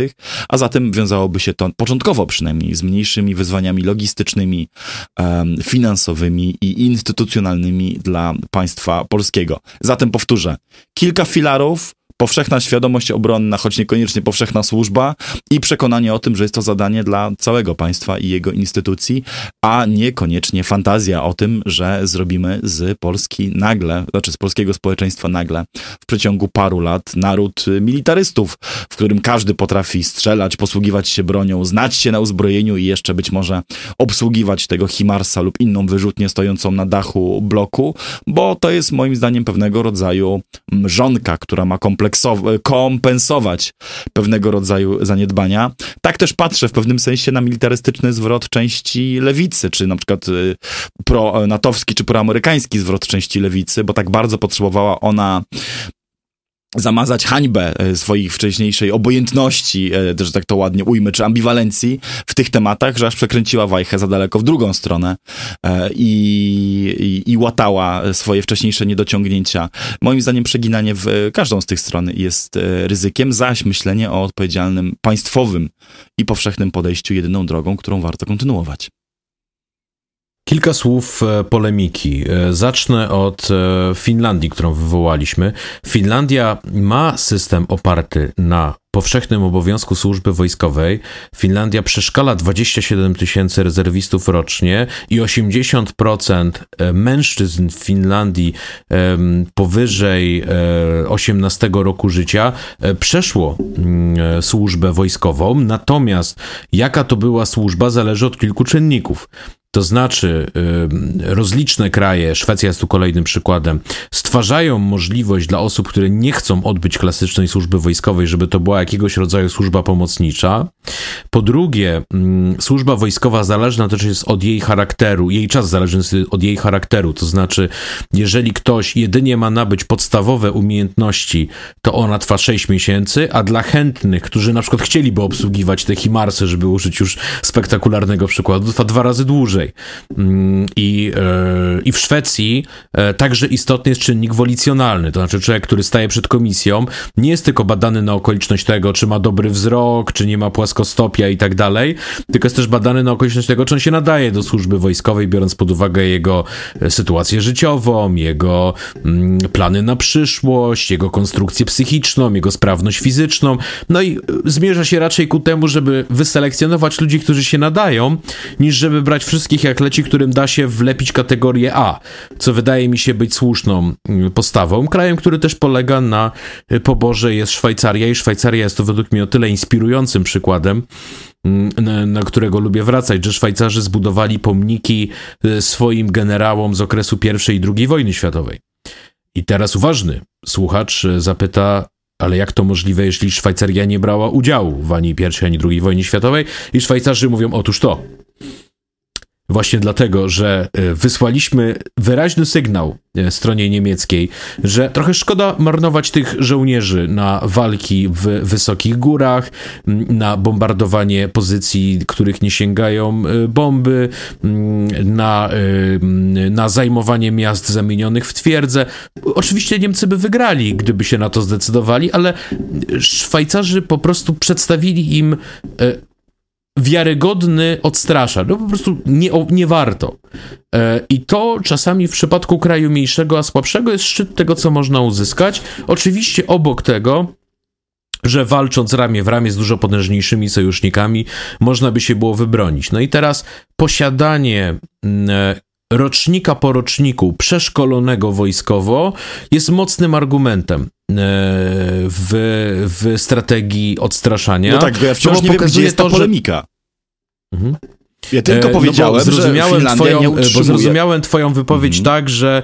[SPEAKER 1] a zatem wiązałoby się to początkowo przynajmniej z mniejszymi wyzwaniami logistycznymi, finansowymi i instytucjonalnymi dla państwa polskiego. Zatem powtórzę, kilka filarów, powszechna świadomość obronna, choć niekoniecznie powszechna służba i przekonanie o tym, że jest to zadanie dla całego państwa i jego instytucji, a niekoniecznie fantazja o tym, że zrobimy z Polski nagle, znaczy z polskiego społeczeństwa nagle w przeciągu paru lat naród militarystów, w którym każdy potrafi strzelać, posługiwać się bronią, znać się na uzbrojeniu i jeszcze być może obsługiwać tego Himarsa lub inną wyrzutnię stojącą na dachu bloku, bo to jest moim zdaniem pewnego rodzaju mrzonka, która ma kompleks kompensować pewnego rodzaju zaniedbania. Tak też patrzę w pewnym sensie na militarystyczny zwrot części lewicy, czy na przykład y, pro-natowski czy proamerykański zwrot części lewicy, bo tak bardzo potrzebowała ona zamazać hańbę e, swojej wcześniejszej obojętności, e, że tak to ładnie ujmę, czy ambiwalencji w tych tematach, że aż przekręciła wajchę za daleko w drugą stronę e, i, i, i łatała swoje wcześniejsze niedociągnięcia. Moim zdaniem przeginanie w każdą z tych stron jest ryzykiem, zaś myślenie o odpowiedzialnym państwowym i powszechnym podejściu jedyną drogą, którą warto kontynuować.
[SPEAKER 2] Kilka słów e, polemiki. E, zacznę od e, Finlandii, którą wywołaliśmy. Finlandia ma system oparty na powszechnym obowiązku służby wojskowej. Finlandia przeszkala 27 tysięcy rezerwistów rocznie i 80% mężczyzn w Finlandii powyżej 18 roku życia przeszło mm, służbę wojskową. Natomiast jaka to była służba zależy od kilku czynników. To znaczy, rozliczne kraje, Szwecja jest tu kolejnym przykładem, stwarzają możliwość dla osób, które nie chcą odbyć klasycznej służby wojskowej, żeby to była jakiegoś rodzaju służba pomocnicza. Po drugie, służba wojskowa zależna też jest od jej charakteru, jej czas zależy od jej charakteru. To znaczy, jeżeli ktoś jedynie ma nabyć podstawowe umiejętności, to ona trwa 6 miesięcy, a dla chętnych, którzy na przykład chcieliby obsługiwać te Himarsy, żeby użyć już spektakularnego przykładu, trwa dwa razy dłużej Mm, I, e, I w Szwecji e, także istotny jest czynnik wolicjonalny, to znaczy człowiek, który staje przed komisją, nie jest tylko badany na okoliczność tego, czy ma dobry wzrok, czy nie ma płaskostopia i tak dalej, tylko jest też badany na okoliczność tego, czy on się nadaje do służby wojskowej, biorąc pod uwagę jego e, sytuację życiową, jego mm, plany na przyszłość, jego konstrukcję psychiczną, jego sprawność fizyczną. No i zmierza się raczej ku temu, żeby wyselekcjonować ludzi, którzy się nadają, niż żeby brać wszystkich wszystkich jak leci, którym da się wlepić kategorię A, co wydaje mi się być słuszną mm, postawą. Krajem, który też polega na y, poborze jest Szwajcaria i Szwajcaria jest to według mnie o tyle inspirującym przykładem, mm, na, którego lubię wracać, że Szwajcarzy zbudowali pomniki y, swoim generałom z okresu I i II wojny światowej. I teraz uważny słuchacz y, zapyta, ale jak to możliwe, jeśli Szwajcaria nie brała udziału w ani I ani II wojnie światowej? I Szwajcarzy mówią, otóż to. Właśnie dlatego, że e, wysłaliśmy wyraźny sygnał e, stronie niemieckiej, że trochę szkoda marnować tych żołnierzy na walki w wysokich górach, na bombardowanie pozycji, których nie sięgają e, bomby, na, na zajmowanie miast zamienionych w twierdze. Oczywiście Niemcy by wygrali, gdyby się na to zdecydowali, ale Szwajcarzy po prostu przedstawili im wiarygodny odstrasza. No po prostu nie, nie warto. E, I to czasami w przypadku kraju mniejszego, a słabszego jest szczyt tego, co można uzyskać. Oczywiście obok tego że walcząc ramię w ramię z dużo potężniejszymi sojusznikami, można by się było wybronić. No i teraz posiadanie mm, e, rocznika po roczniku przeszkolonego wojskowo jest mocnym argumentem e, w, w strategii odstraszania.
[SPEAKER 1] No tak, bo ja wciąż nie wiem, gdzie jest ta to, polemika. Mhm. Ja tylko powiedziałem, no zrozumiałem że twoją, nie
[SPEAKER 2] Bo zrozumiałem twoją wypowiedź mhm. tak, że,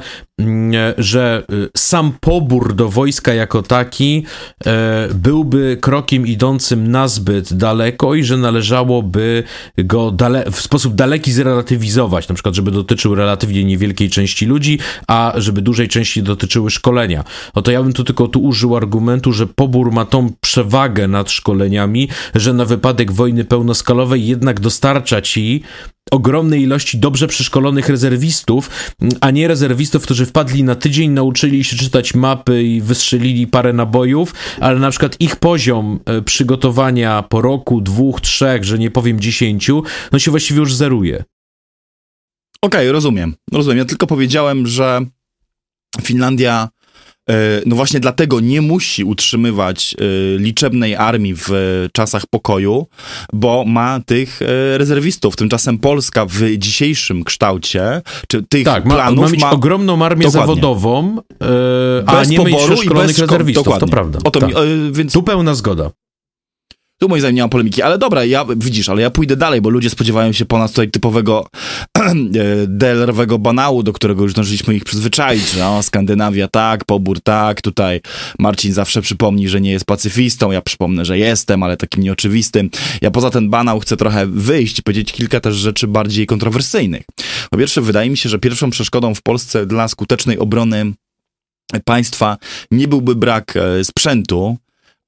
[SPEAKER 2] że y, sam pobór do wojska jako taki e, byłby krokiem idącym nazbyt daleko i że należałoby go dale, w sposób daleki zrelatywizować, na przykład, żeby dotyczył relatywnie niewielkiej części ludzi, a żeby dużej części dotyczyły szkolenia. No to ja bym tu tylko tu użył argumentu, że pobór ma tą przewagę nad szkoleniami, że na wypadek wojny pełnoskalowej jednak dostarcza ci ogromnej ilości dobrze przeszkolonych rezerwistów, a nie rezerwistów, którzy wpadli na tydzień, nauczyli się czytać mapy i wystrzelili parę nabojów, ale na przykład ich poziom e, przygotowania po roku, dwóch, trzech, że nie powiem dziesięciu, no się właściwie już zeruje.
[SPEAKER 1] Okej, okay, rozumiem. Rozumiem. Ja tylko powiedziałem, że Finlandia no właśnie dlatego nie musi utrzymywać e, liczebnej armii w czasach pokoju, bo ma tych e, rezerwistów. Tymczasem Polska w dzisiejszym kształcie, czy tych tak, planów
[SPEAKER 2] ma, ma mieć ma... ogromną armię dokładnie. zawodową, a nie mieć przeszkolonych rezerwistów, dokładnie. to prawda. O to tak. mi, więc... Tu pełna zgoda.
[SPEAKER 1] Tu moim zdaniem nie ma polemiki, ale dobra, ja, widzisz, ale ja pójdę dalej, bo ludzie spodziewają się po nas tutaj typowego e, DLR-owego banału, do którego już zdążyliśmy ich przyzwyczaić, że no, Skandynawia tak, pobór tak, tutaj Marcin zawsze przypomni, że nie jest pacyfistą, ja przypomnę, że jestem, ale takim nieoczywistym. Ja poza ten banał chcę trochę wyjść i powiedzieć kilka też rzeczy bardziej kontrowersyjnych. Po pierwsze, wydaje mi się, że pierwszą przeszkodą w Polsce dla skutecznej obrony państwa nie byłby brak e, sprzętu,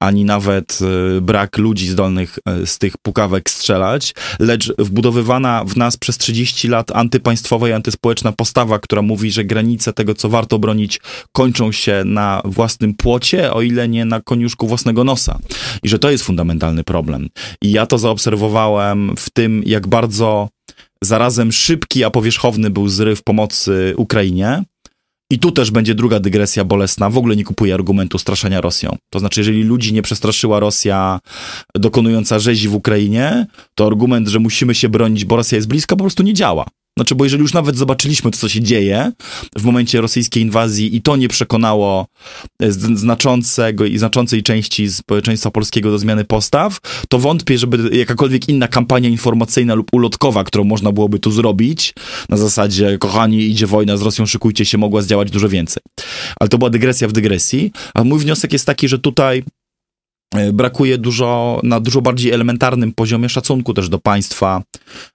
[SPEAKER 1] ani nawet e, brak ludzi zdolnych e, z tych pukawek strzelać, lecz wbudowywana w nas przez 30 lat antypaństwowa i antyspołeczna postawa, która mówi, że granice tego, co warto bronić, kończą się na własnym płocie, o ile nie na koniuszku własnego nosa. I że to jest fundamentalny problem. I ja to zaobserwowałem w tym, jak bardzo zarazem szybki, a powierzchowny był zryw pomocy Ukrainie, i tu też będzie druga dygresja bolesna. W ogóle nie kupuję argumentu straszenia Rosją. To znaczy, jeżeli ludzi nie przestraszyła Rosja dokonująca rzezi w Ukrainie, to argument, że musimy się bronić, bo Rosja jest blisko, po prostu nie działa. Znaczy, bo jeżeli już nawet zobaczyliśmy to, co się dzieje w momencie rosyjskiej inwazji i to nie przekonało e, znaczącego i znaczącej części społeczeństwa polskiego do zmiany postaw, to wątpię, żeby jakakolwiek inna kampania informacyjna lub ulotkowa, którą można byłoby tu zrobić, na zasadzie, kochani, idzie wojna z Rosją, szykujcie się, mogła zdziałać dużo więcej. Ale to była dygresja w dygresji. A mój wniosek jest taki, że tutaj brakuje dużo, na dużo bardziej elementarnym poziomie szacunku też do państwa,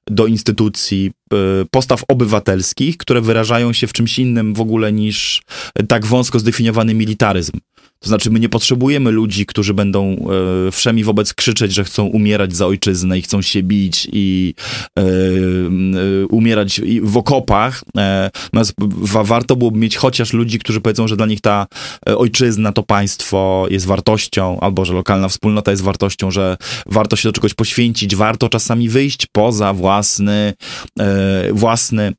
[SPEAKER 1] do instytucji, e, postaw obywatelskich, które wyrażają się w czymś innym w ogóle niż tak wąsko zdefiniowany militaryzm. To znaczy, my nie potrzebujemy ludzi, którzy będą e, wszemi wobec krzyczeć, że chcą umierać za ojczyznę i chcą się bić i e, e, umierać w okopach. E, warto byłoby mieć chociaż ludzi, którzy powiedzą, że dla nich ta ojczyzna, to państwo jest wartością, albo że lokalna wspólnota jest wartością, że warto się do czegoś poświęcić, warto czasami wyjść poza własny, własny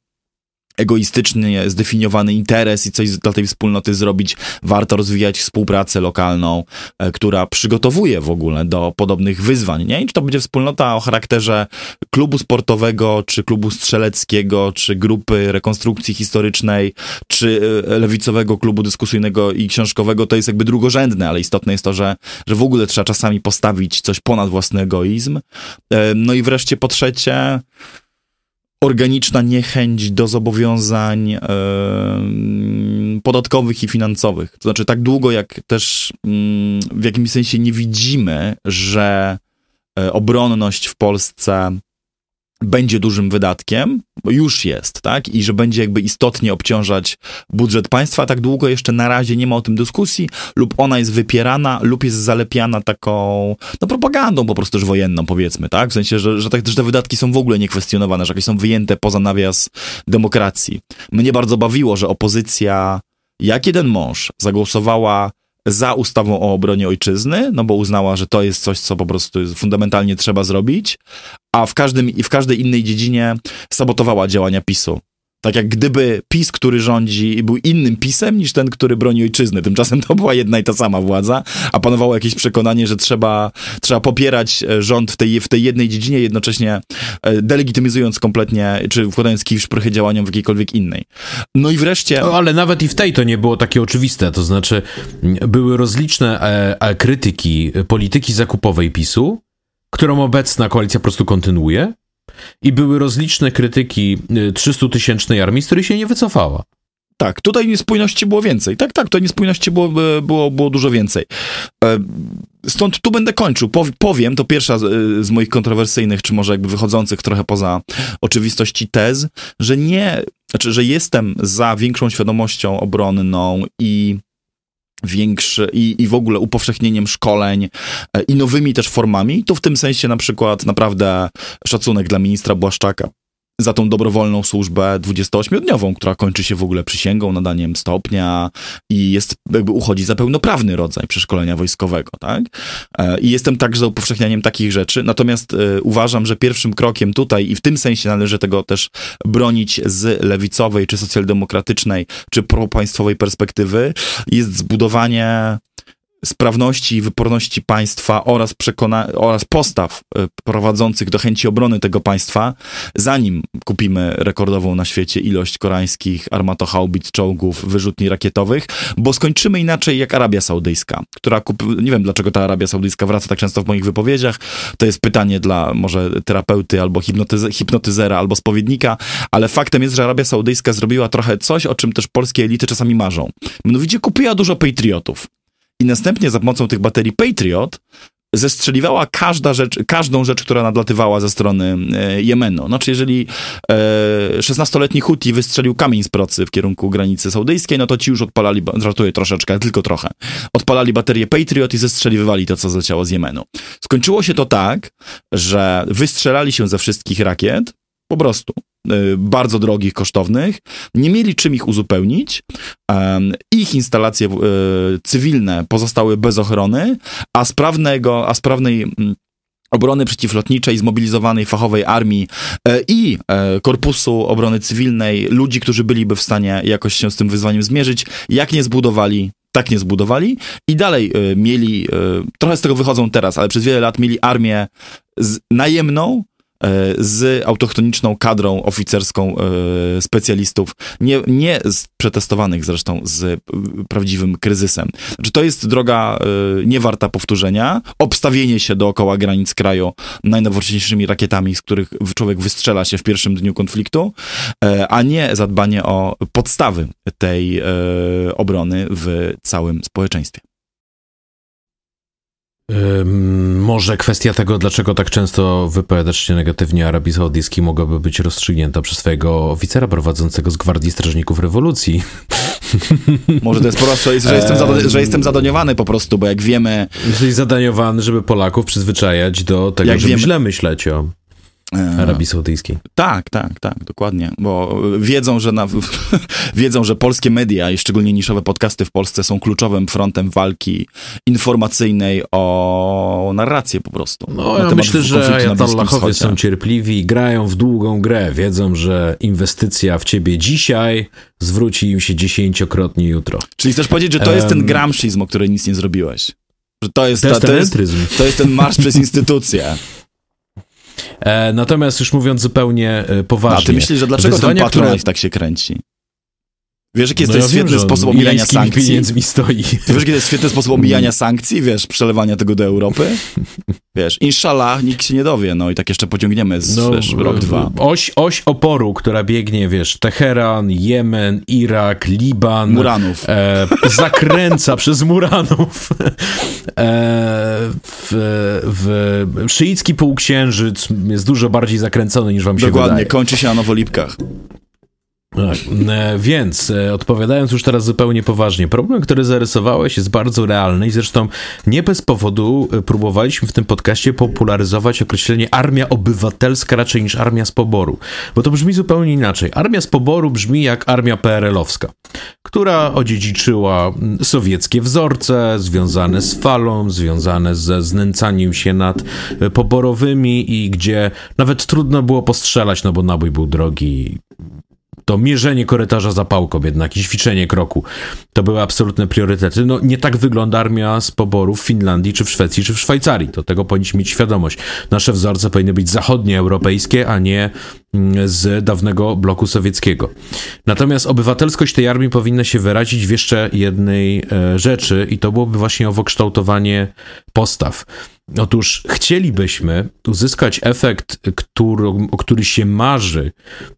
[SPEAKER 1] egoistycznie zdefiniowany interes i coś dla tej wspólnoty zrobić, warto rozwijać współpracę lokalną, e, która przygotowuje w ogóle do podobnych wyzwań, nie? I czy to będzie wspólnota o charakterze klubu sportowego, czy klubu strzeleckiego, czy grupy rekonstrukcji historycznej, czy e, lewicowego klubu dyskusyjnego i książkowego, to jest jakby drugorzędne, ale istotne jest to, że, że w ogóle trzeba czasami postawić coś ponad własny egoizm. E, no i wreszcie po trzecie, organiczna niechęć do zobowiązań podatkowych i finansowych. To znaczy, tak długo jak też mm, w jakimś sensie nie widzimy, że e, obronność w Polsce będzie dużym wydatkiem, bo już jest, tak? I że będzie jakby istotnie obciążać budżet państwa, tak długo jeszcze na razie nie ma o tym dyskusji, lub ona jest wypierana, lub jest zalepiana taką, no propagandą po prostu już wojenną, powiedzmy, tak? W sensie, że, że, tak, że te wydatki są w ogóle niekwestionowane, że jakieś są wyjęte poza nawias demokracji. Mnie bardzo bawiło, że opozycja, jak jeden mąż, zagłosowała za ustawą o obronie ojczyzny, no bo uznała, że to jest coś, co po prostu fundamentalnie trzeba zrobić, a w, każdym, w każdej innej dziedzinie sabotowała działania PiSu. Tak jak gdyby PiS, który rządzi, był innym PiSem niż ten, który broni ojczyzny. Tymczasem to była jedna i ta sama władza, a panowało jakieś przekonanie, że trzeba, trzeba popierać e, rząd w tej, w tej jednej dziedzinie, jednocześnie e, delegitymizując kompletnie, czy wkładając kij w szprychy działaniom w jakiejkolwiek innej. No i wreszcie...
[SPEAKER 2] No, ale nawet i w tej to nie było takie oczywiste, to znaczy były rozliczne e, e, krytyki polityki zakupowej PiSu, którą obecna koalicja po prostu kontynuuje, i były rozliczne krytyki 300-tysięcznej y, armii, z której się nie wycofała.
[SPEAKER 1] Tak, tutaj niespójności było więcej. Tak, tak, tutaj niespójności było, e, było, było dużo więcej. E, stąd tu będę kończył. Powiem, to pierwsza z moich kontrowersyjnych, czy może jakby wychodzących trochę poza oczywistości tez, że nie, znaczy, że jestem za większą świadomością obronną i większy i, i w ogóle upowszechnieniem szkoleń e, i nowymi też formami. Tu w tym sensie na przykład naprawdę szacunek dla ministra Błaszczaka za tą dobrowolną służbę 28-dniową, która kończy się w ogóle przysięgą, nadaniem stopnia i jest, jakby uchodzi za pełnoprawny rodzaj przeszkolenia wojskowego, tak? E, I jestem także za upowszechnianiem takich rzeczy, natomiast y, uważam, że pierwszym krokiem tutaj i w tym sensie należy tego też bronić z lewicowej, czy socjaldemokratycznej, czy propaństwowej perspektywy, jest zbudowanie sprawności i wyporności państwa oraz, przekona- oraz postaw e, prowadzących do chęci obrony tego państwa, zanim kupimy rekordową na świecie ilość koreańskich armatochaubic, czołgów, wyrzutni rakietowych, bo skończymy inaczej jak Arabia Saudyjska, która kupi... nie wiem dlaczego ta Arabia Saudyjska wraca tak często w moich wypowiedziach, to jest pytanie dla może terapeuty albo hipnotyze- hipnotyzera albo spowiednika, ale faktem jest, że Arabia Saudyjska zrobiła trochę coś, o czym też polskie elity czasami marzą. Mianowicie kupiła dużo patriotów i następnie za pomocą tych baterii Patriot zestrzeliwała każda rzecz, każdą rzecz, która nadlatywała ze strony e, Jemenu. Znaczy, jeżeli e, 16-letni Houthi wystrzelił kamień z procy w kierunku granicy saudyjskiej, no to ci już odpalali, żartuję troszeczkę, tylko trochę, odpalali baterię Patriot i zestrzeliwywali to, co zleciało z Jemenu. Skończyło się to tak, że wystrzelali się ze wszystkich rakiet, po prostu. Y, bardzo drogich, kosztownych, nie mieli czym ich uzupełnić. Ich instalacje y, cywilne pozostały bez ochrony, a sprawnego, a sprawnej mm, obrony przeciwlotniczej, zmobilizowanej fachowej armii e, i e, Korpusu Obrony Cywilnej, ludzi, którzy byliby w stanie jakoś się z tym wyzwaniem zmierzyć, jak nie zbudowali, tak nie zbudowali. I dalej e, mieli, trochę z tego wychodzą teraz, ale przez wiele lat mieli armię najemną, E, z autochtoniczną kadrą oficerską e, specjalistów, nie, nie przetestowanych zresztą z prawdziwym kryzysem. Znaczy, to jest droga e, niewarta powtórzenia. Obstawienie się dookoła granic kraju najnowocześniejszymi rakietami, z których człowiek wystrzela się w pierwszym dniu konfliktu, a nie zadbanie o podstawy tej obrony w całym społeczeństwie.
[SPEAKER 2] Może kwestia tego, dlaczego tak często wypowiadasz się negatywnie Arabii Saudyjskiej, mogłaby być rozstrzygnięta przez swojego oficera prowadzącego z Gwardii Strażników Rewolucji.
[SPEAKER 1] Może to jest po że jestem, zada- że jestem zadaniowany po prostu, bo jak wiemy...
[SPEAKER 2] Jesteś zadaniowany, żeby Polaków przyzwyczajać do tego, jak żeby wiemy... źle myśleć o... E, Arabii Saudyjskiej.
[SPEAKER 1] Tak, tak, tak, dokładnie, bo wiedzą, że, na, wiedzą, że polskie media i szczególnie niszowe podcasty w Polsce są kluczowym frontem walki informacyjnej o narrację po prostu.
[SPEAKER 2] No, ja myślę, że Ayatollahowie są cierpliwi i grają w długą grę. Wiedzą, że inwestycja w ciebie dzisiaj zwróci im się dziesięciokrotnie jutro.
[SPEAKER 1] Czyli chcesz powiedzieć, że to um, jest ten gramsizm, o którym nic nie zrobiłeś? Że to jest, to ta, to, jest, to jest ten marsz przez instytucje.
[SPEAKER 2] E, natomiast już mówiąc zupełnie e, poważnie. A
[SPEAKER 1] ty myślisz, że dlaczego ten patronat które... tak się kręci? Wiesz, jaki jest no to ja świetny wiem, sposób omijania sankcji?
[SPEAKER 2] pieniędzmi stoi.
[SPEAKER 1] Wiesz, jaki to jest świetny sposób omijania sankcji, wiesz, przelewania tego do Europy? wiesz, inshallah, nikt się nie dowie, no i tak jeszcze pociągniemy z no, wiesz, rok, dwa.
[SPEAKER 2] Oś, oś oporu, która biegnie, wiesz, Teheran, Jemen, Irak, Liban.
[SPEAKER 1] Muranów.
[SPEAKER 2] E, zakręca przez Muranów. E, w, w szyicki półksiężyc jest dużo bardziej zakręcony niż wam się
[SPEAKER 1] Dokładnie,
[SPEAKER 2] wydaje.
[SPEAKER 1] kończy się na Nowolipkach.
[SPEAKER 2] Tak, e, więc e, odpowiadając już teraz zupełnie poważnie, problem, który zarysowałeś jest bardzo realny i zresztą nie bez powodu e, próbowaliśmy w tym podcaście popularyzować określenie armia obywatelska raczej niż armia z poboru, bo to brzmi zupełnie inaczej. Armia z poboru brzmi jak armia PRL-owska, która odziedziczyła sowieckie wzorce związane z falą, związane ze znęcaniem się nad poborowymi i gdzie nawet trudno było postrzelać, no bo nabój był drogi to mierzenie korytarza zapałką jednak i ćwiczenie kroku. To były absolutne priorytety. No nie tak wygląda armia z poborów w Finlandii, czy w Szwecji, czy w Szwajcarii. To tego powinniśmy mieć świadomość. Nasze wzorce powinny być zachodnioeuropejskie, a nie mm, z dawnego bloku sowieckiego. Natomiast obywatelskość tej armii powinna się wyrazić w jeszcze jednej e, rzeczy i to byłoby właśnie owo kształtowanie postaw. Otóż chcielibyśmy uzyskać efekt, który, o który się marzy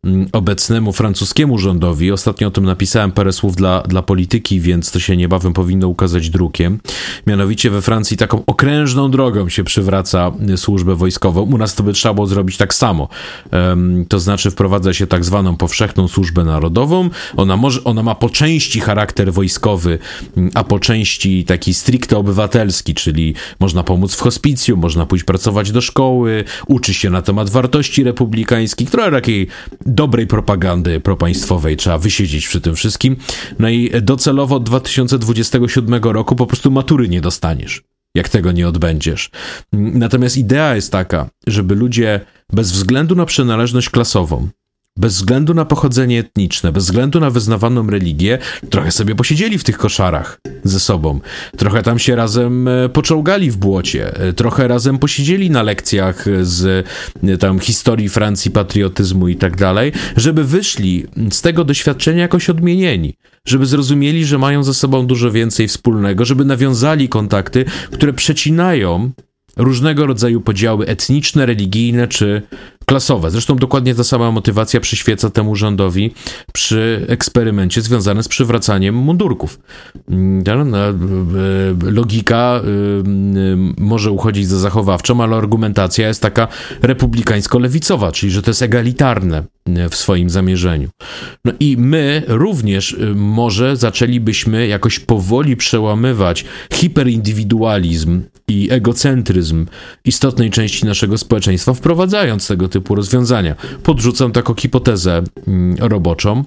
[SPEAKER 2] mm, obecnemu francuskiemu rządowi. Ostatnio o tym napisałem parę słów dla, dla polityki, więc to się niebawem powinno ukazać drukiem. Mianowicie we Francji taką okrężną drogą się przywraca służbę wojskową. U nas to by trzeba było zrobić tak samo. To znaczy wprowadza się tak zwaną powszechną służbę narodową. Ona, może, ona ma po części charakter wojskowy, a po części taki stricte obywatelski, czyli można pomóc w hospicjum, można pójść pracować do szkoły, uczy się na temat wartości republikańskich, trochę takiej dobrej propagandy propaństwowej, trzeba wysiedzieć przy tym wszystkim. No i docelowo od 2027 roku po prostu matury nie dostaniesz jak tego nie odbędziesz. Natomiast idea jest taka, żeby ludzie bez względu na przynależność klasową, bez względu na pochodzenie etniczne, bez względu na wyznawaną religię, trochę sobie posiedzieli w tych koszarach ze sobą. Trochę tam się razem e, poczołgali w błocie, e, trochę razem posiedzieli na lekcjach z e, tam historii Francji, patriotyzmu i tak dalej, żeby wyszli z tego doświadczenia jakoś odmienieni, żeby zrozumieli, że mają ze sobą dużo więcej wspólnego, żeby nawiązali kontakty, które przecinają różnego rodzaju podziały etniczne, religijne czy klasowe. Zresztą dokładnie ta sama motywacja przyświeca temu rządowi przy eksperymencie związanym z przywracaniem mundurków. Mm, logika może uchodzić za zachowawczą, ale argumentacja jest taka republikańsko-lewicowa, czyli że to jest egalitarne w swoim zamierzeniu. No i my również może zaczęlibyśmy jakoś powoli przełamywać hiperindywidualizm i egocentryzm istotnej części naszego społeczeństwa, wprowadzając tego typu rozwiązania. Podrzucam taką hipotezę mm, roboczą.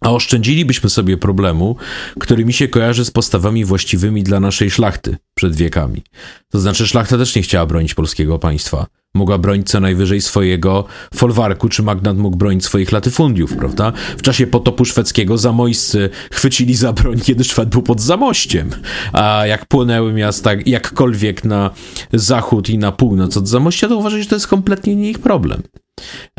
[SPEAKER 2] A oszczędzilibyśmy sobie problemu, który mi się kojarzy z postawami właściwymi dla naszej szlachty przed wiekami. To znaczy, szlachta też nie chciała bronić polskiego państwa. Mogła bronić co najwyżej swojego folwarku, czy magnat mógł bronić swoich latyfundiów, prawda? W czasie potopu szwedzkiego zamojscy chwycili za broń, kiedy Szwed był pod zamościem. A jak płynęły miasta jakkolwiek na zachód i na północ od zamościa, to uważać, że to jest kompletnie nie ich problem.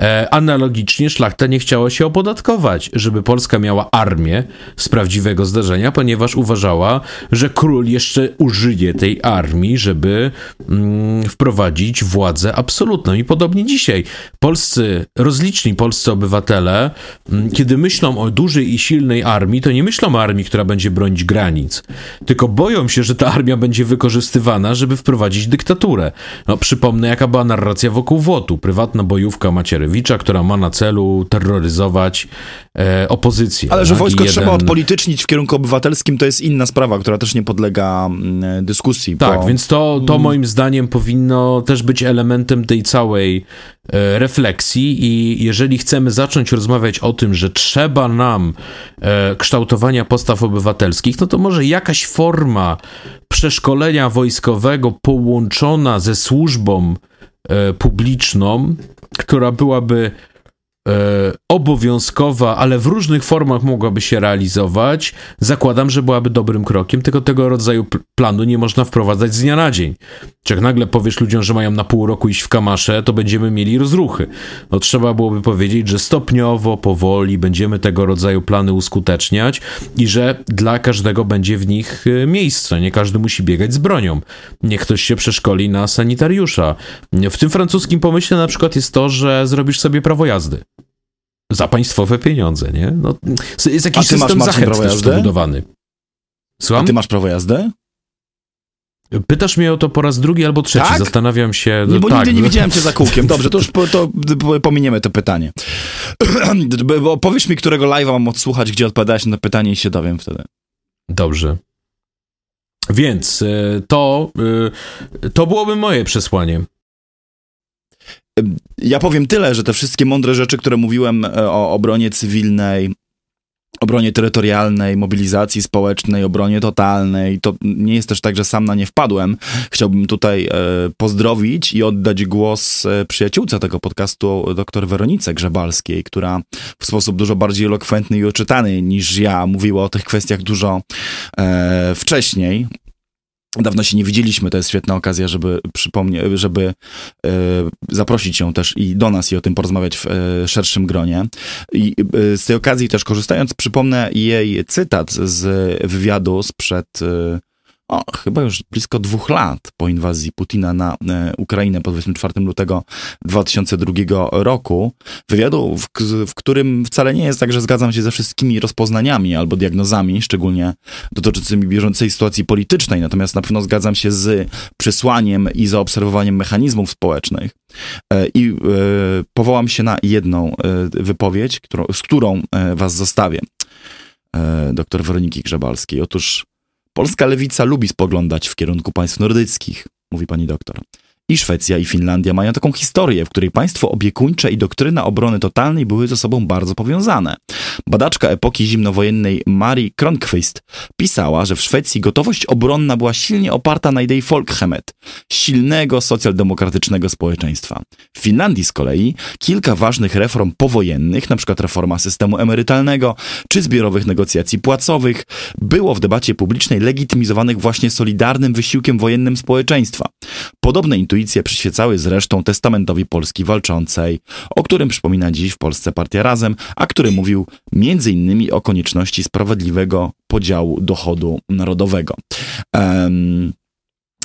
[SPEAKER 2] E, analogicznie szlachta nie chciała się opodatkować, żeby Polska miała armię z prawdziwego zdarzenia, ponieważ uważała, że król jeszcze użyje tej armii, żeby mm, wprowadzić władzę absolutną. I podobnie dzisiaj. Polscy, rozliczni polscy obywatele, mm, kiedy myślą o dużej i silnej armii, to nie myślą o armii, która będzie bronić granic, tylko boją się, że ta armia będzie wykorzystywana, żeby wprowadzić dyktaturę. No, przypomnę, jaka była narracja wokół WOT-u. Prywatna bojówka Macierewicza, która ma na celu terroryzować e, opozycję.
[SPEAKER 1] Ale że tak? wojsko jeden... trzeba odpolitycznić w kierunku obywatelskim, to jest inna sprawa, która też nie podlega mm, dyskusji.
[SPEAKER 2] Tak, bo... więc to, to moim zdaniem powinno też być elementem tej całej e, refleksji i jeżeli chcemy zacząć rozmawiać o tym, że trzeba nam e, kształtowania postaw obywatelskich, no to może jakaś forma przeszkolenia wojskowego połączona ze służbą E, publiczną, która byłaby obowiązkowa, ale w różnych formach mogłaby się realizować, zakładam, że byłaby dobrym krokiem, tylko tego rodzaju planu nie można wprowadzać z dnia na dzień. Czy jak nagle powiesz ludziom, że mają na pół roku iść w kamasze, to będziemy mieli rozruchy. No trzeba byłoby powiedzieć, że stopniowo, powoli będziemy tego rodzaju plany uskuteczniać i że dla każdego będzie w nich e, miejsce. Nie każdy musi biegać z bronią. Niech ktoś się przeszkoli na sanitariusza. W tym francuskim pomyśle na przykład jest to, że zrobisz sobie prawo jazdy. Za państwowe pieniądze, nie? No, jest jakiś
[SPEAKER 1] A ty
[SPEAKER 2] system
[SPEAKER 1] masz,
[SPEAKER 2] zachęt
[SPEAKER 1] prawo
[SPEAKER 2] też
[SPEAKER 1] jazdy?
[SPEAKER 2] budowany. Słucham?
[SPEAKER 1] A ty masz prawo jazdy?
[SPEAKER 2] Pytasz mnie o to po raz drugi albo trzeci.
[SPEAKER 1] Tak?
[SPEAKER 2] Zastanawiam się.
[SPEAKER 1] Nie, bo
[SPEAKER 2] tak,
[SPEAKER 1] nigdy nie widziałem cię za kółkiem. Dobrze, to już po, to pominiemy to pytanie. Bo powiesz mi, którego live'a mam odsłuchać, gdzie odpowiadałeś na pytanie i się dowiem wtedy.
[SPEAKER 2] Dobrze. Więc y, to, y, to byłoby moje przesłanie.
[SPEAKER 1] Ja powiem tyle, że te wszystkie mądre rzeczy, które mówiłem e, o obronie cywilnej, obronie terytorialnej, mobilizacji społecznej, obronie totalnej. To nie jest też tak, że sam na nie wpadłem. Chciałbym tutaj e, pozdrowić i oddać głos e, przyjaciółce tego podcastu, dr Weronice Grzebalskiej, która w sposób dużo bardziej elokwentny i oczytany niż ja mówiła o tych kwestiach dużo wcześniej. Dawno się nie widzieliśmy, to jest świetna okazja, żeby przypomnieć, żeby e, zaprosić ją też i do nas i o tym porozmawiać w e, szerszym gronie. I e, z tej okazji też korzystając, przypomnę jej cytat z wywiadu sprzed e, o, chyba już blisko dwóch lat po inwazji Putina na e, Ukrainę po 24 lutego 2002 roku. Wywiadu, w, w którym wcale nie jest tak, że zgadzam się ze wszystkimi rozpoznaniami albo diagnozami, szczególnie dotyczącymi bieżącej sytuacji politycznej, natomiast na pewno zgadzam się z przesłaniem i zaobserwowaniem mechanizmów społecznych. E, I e, powołam się na jedną wypowiedź, którą, z którą was zostawię. Doktor Weroniki Grzebalskiej. Otóż Polska lewica lubi spoglądać w kierunku państw nordyckich, mówi pani doktor. I Szwecja, i Finlandia mają taką historię, w której państwo opiekuńcze i doktryna obrony totalnej były ze sobą bardzo powiązane. Badaczka epoki zimnowojennej Marie Kronqvist pisała, że w Szwecji gotowość obronna była silnie oparta na idei Folkhemmet, silnego socjaldemokratycznego społeczeństwa. W Finlandii z kolei kilka ważnych reform powojennych, np. reforma systemu emerytalnego czy zbiorowych negocjacji płacowych, było w debacie publicznej legitymizowanych właśnie solidarnym wysiłkiem wojennym społeczeństwa. Podobne intuicje przyświecały zresztą testamentowi Polski walczącej, o którym przypomina dziś w Polsce Partia Razem, a który mówił innymi o konieczności sprawiedliwego podziału dochodu narodowego. Um,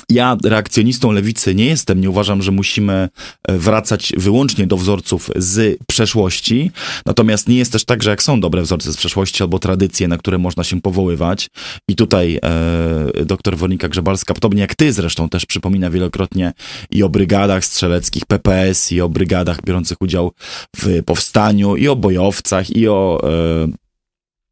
[SPEAKER 1] ja reakcjonistą lewicy nie jestem, nie uważam, że musimy e, wracać wyłącznie do wzorców z przeszłości. Natomiast nie jest też tak, że jak są dobre wzorce z przeszłości albo tradycje, na które można się powoływać. I tutaj e, doktor Weronika Grzebalska, podobnie jak ty zresztą, też przypomina wielokrotnie i o brygadach strzeleckich PPS, i o brygadach biorących udział w powstaniu, i o bojowcach, i o e,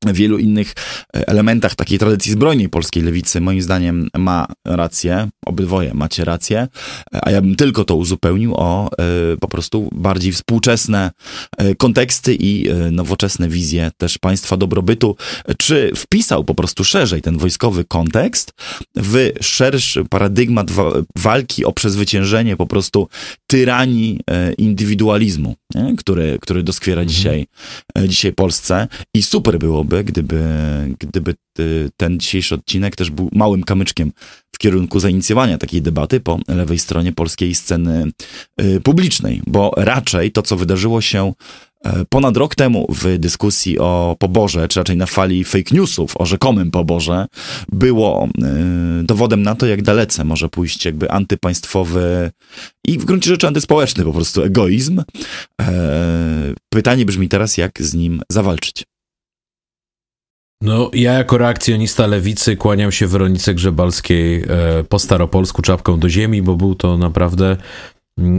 [SPEAKER 1] wielu innych e, elementach takiej tradycji zbrojnej polskiej lewicy, moim zdaniem ma rację, obydwoje macie rację, e, a ja bym tylko to uzupełnił o y, po prostu bardziej współczesne y, konteksty i y, nowoczesne wizje też państwa dobrobytu, czy wpisał po prostu szerzej ten wojskowy kontekst w szerszy paradygmat wa walki o przezwyciężenie po prostu tyranii indywidualizmu, nie? Który, który doskwiera mhm. dzisiaj, dzisiaj Polsce i super byłoby, gdyby, gdyby ten dzisiejszy odcinek też był małym kamyczkiem w kierunku zainicjowania takiej debaty po lewej stronie polskiej sceny publicznej, bo raczej to, co wydarzyło się ponad rok temu w dyskusji o poborze, czy raczej na fali fake newsów o rzekomym poborze, było dowodem na to, jak dalece może pójść jakby antypaństwowy i w gruncie rzeczy antyspołeczny po prostu egoizm. Pytanie brzmi teraz, jak z nim zawalczyć.
[SPEAKER 2] No, ja jako reakcjonista lewicy kłaniam się Weronice Grzebalskiej e, po staropolsku czapką do ziemi, bo był to naprawdę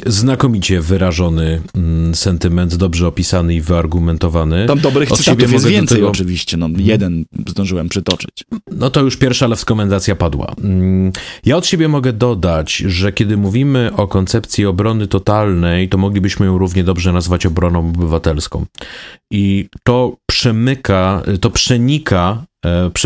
[SPEAKER 2] znakomicie wyrażony mm, sentyment, dobrze opisany i wyargumentowany.
[SPEAKER 1] Tam dobrych Od cytatów jest więcej tego... oczywiście, no, mhm. jeden zdążyłem przytoczyć.
[SPEAKER 2] No to już pierwsza lewskomendacja padła. Mm, ja od siebie mogę dodać, że kiedy mówimy o koncepcji obrony totalnej, to moglibyśmy ją równie dobrze nazwać obroną obywatelską. I to przemyka, to przenika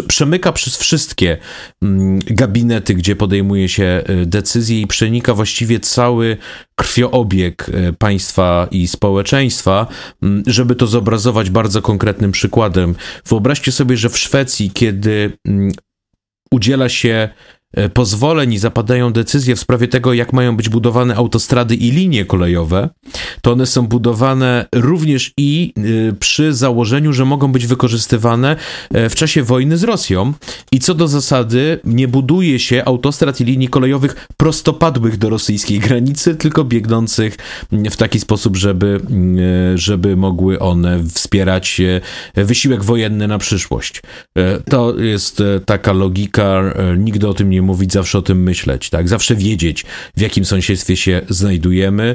[SPEAKER 2] przemyka przez wszystkie mm, gabinety, gdzie podejmuje się e, decyzje i przenika właściwie cały krwioobieg e, państwa i społeczeństwa, mm, żeby to zobrazować bardzo konkretnym przykładem. Wyobraźcie sobie, że w Szwecji, kiedy mm, udziela się E, pozwoleń i zapadają decyzje w sprawie tego, jak mają być budowane autostrady i linie kolejowe, to one są budowane również i e, przy założeniu, że mogą być wykorzystywane e, w czasie wojny z Rosją. I co do zasady, nie buduje się autostrad i linii kolejowych prostopadłych do rosyjskiej granicy, tylko biegnących w taki sposób, żeby, żeby mogły one wspierać wysiłek wojenny na przyszłość. To jest taka logika, nigdy o tym nie mówić, zawsze o tym myśleć, tak? Zawsze wiedzieć, w jakim sąsiedztwie się znajdujemy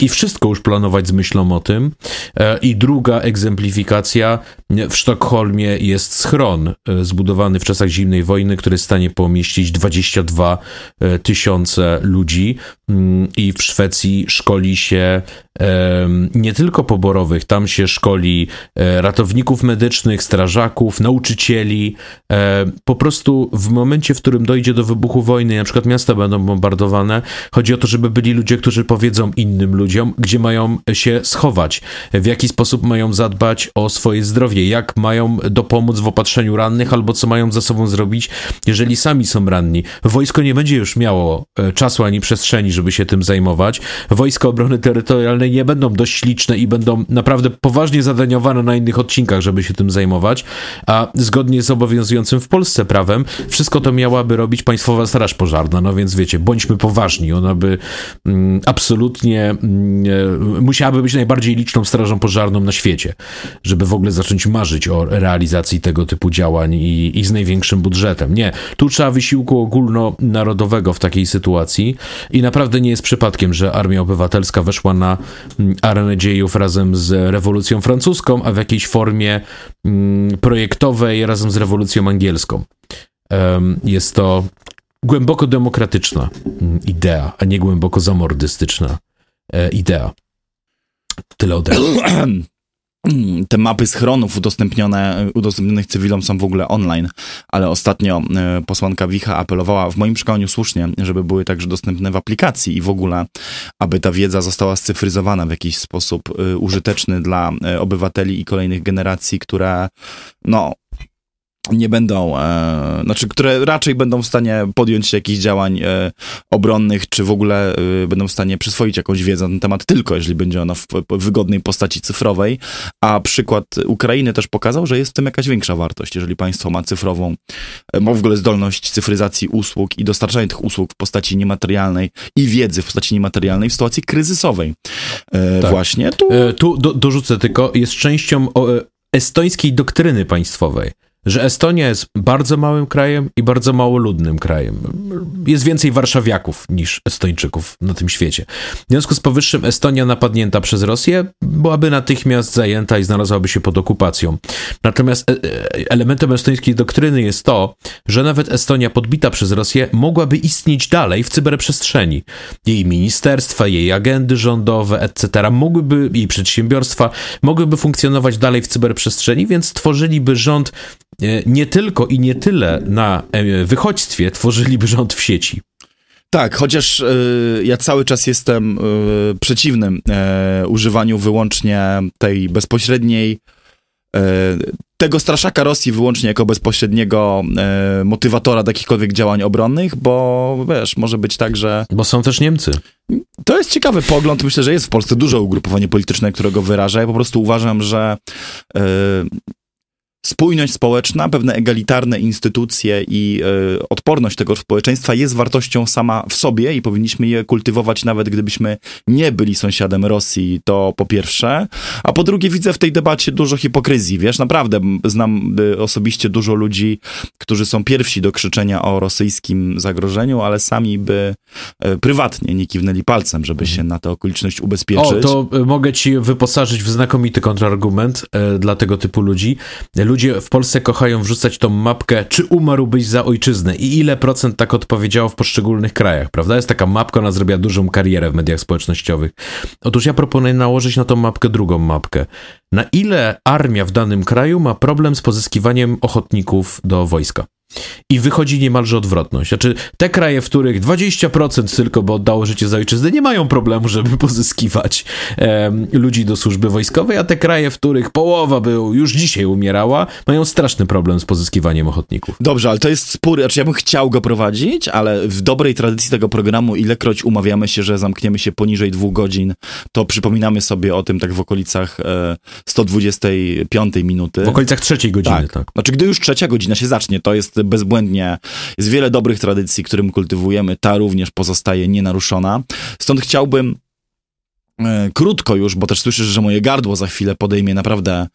[SPEAKER 2] i wszystko już planować z myślą o tym. E, I druga egzemplifikacja, w Sztokholmie jest schron e, zbudowany w czasach zimnej wojny, który jest w stanie pomieścić 22 e, tysiące ludzi mm, i w Szwecji szkoli się nie tylko poborowych, tam się szkoli ratowników medycznych, strażaków, nauczycieli. Po prostu w momencie, w którym dojdzie do wybuchu wojny, na przykład miasta będą bombardowane, chodzi o to, żeby byli ludzie, którzy powiedzą innym ludziom, gdzie mają się schować, w jaki sposób mają zadbać o swoje zdrowie, jak mają dopomóc w opatrzeniu rannych, albo co mają za sobą zrobić, jeżeli sami są ranni. Wojsko nie będzie już miało e, czasu ani przestrzeni, żeby się tym zajmować. Wojska Obrony Terytorialnej nie będą dość liczne i będą naprawdę poważnie zadaniowane na innych odcinkach, żeby się tym zajmować, a zgodnie z obowiązującym w Polsce prawem, wszystko to miałaby robić Państwowa Straż Pożarna, no więc wiecie, bądźmy poważni, ona by mm, absolutnie mm, musiałaby być najbardziej liczną strażą pożarną na świecie, żeby w ogóle zacząć marzyć o realizacji tego typu działań i, i z największym budżetem. Nie, tu trzeba wysiłku ogólnonarodowego w takiej sytuacji i naprawdę nie jest przypadkiem, że Armia Obywatelska weszła na arenę dziejów razem z rewolucją francuską, a w jakiejś formie mm, projektowej razem z rewolucją angielską. Jest to głęboko demokratyczna mm, idea, a nie głęboko zamordystyczna e, idea. Tyle ode mnie.
[SPEAKER 1] Te mapy schronów udostępnione, udostępnionych cywilom są w ogóle online, ale ostatnio e, posłanka Wicha apelowała, w moim przekonaniu słusznie, żeby były także dostępne w aplikacji i w ogóle, aby ta wiedza została scyfryzowana w jakiś sposób e, użyteczny dla obywateli i kolejnych generacji, które no, nie będą, e, znaczy, które raczej będą w stanie podjąć się jakichś działań e, obronnych, czy w ogóle e, będą w stanie przyswoić jakąś wiedzę na ten temat, tylko jeżeli będzie ona w, w wygodnej postaci cyfrowej. A przykład Ukrainy też pokazał, że jest w tym jakaś większa wartość, jeżeli państwo ma cyfrową, e, ma w ogóle zdolność cyfryzacji usług i dostarczania tych usług w postaci niematerialnej i wiedzy w postaci niematerialnej w sytuacji kryzysowej. E, tak. Właśnie
[SPEAKER 2] tu. E, tu do, dorzucę tylko, jest częścią o, estońskiej doktryny państwowej że Estonia jest bardzo małym krajem i bardzo mało ludnym krajem. Jest więcej warszawiaków niż Estończyków na tym świecie. W związku z powyższym Estonia napadnięta przez Rosję byłaby natychmiast zajęta i znalazłaby się pod okupacją. Natomiast e, e, elementem estońskiej doktryny jest to, że nawet Estonia podbita przez Rosję mogłaby istnieć dalej w cyberprzestrzeni. Jej ministerstwa, jej agendy rządowe, etc., mogłyby, jej przedsiębiorstwa mogłyby funkcjonować dalej w cyberprzestrzeni, więc tworzyliby rząd nie tylko i nie tyle na e, wychodźstwie tworzyliby rząd w sieci.
[SPEAKER 1] Tak, chociaż y, ja cały czas jestem y, przeciwnym y, używaniu wyłącznie tej bezpośredniej, tego straszaka Rosji wyłącznie jako bezpośredniego motywatora do jakichkolwiek działań obronnych, bo wiesz, może być tak, że...
[SPEAKER 2] Bo są też Niemcy.
[SPEAKER 1] To jest ciekawy pogląd. Myślę, że jest w Polsce duże ugrupowanie polityczne, którego wyraża. Ja po prostu uważam, że spójność społeczna, pewne egalitarne instytucje i y, odporność tego społeczeństwa jest wartością sama w sobie i powinniśmy je kultywować nawet gdybyśmy nie byli sąsiadem Rosji, to po pierwsze, a po drugie widzę w tej debacie dużo hipokryzji, wiesz, naprawdę znam y, osobiście dużo ludzi, którzy są pierwsi do krzyczenia o rosyjskim zagrożeniu, ale sami by y, prywatnie nie kiwnęli palcem, żeby się na tę okoliczność ubezpieczyć.
[SPEAKER 2] O, to mogę ci wyposażyć w znakomity kontrargument dla tego typu ludzi. Ludzie w Polsce kochają wrzucać tą mapkę, czy umarłbyś za ojczyznę i ile procent tak odpowiedziało w poszczególnych krajach, prawda? Jest taka mapka, ona zrobiła dużą karierę w mediach społecznościowych. Otóż ja proponuję nałożyć na tą mapkę drugą mapkę. Na ile armia w danym kraju ma problem z pozyskiwaniem ochotników do wojska? I wychodzi niemalże odwrotność. Znaczy, te kraje, w których 20% tylko by oddało życie za ojczyznę, nie mają problemu, żeby pozyskiwać e, ludzi do służby wojskowej, a te kraje, w których połowa by już dzisiaj umierała, mają straszny problem z pozyskiwaniem ochotników.
[SPEAKER 1] Dobrze, ale to jest spór, znaczy ja bym chciał go prowadzić, ale w dobrej tradycji tego programu, ilekroć umawiamy się, że zamkniemy się poniżej dwóch godzin, to przypominamy sobie o tym tak w okolicach e, 125 minuty.
[SPEAKER 2] W okolicach trzeciej godziny, tak.
[SPEAKER 1] tak. Znaczy, gdy już trzecia godzina się zacznie, to jest bezbłędnie, jest wiele dobrych tradycji, którym kultywujemy, ta również pozostaje nienaruszona. Stąd chciałbym krótko już, bo też słyszysz, że moje gardło za chwilę podejmie naprawdę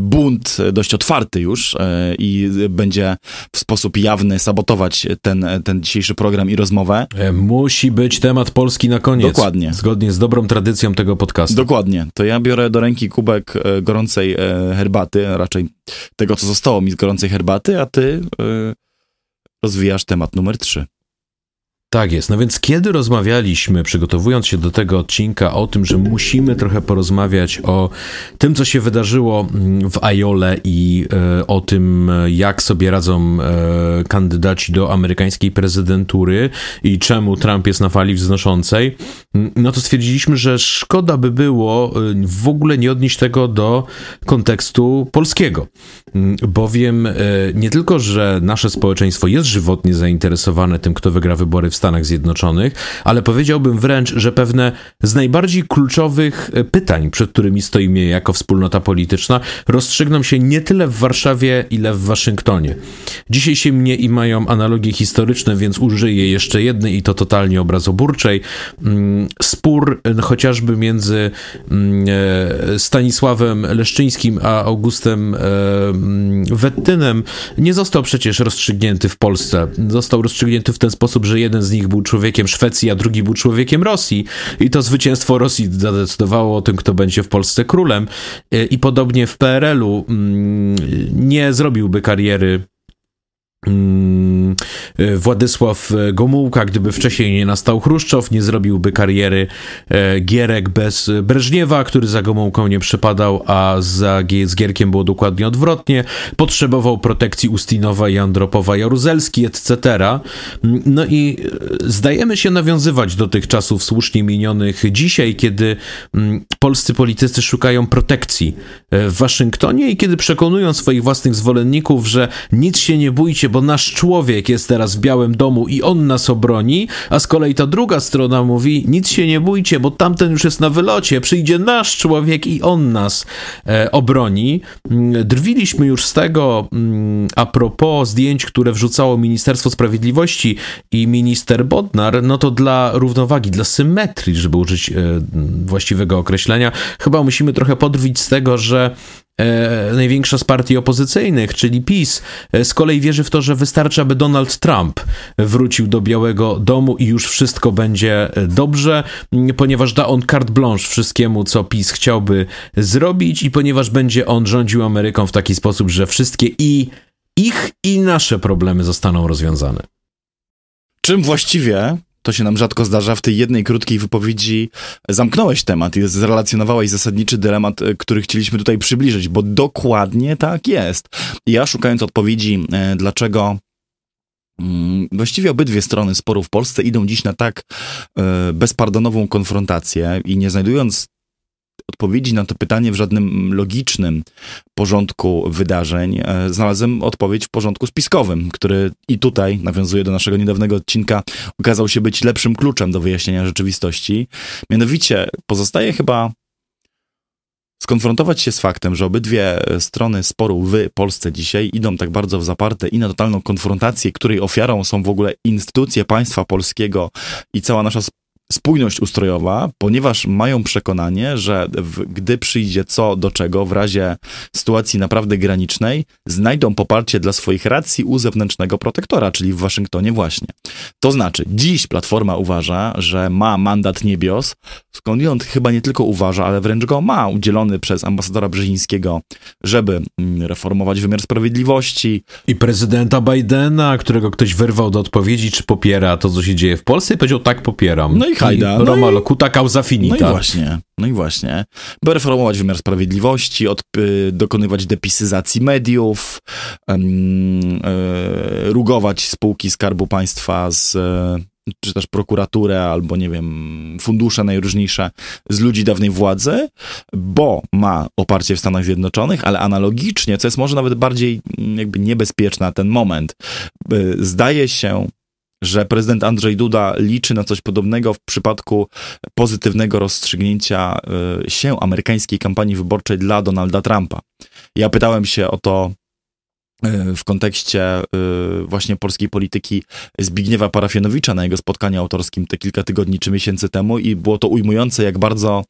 [SPEAKER 1] bunt dość otwarty już e, i będzie w sposób jawny sabotować ten, ten dzisiejszy program i rozmowę.
[SPEAKER 2] E, musi być temat Polski na koniec.
[SPEAKER 1] Dokładnie.
[SPEAKER 2] Zgodnie z dobrą tradycją tego podcastu.
[SPEAKER 1] Dokładnie. To ja biorę do ręki kubek gorącej herbaty, raczej tego, co zostało mi z gorącej herbaty, a ty rozwijasz temat numer 3.
[SPEAKER 2] Tak jest. No więc kiedy rozmawialiśmy, przygotowując się do tego odcinka, o tym, że musimy trochę porozmawiać o tym, co się wydarzyło mm, w Ajole i e, o tym, jak sobie radzą e, kandydaci do amerykańskiej prezydentury i czemu Trump jest na fali wznoszącej, mm, no to stwierdziliśmy, że szkoda by było e, w ogóle nie odnieść tego do kontekstu polskiego. Mm, bowiem e, nie tylko, że nasze społeczeństwo jest żywotnie zainteresowane tym, kto wygra wybory w Stanach Zjednoczonych, ale powiedziałbym wręcz, że pewne z najbardziej kluczowych e, pytań, przed którymi stoimy jako wspólnota polityczna, rozstrzygną się nie tyle w Warszawie, ile w Waszyngtonie. Dzisiaj się mnie i mają analogie historyczne, więc użyję jeszcze jednej i to totalnie obrazoburczej. Mm, spór e, chociażby między mm, Stanisławem Leszczyńskim a Augustem Mm, Wettynem nie został przecież rozstrzygnięty w Polsce. Został rozstrzygnięty w ten sposób, że jeden z nich był człowiekiem Szwecji, a drugi był człowiekiem Rosji. I to zwycięstwo Rosji zadecydowało o tym, kto będzie w Polsce królem. I podobnie w PRL-u mm, nie zrobiłby kariery e, Władysław Gomułka, gdyby wcześniej nie nastał Chruszczow, nie zrobiłby kariery e, Gierek bez Breżniewa, który za Gomułką nie przypadał, a za, z Gierkiem było dokładnie odwrotnie. Potrzebował protekcji Ustinowa i Andropowa Jaruzelski, etc. Mm, no i e, zdajemy się nawiązywać do tych czasów słusznie minionych dzisiaj, kiedy mm, polscy politycy szukają protekcji w Waszyngtonie i kiedy przekonują swoich własnych zwolenników, że nic się nie bójcie, bo nasz człowiek jest teraz w Białym Domu i on nas obroni, a z kolei ta druga strona mówi, nic się nie bójcie, bo tamten już jest na wylocie, przyjdzie nasz człowiek i on nas e, obroni. Mm, drwiliśmy już z tego mm, a propos zdjęć, które wrzucało Ministerstwo Sprawiedliwości i minister Bodnar, no to dla równowagi, dla symetrii, żeby użyć e, właściwego określenia, chyba musimy trochę podrwić z tego, że największa z partii opozycyjnych, czyli PiS, e, z kolei wierzy w to, że wystarczy, aby Donald Trump wrócił do Białego Domu i już wszystko będzie e, dobrze, ponieważ da on carte blanche wszystkiemu, co PiS chciałby zrobić i ponieważ będzie on rządził Ameryką w taki sposób, że wszystkie i ich i nasze problemy zostaną rozwiązane.
[SPEAKER 1] Czym właściwie to się nam rzadko zdarza, w tej jednej krótkiej wypowiedzi zamknąłeś temat i zrelacjonowałeś zasadniczy dylemat, e, który chcieliśmy tutaj przybliżyć, bo dokładnie tak jest. Ja szukając odpowiedzi, e, dlaczego mm, Właściwie obydwie strony sporu w Polsce idą dziś na tak e, bezpardonową konfrontację i nie znajdując odpowiedzi na to pytanie w żadnym logicznym porządku wydarzeń, e, znalazłem odpowiedź w porządku spiskowym, który i tutaj, nawiązuje do naszego niedawnego odcinka, okazał się być lepszym kluczem do wyjaśnienia rzeczywistości. Mianowicie pozostaje chyba skonfrontować się z faktem, że obydwie strony sporu w Polsce dzisiaj idą tak bardzo w zaparte i na totalną konfrontację, której ofiarą są w ogóle instytucje państwa polskiego i cała nasza spójność ustrojowa, ponieważ mają przekonanie, że w, gdy przyjdzie co do czego, w razie sytuacji naprawdę granicznej, znajdą poparcie dla swoich racji u zewnętrznego protektora, czyli w Waszyngtonie właśnie. To znaczy, dziś Platforma uważa, że ma mandat niebios, skądinąd chyba nie tylko uważa, ale wręcz go ma udzielony przez ambasadora Brzezińskiego, żeby mm, reformować wymiar sprawiedliwości.
[SPEAKER 2] I prezydenta Bidena, którego ktoś wyrwał do odpowiedzi, czy popiera to, co się dzieje w Polsce i powiedział, tak, popieram.
[SPEAKER 1] No i hajda.
[SPEAKER 2] No Roma
[SPEAKER 1] i,
[SPEAKER 2] locuta causa finita.
[SPEAKER 1] No i właśnie, no i właśnie. By reformować wymiar sprawiedliwości, od, y, dokonywać depisyzacji mediów, y, y, rugować spółki Skarbu Państwa z czy też prokuraturę, albo nie wiem, fundusze najróżniejsze z ludzi dawnej władzy, bo ma oparcie w Stanach Zjednoczonych, ale analogicznie, co jest może nawet bardziej mm, jakby niebezpieczne na ten moment, zdaje się, że prezydent Andrzej Duda liczy na coś podobnego w przypadku pozytywnego rozstrzygnięcia y, się amerykańskiej kampanii wyborczej dla Donalda Trumpa. Ja pytałem się o to w kontekście y, właśnie polskiej polityki Zbigniewa Parafianowicza na jego spotkaniu autorskim te kilka tygodni czy miesięcy temu i było to ujmujące, jak bardzo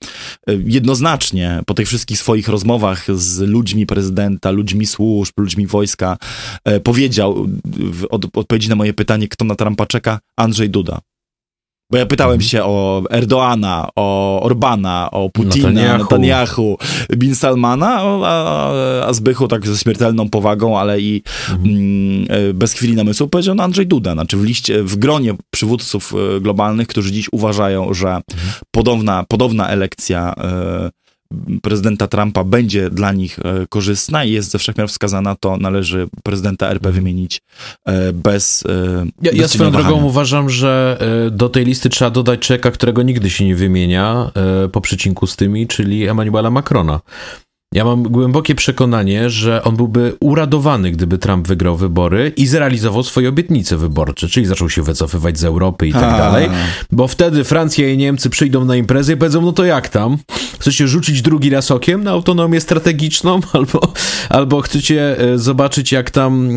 [SPEAKER 1] y, jednoznacznie po tych wszystkich swoich rozmowach z ludźmi prezydenta, ludźmi służb, ludźmi wojska powiedział w odpowiedzi na moje pytanie, kto na Trumpa czeka, Andrzej Duda. Bo ja pytałem mhm. się o Erdoana, o Orbana, o Putina, Netanyahu, Netanyahu Bin Salmana, a, a Zbychu tak ze śmiertelną powagą, ale i mhm. mm, e, bez chwili namysłu powiedział na Andrzej Duda. Znaczy w liście, w gronie przywódców e, globalnych, którzy dziś uważają, że mhm. podobna, podobna elekcja e, prezydenta Trumpa będzie dla nich e, korzystna i jest ze wszechmiar wskazana, to należy prezydenta RP mhm. wymienić e, bez.
[SPEAKER 2] E, ja, bez ja swoją drogą uważam, że do tej listy trzeba dodać czeka, którego nigdy się nie wymienia po przecinku z tymi, czyli Emmanuela Macrona. Ja mam głębokie przekonanie, że on byłby uradowany, gdyby Trump wygrał wybory i zrealizował swoje obietnice wyborcze, czyli zaczął się wycofywać z Europy i tak dalej, bo wtedy Francja i Niemcy przyjdą na imprezę i powiedzą, no to jak tam? Chcecie rzucić drugi raz okiem na autonomię strategiczną? Albo, albo chcecie e, zobaczyć, jak tam,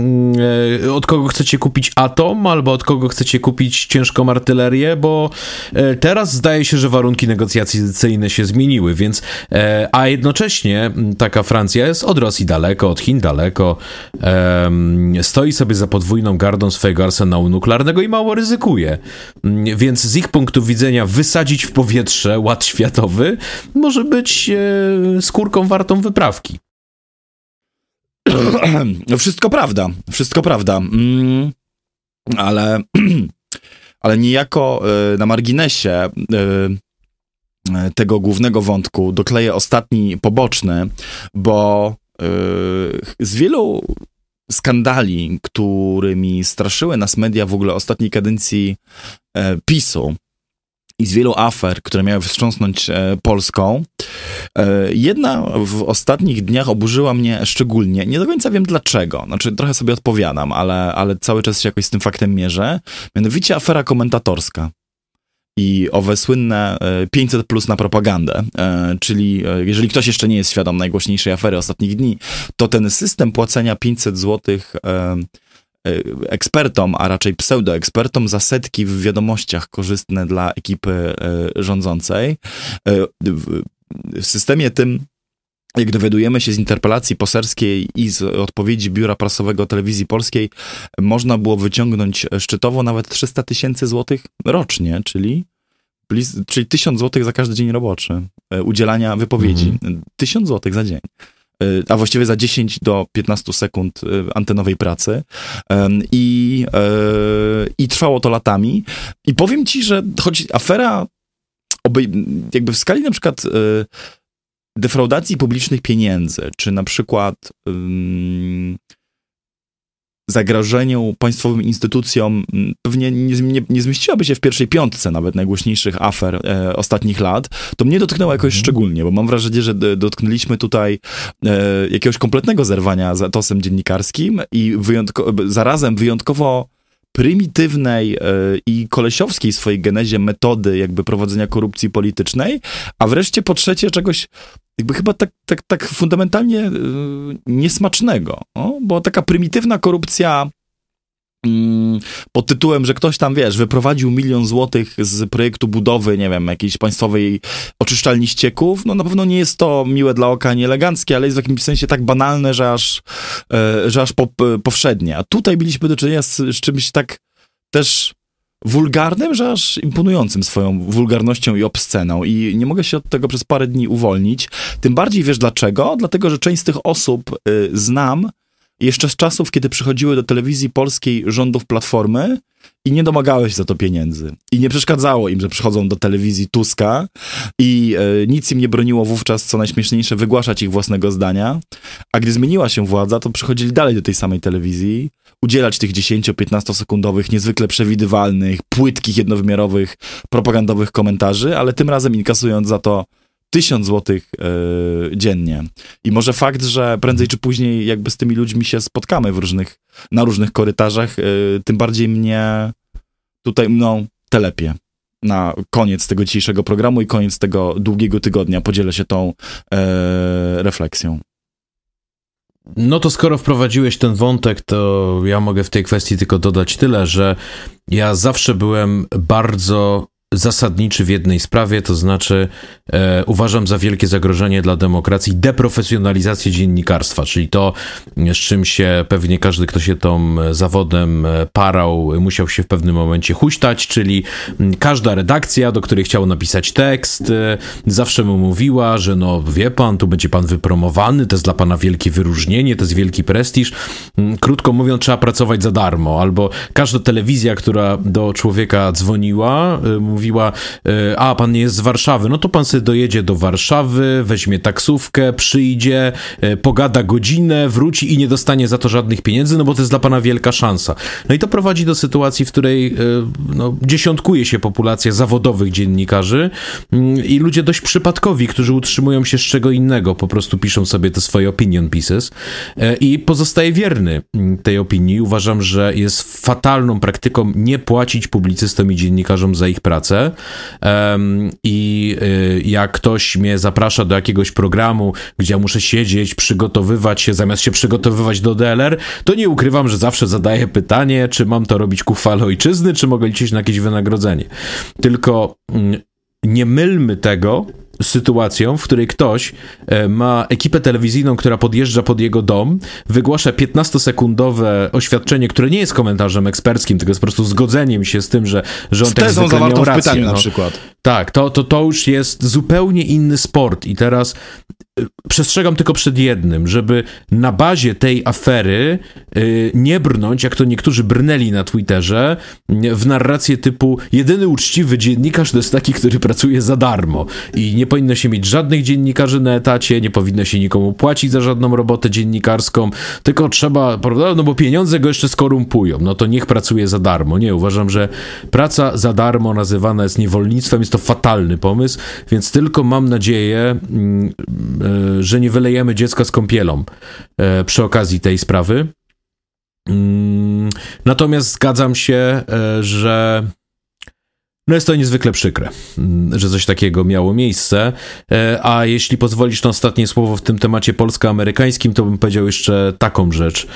[SPEAKER 2] e, od kogo chcecie kupić atom, albo od kogo chcecie kupić ciężką artylerię, bo e, teraz zdaje się, że warunki negocjacyjne się zmieniły, więc, a jednocześnie taka Francja jest od Rosji daleko, od Chin daleko, um, stoi sobie za podwójną gardą swojego arsenału nuklearnego i mało ryzykuje. Mm, więc z ich punktu widzenia wysadzić w powietrze ład światowy może być e, skórką wartą wyprawki.
[SPEAKER 1] No wszystko prawda, wszystko prawda. Mm, ale, ale niejako e, na marginesie e, tego głównego wątku dokleję ostatni poboczny, bo yy, z wielu skandali, którymi straszyły nas media w ogóle ostatniej kadencji e, PiSu i z wielu afer, które miały wstrząsnąć e, Polską, e, jedna w ostatnich dniach oburzyła mnie szczególnie. Nie do końca wiem dlaczego. Znaczy, trochę sobie odpowiadam, ale, ale cały czas się jakoś z tym faktem mierzę. Mianowicie afera komentatorska i owe słynne 500 e, plus na propagandę, e, czyli e, jeżeli ktoś jeszcze nie jest świadom najgłośniejszej afery ostatnich dni, to ten system płacenia 500 złotych ekspertom, a raczej pseudoekspertom za setki w wiadomościach korzystne dla ekipy rządzącej. W systemie tym jak dowiadujemy się z interpelacji poselskiej i z odpowiedzi Biura Prasowego Telewizji Polskiej, można było wyciągnąć szczytowo nawet 300 tysięcy złotych rocznie, czyli, czyli 1000 złotych za każdy dzień roboczy e, udzielania wypowiedzi. Mhm. 1000 złotych za dzień e, a właściwie za 10 do 15 sekund e, antenowej pracy. I, I trwało to latami. I powiem ci, że choć afera jakby w skali na przykład defraudacji publicznych pieniędzy, czy na przykład um, zagrożeniu państwowym instytucjom, pewnie nie, nie, nie, zmieściłaby się w pierwszej piątce nawet najgłośniejszych afer e, ostatnich lat, to mnie dotknęło jakoś mm. szczególnie, bo mam wrażenie, że dotknęliśmy tutaj e, jakiegoś kompletnego zerwania za tosem dziennikarskim i wyjątko, zarazem wyjątkowo prymitywnej e, i kolesiowskiej swojej genezie metody jakby prowadzenia korupcji politycznej, a wreszcie po trzecie czegoś jakby chyba tak, tak, tak fundamentalnie yy, niesmacznego, no? bo taka prymitywna korupcja pod tytułem, że ktoś tam, wiesz, wyprowadził milion złotych z projektu budowy, nie wiem, jakiejś państwowej oczyszczalni ścieków, no na pewno nie jest to miłe dla oka, nie eleganckie, ale jest w jakimś sensie tak banalne, że aż, e, że aż po, powszednie. A tutaj mieliśmy do czynienia z, z czymś tak też wulgarnym, że aż imponującym swoją wulgarnością i obsceną i nie mogę się od tego przez parę dni uwolnić. Tym bardziej wiesz dlaczego? Dlatego, że część z tych osób y, znam jeszcze z czasów, kiedy przychodziły do telewizji polskiej rządów Platformy i nie domagały się za to pieniędzy. I nie przeszkadzało im, że przychodzą do telewizji Tuska i e, nic im nie broniło wówczas, co najśmieszniejsze, wygłaszać ich własnego zdania. A gdy zmieniła się władza, to przychodzili dalej do tej samej telewizji, udzielać tych 10-15 sekundowych, niezwykle przewidywalnych, płytkich, jednowymiarowych, propagandowych komentarzy, ale tym razem inkasując za to tysiąc złotych yy, dziennie. I może fakt, że prędzej czy później jakby z tymi ludźmi się spotkamy w różnych, na różnych korytarzach, yy, tym bardziej mnie tutaj, no, telepie na koniec tego dzisiejszego programu i koniec tego długiego tygodnia. Podzielę się tą yy, refleksją.
[SPEAKER 2] No to skoro wprowadziłeś ten wątek, to ja mogę w tej kwestii tylko dodać tyle, że ja zawsze byłem bardzo zasadniczy w jednej sprawie, to znaczy e, uważam za wielkie zagrożenie dla demokracji deprofesjonalizację dziennikarstwa, czyli to, z czym się pewnie każdy, kto się tą zawodem e, parał, musiał się w pewnym momencie huśtać, czyli każda redakcja, do której chciał napisać tekst, e, zawsze mu mówiła, że no wie pan, tu będzie pan wypromowany, to jest dla pana wielkie wyróżnienie, to jest wielki prestiż. Krótko mówiąc, trzeba pracować za darmo, albo każda telewizja, która do człowieka dzwoniła, mówi mówiła, e, a pan nie jest z Warszawy, no to pan sobie dojedzie do Warszawy, weźmie taksówkę, przyjdzie, e, pogada godzinę, wróci i nie dostanie za to żadnych pieniędzy, no bo to jest dla pana wielka szansa. No i to prowadzi do sytuacji, w której e, no, dziesiątkuje się populacja zawodowych dziennikarzy mm, i ludzie dość przypadkowi, którzy utrzymują się z czego innego, po prostu piszą sobie te swoje opinion pieces i pozostaje wierny mm, tej opinii. Uważam, że jest fatalną praktyką nie płacić publicystom i dziennikarzom za ich pracę i y, jak ktoś mnie zaprasza do jakiegoś programu, gdzie ja muszę siedzieć, przygotowywać się, zamiast się przygotowywać do DLR, to nie ukrywam, że zawsze zadaję pytanie, czy mam to robić ku chwale ojczyzny, czy mogę liczyć na jakieś wynagrodzenie. Tylko mm, nie mylmy tego sytuacją, w której ktoś e, ma ekipę telewizyjną, która podjeżdża pod jego dom, wygłasza 15-sekundowe oświadczenie, które nie jest komentarzem eksperckim, tylko jest po prostu zgodzeniem się z tym, że, że on
[SPEAKER 1] z tak. W pytaniu
[SPEAKER 2] no.
[SPEAKER 1] na przykład.
[SPEAKER 2] Tak, to, to, to już jest zupełnie inny sport i teraz przestrzegam tylko przed jednym, żeby na bazie tej afery yy, nie brnąć, jak to niektórzy brnęli na Twitterze, w narrację typu jedyny uczciwy dziennikarz to jest taki, który pracuje za darmo i nie powinno się mieć żadnych dziennikarzy na etacie, nie powinno się nikomu płacić za żadną robotę dziennikarską, tylko trzeba, prawda, no bo pieniądze go jeszcze skorumpują, no to niech pracuje za darmo. Nie, uważam, że praca za darmo nazywana jest niewolnictwem, jest to fatalny pomysł, więc tylko mam nadzieję, mm, E, że nie wylejemy dziecka z kąpielą e, przy okazji tej sprawy. Mm, natomiast zgadzam się, e, że no jest to niezwykle przykre, mm, że coś takiego miało miejsce. A jeśli pozwolisz na ostatnie słowo w tym temacie polsko-amerykańskim, to bym powiedział jeszcze taką rzecz.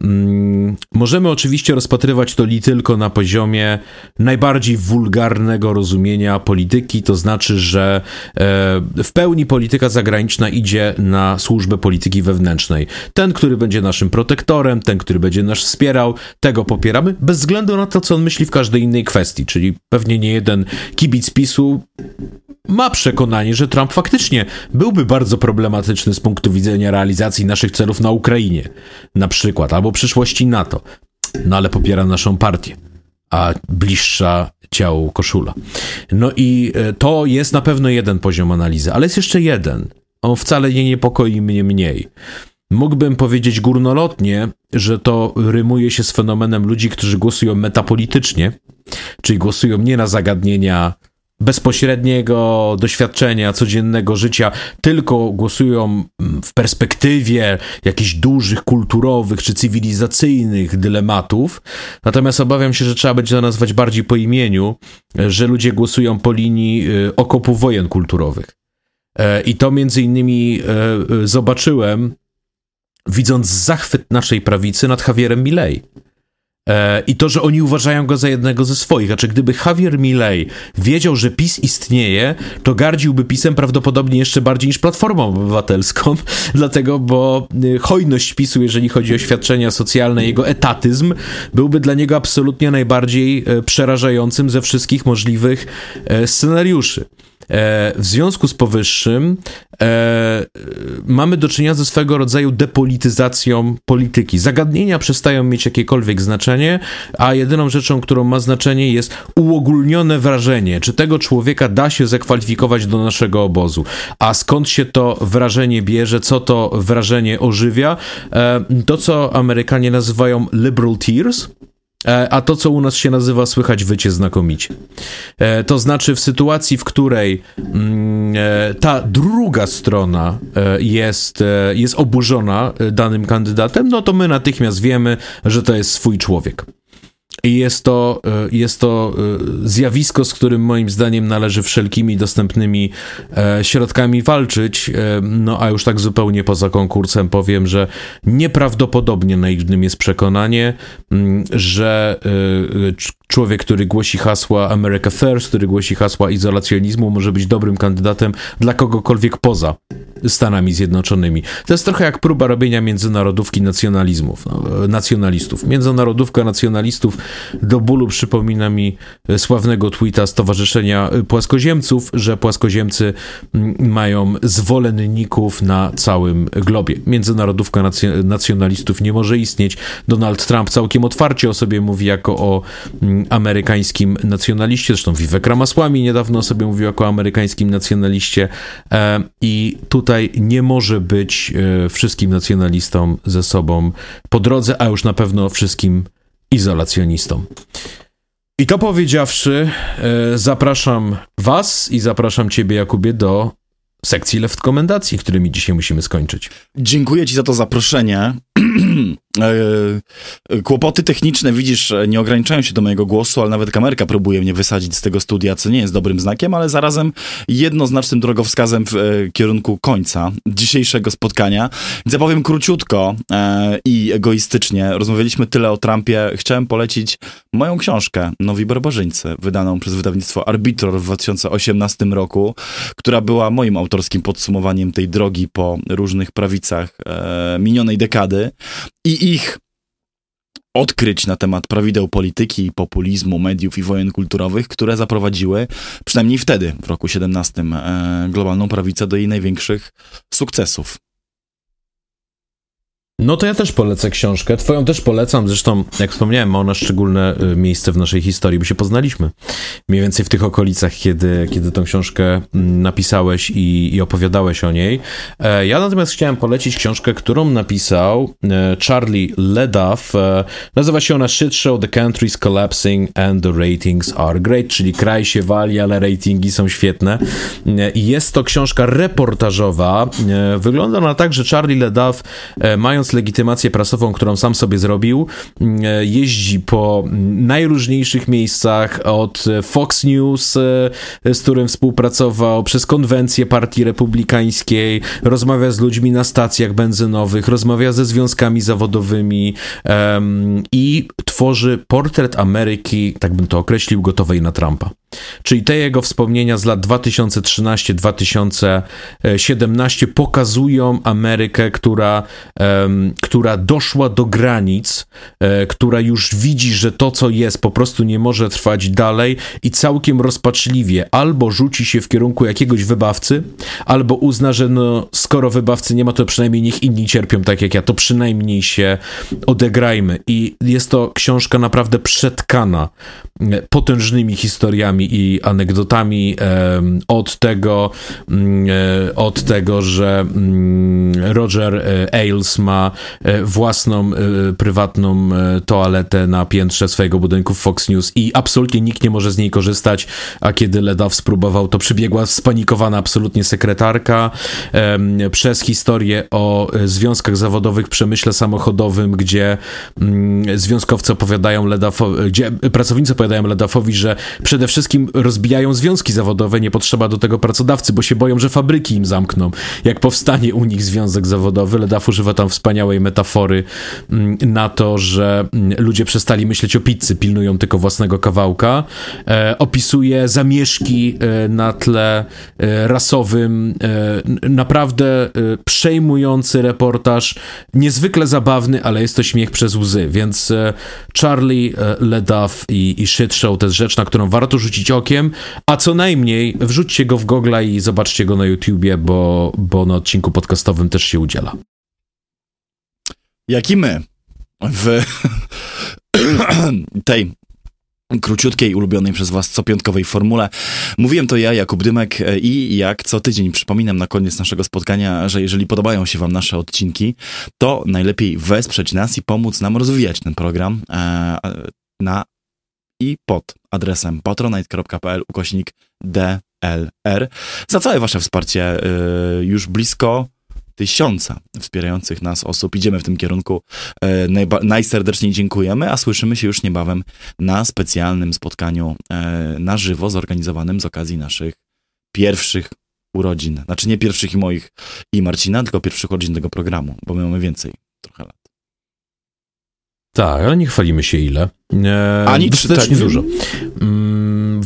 [SPEAKER 2] Mm, możemy oczywiście rozpatrywać to li tylko na poziomie najbardziej wulgarnego rozumienia polityki, to znaczy, że e, w pełni polityka zagraniczna idzie na służbę polityki wewnętrznej. Ten, który będzie naszym protektorem, ten, który będzie nas wspierał, tego popieramy, bez względu na to, co on myśli w każdej innej kwestii, czyli pewnie nie jeden kibic PiSu ma przekonanie, że Trump faktycznie byłby bardzo problematyczny z punktu widzenia realizacji naszych celów na Ukrainie, na przykład, albo przyszłości NATO. No ale popiera naszą partię, a bliższa ciału koszula. No i e, to jest na pewno jeden poziom analizy, ale jest jeszcze jeden. On wcale nie niepokoi mnie mniej. Mógłbym powiedzieć górnolotnie, że to rymuje się z fenomenem ludzi, którzy głosują metapolitycznie, czyli głosują nie na zagadnienia bezpośredniego doświadczenia codziennego życia, tylko głosują w perspektywie jakichś dużych kulturowych czy cywilizacyjnych dylematów. Natomiast obawiam się, że trzeba będzie to nazwać bardziej po imieniu, że ludzie głosują po linii y, okopu wojen kulturowych. E, I to między innymi e, e, zobaczyłem, widząc zachwyt naszej prawicy nad Javierem Milei E, I to, że oni uważają go za jednego ze swoich. Znaczy, gdyby Javier Milei wiedział, że PiS istnieje, to gardziłby PiSem prawdopodobnie jeszcze bardziej niż Platformą Obywatelską, dlatego, bo y, hojność PiSu, jeżeli chodzi o świadczenia socjalne, jego etatyzm, byłby dla niego absolutnie najbardziej e, przerażającym ze wszystkich możliwych e, scenariuszy. E, w związku z powyższym e, mamy do czynienia ze swego rodzaju depolityzacją polityki. Zagadnienia przestają mieć jakiekolwiek znaczenie, a jedyną rzeczą, którą ma znaczenie jest uogólnione wrażenie, czy tego człowieka da się zakwalifikować do naszego obozu. A skąd się to wrażenie bierze, co to wrażenie ożywia? E, to, co Amerykanie nazywają liberal tears, a to, co u nas się nazywa słychać wycie znakomicie. E, to znaczy w sytuacji, w której mm, e, ta druga strona jest, jest oburzona danym kandydatem, no to my natychmiast wiemy, że to jest swój człowiek. I jest to, e, jest to e, zjawisko, z którym moim zdaniem należy wszelkimi dostępnymi e, środkami walczyć. No a już tak zupełnie poza konkursem powiem, że nieprawdopodobnie naiwnym jest przekonanie, mm, że człowiek, który głosi hasła America First, który głosi hasła izolacjonizmu, może być dobrym kandydatem dla kogokolwiek poza Stanami Zjednoczonymi. To jest trochę jak próba robienia międzynarodówki nacjonalizmów, no, nacjonalistów. Międzynarodówka nacjonalistów do bólu przypomina mi sławnego tweeta Stowarzyszenia Płaskoziemców, że płaskoziemcy mm, mają zwolenników na całym globie. Międzynarodówka nacjonalistów nie może istnieć. Donald Trump całkiem otwarcie o sobie mówi jako o mm, amerykańskim nacjonaliście, zresztą Vivek Ramaswamy niedawno sobie mówił jako amerykańskim nacjonaliście e, i tutaj nie może być e, wszystkim nacjonalistom ze sobą po drodze, a już na pewno wszystkim izolacjonistom. I to powiedziawszy, e, zapraszam Was i zapraszam Ciebie, Jakubie, do sekcji left komendacji, którymi dzisiaj musimy skończyć.
[SPEAKER 1] Dziękuję Ci za to zaproszenie. E, kłopoty techniczne, widzisz, nie ograniczają się do mojego głosu, ale nawet kamerka próbuje mnie wysadzić z tego studia, co nie jest dobrym znakiem, ale zarazem jednoznacznym drogowskazem w e, kierunku końca dzisiejszego spotkania. Więc ja powiem króciutko e, i egoistycznie. Rozmawialiśmy tyle o Trumpie. Chciałem polecić moją książkę Nowi Barbarzyńcy, wydaną przez wydawnictwo Arbitror w 2018 roku, która była moim autorskim podsumowaniem tej drogi po różnych prawicach minionej dekady i ich odkryć na temat prawideł polityki, populizmu, mediów i wojen kulturowych, które zaprowadziły, przynajmniej wtedy, w roku 17, e, globalną prawicę do jej największych sukcesów.
[SPEAKER 2] No to ja też polecę książkę. Twoją też polecam. Zresztą, jak wspomniałem, ma ona szczególne y, miejsce w naszej historii, bo się poznaliśmy. Mniej więcej w tych okolicach, kiedy, kiedy tą książkę mm, napisałeś i, i opowiadałeś o niej. E, ja natomiast chciałem polecić książkę, którą napisał e, Charlie Leduff. E, nazywa się ona Shit Show, The Country's Collapsing and the Ratings Are Great, czyli kraj się wali, ale ratingi są świetne. Jest to książka reportażowa. Wygląda ona tak, że Charlie Leduff, mając mając legitymację prasową, którą sam sobie zrobił, mm, e, jeździ po najróżniejszych miejscach, od Fox News, e, z którym współpracował, przez konwencję Partii Republikańskiej, rozmawia z ludźmi na stacjach benzynowych, rozmawia ze związkami zawodowymi um, i tworzy portret Ameryki, tak bym to określił, gotowej na Trumpa. Czyli te jego wspomnienia z lat 2013-2017 pokazują Amerykę, która, która doszła do granic, um, która już widzi, że to, co jest, po prostu nie może trwać dalej i całkiem rozpaczliwie. Albo rzuci się w kierunku jakiegoś wybawcy, albo uzna, że no, skoro wybawcy nie ma, to przynajmniej niech inni cierpią tak jak ja, to przynajmniej się odegrajmy. I jest to książka naprawdę przetkana potężnymi historiami i anegdotami od tego, mm, e, od tego, że mm, Roger e, Ailes ma e, własną prywatną toaletę na piętrze swojego budynku w Fox News i absolutnie nikt nie może z niej korzystać, a kiedy Ledaw spróbował, to przybiegła spanikowana absolutnie sekretarka, przez historię o związkach zawodowych w przemyśle samochodowym, gdzie mm, związkowcy opowiadają Ledafowi, gdzie pracownicy opowiadają Ledafowi, że przede wszystkim wszystkim rozbijają związki zawodowe, nie potrzeba do tego pracodawcy, bo się boją, że fabryki im zamkną. Jak powstanie u nich związek zawodowy, Ledaf używa tam wspaniałej metafory mm, na to, że mm, ludzie przestali myśleć o pizzy, pilnują tylko własnego kawałka. E, opisuje zamieszki e, na tle e, rasowym. E, naprawdę przejmujący reportaż, niezwykle zabawny, ale jest to śmiech przez łzy, więc Charlie, Leduff i, i Shit Show to jest rzecz, na którą warto rzucić okiem, a co najmniej wrzućcie go w Google i zobaczcie go na YouTubie, bo, bo na odcinku podcastowym też się udziela.
[SPEAKER 1] Jak i my w tej króciutkiej, ulubionej przez was copiątkowej formule. Mówiłem to ja, Jakub Dymek i jak co tydzień przypominam na koniec naszego spotkania, że jeżeli podobają się wam nasze odcinki, to najlepiej wesprzeć nas i pomóc nam rozwijać ten program e, na i pod adresem patronite.pl ukośnik DLR. Za całe wasze wsparcie e, już blisko tysiąca wspierających nas osób. Idziemy w tym kierunku. E, najserdeczniej dziękujemy, a słyszymy się już niebawem na specjalnym spotkaniu e, na żywo zorganizowanym z okazji naszych pierwszych urodzin. Znaczy nie pierwszych i moich i Marcina, tylko pierwszych urodzin tego programu, bo my mamy więcej trochę lat.
[SPEAKER 2] Tak, ale nie chwalimy się ile. E, Ani dostatecznie tak, dużo.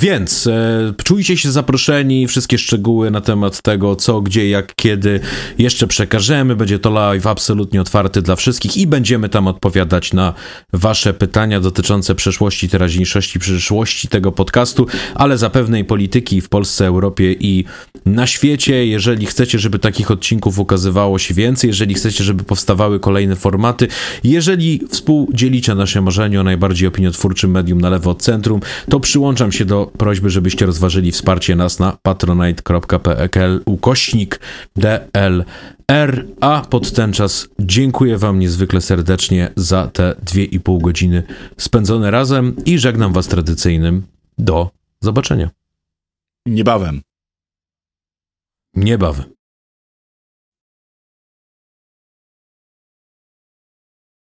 [SPEAKER 2] Więc e, czujcie się zaproszeni, wszystkie szczegóły na temat tego, co, gdzie, jak, kiedy jeszcze przekażemy. Będzie to live absolutnie otwarty dla wszystkich i będziemy tam odpowiadać na wasze pytania dotyczące przeszłości, teraźniejszości, przyszłości tego podcastu, ale zapewne i polityki w Polsce, Europie i na świecie. Jeżeli chcecie, żeby takich odcinków ukazywało się więcej, jeżeli chcecie, żeby powstawały kolejne formaty, jeżeli współdzielicie nasze marzenie o najbardziej opiniotwórczym medium na lewo od centrum, to przyłączam się do prośby, żebyście rozważyli wsparcie nas na patronite.pl ukośnik DLR, a pod ten czas dziękuję Wam niezwykle serdecznie za te dwie i pół godziny spędzone razem i żegnam Was tradycyjnym do zobaczenia.
[SPEAKER 1] Niebawem.
[SPEAKER 2] Niebawem.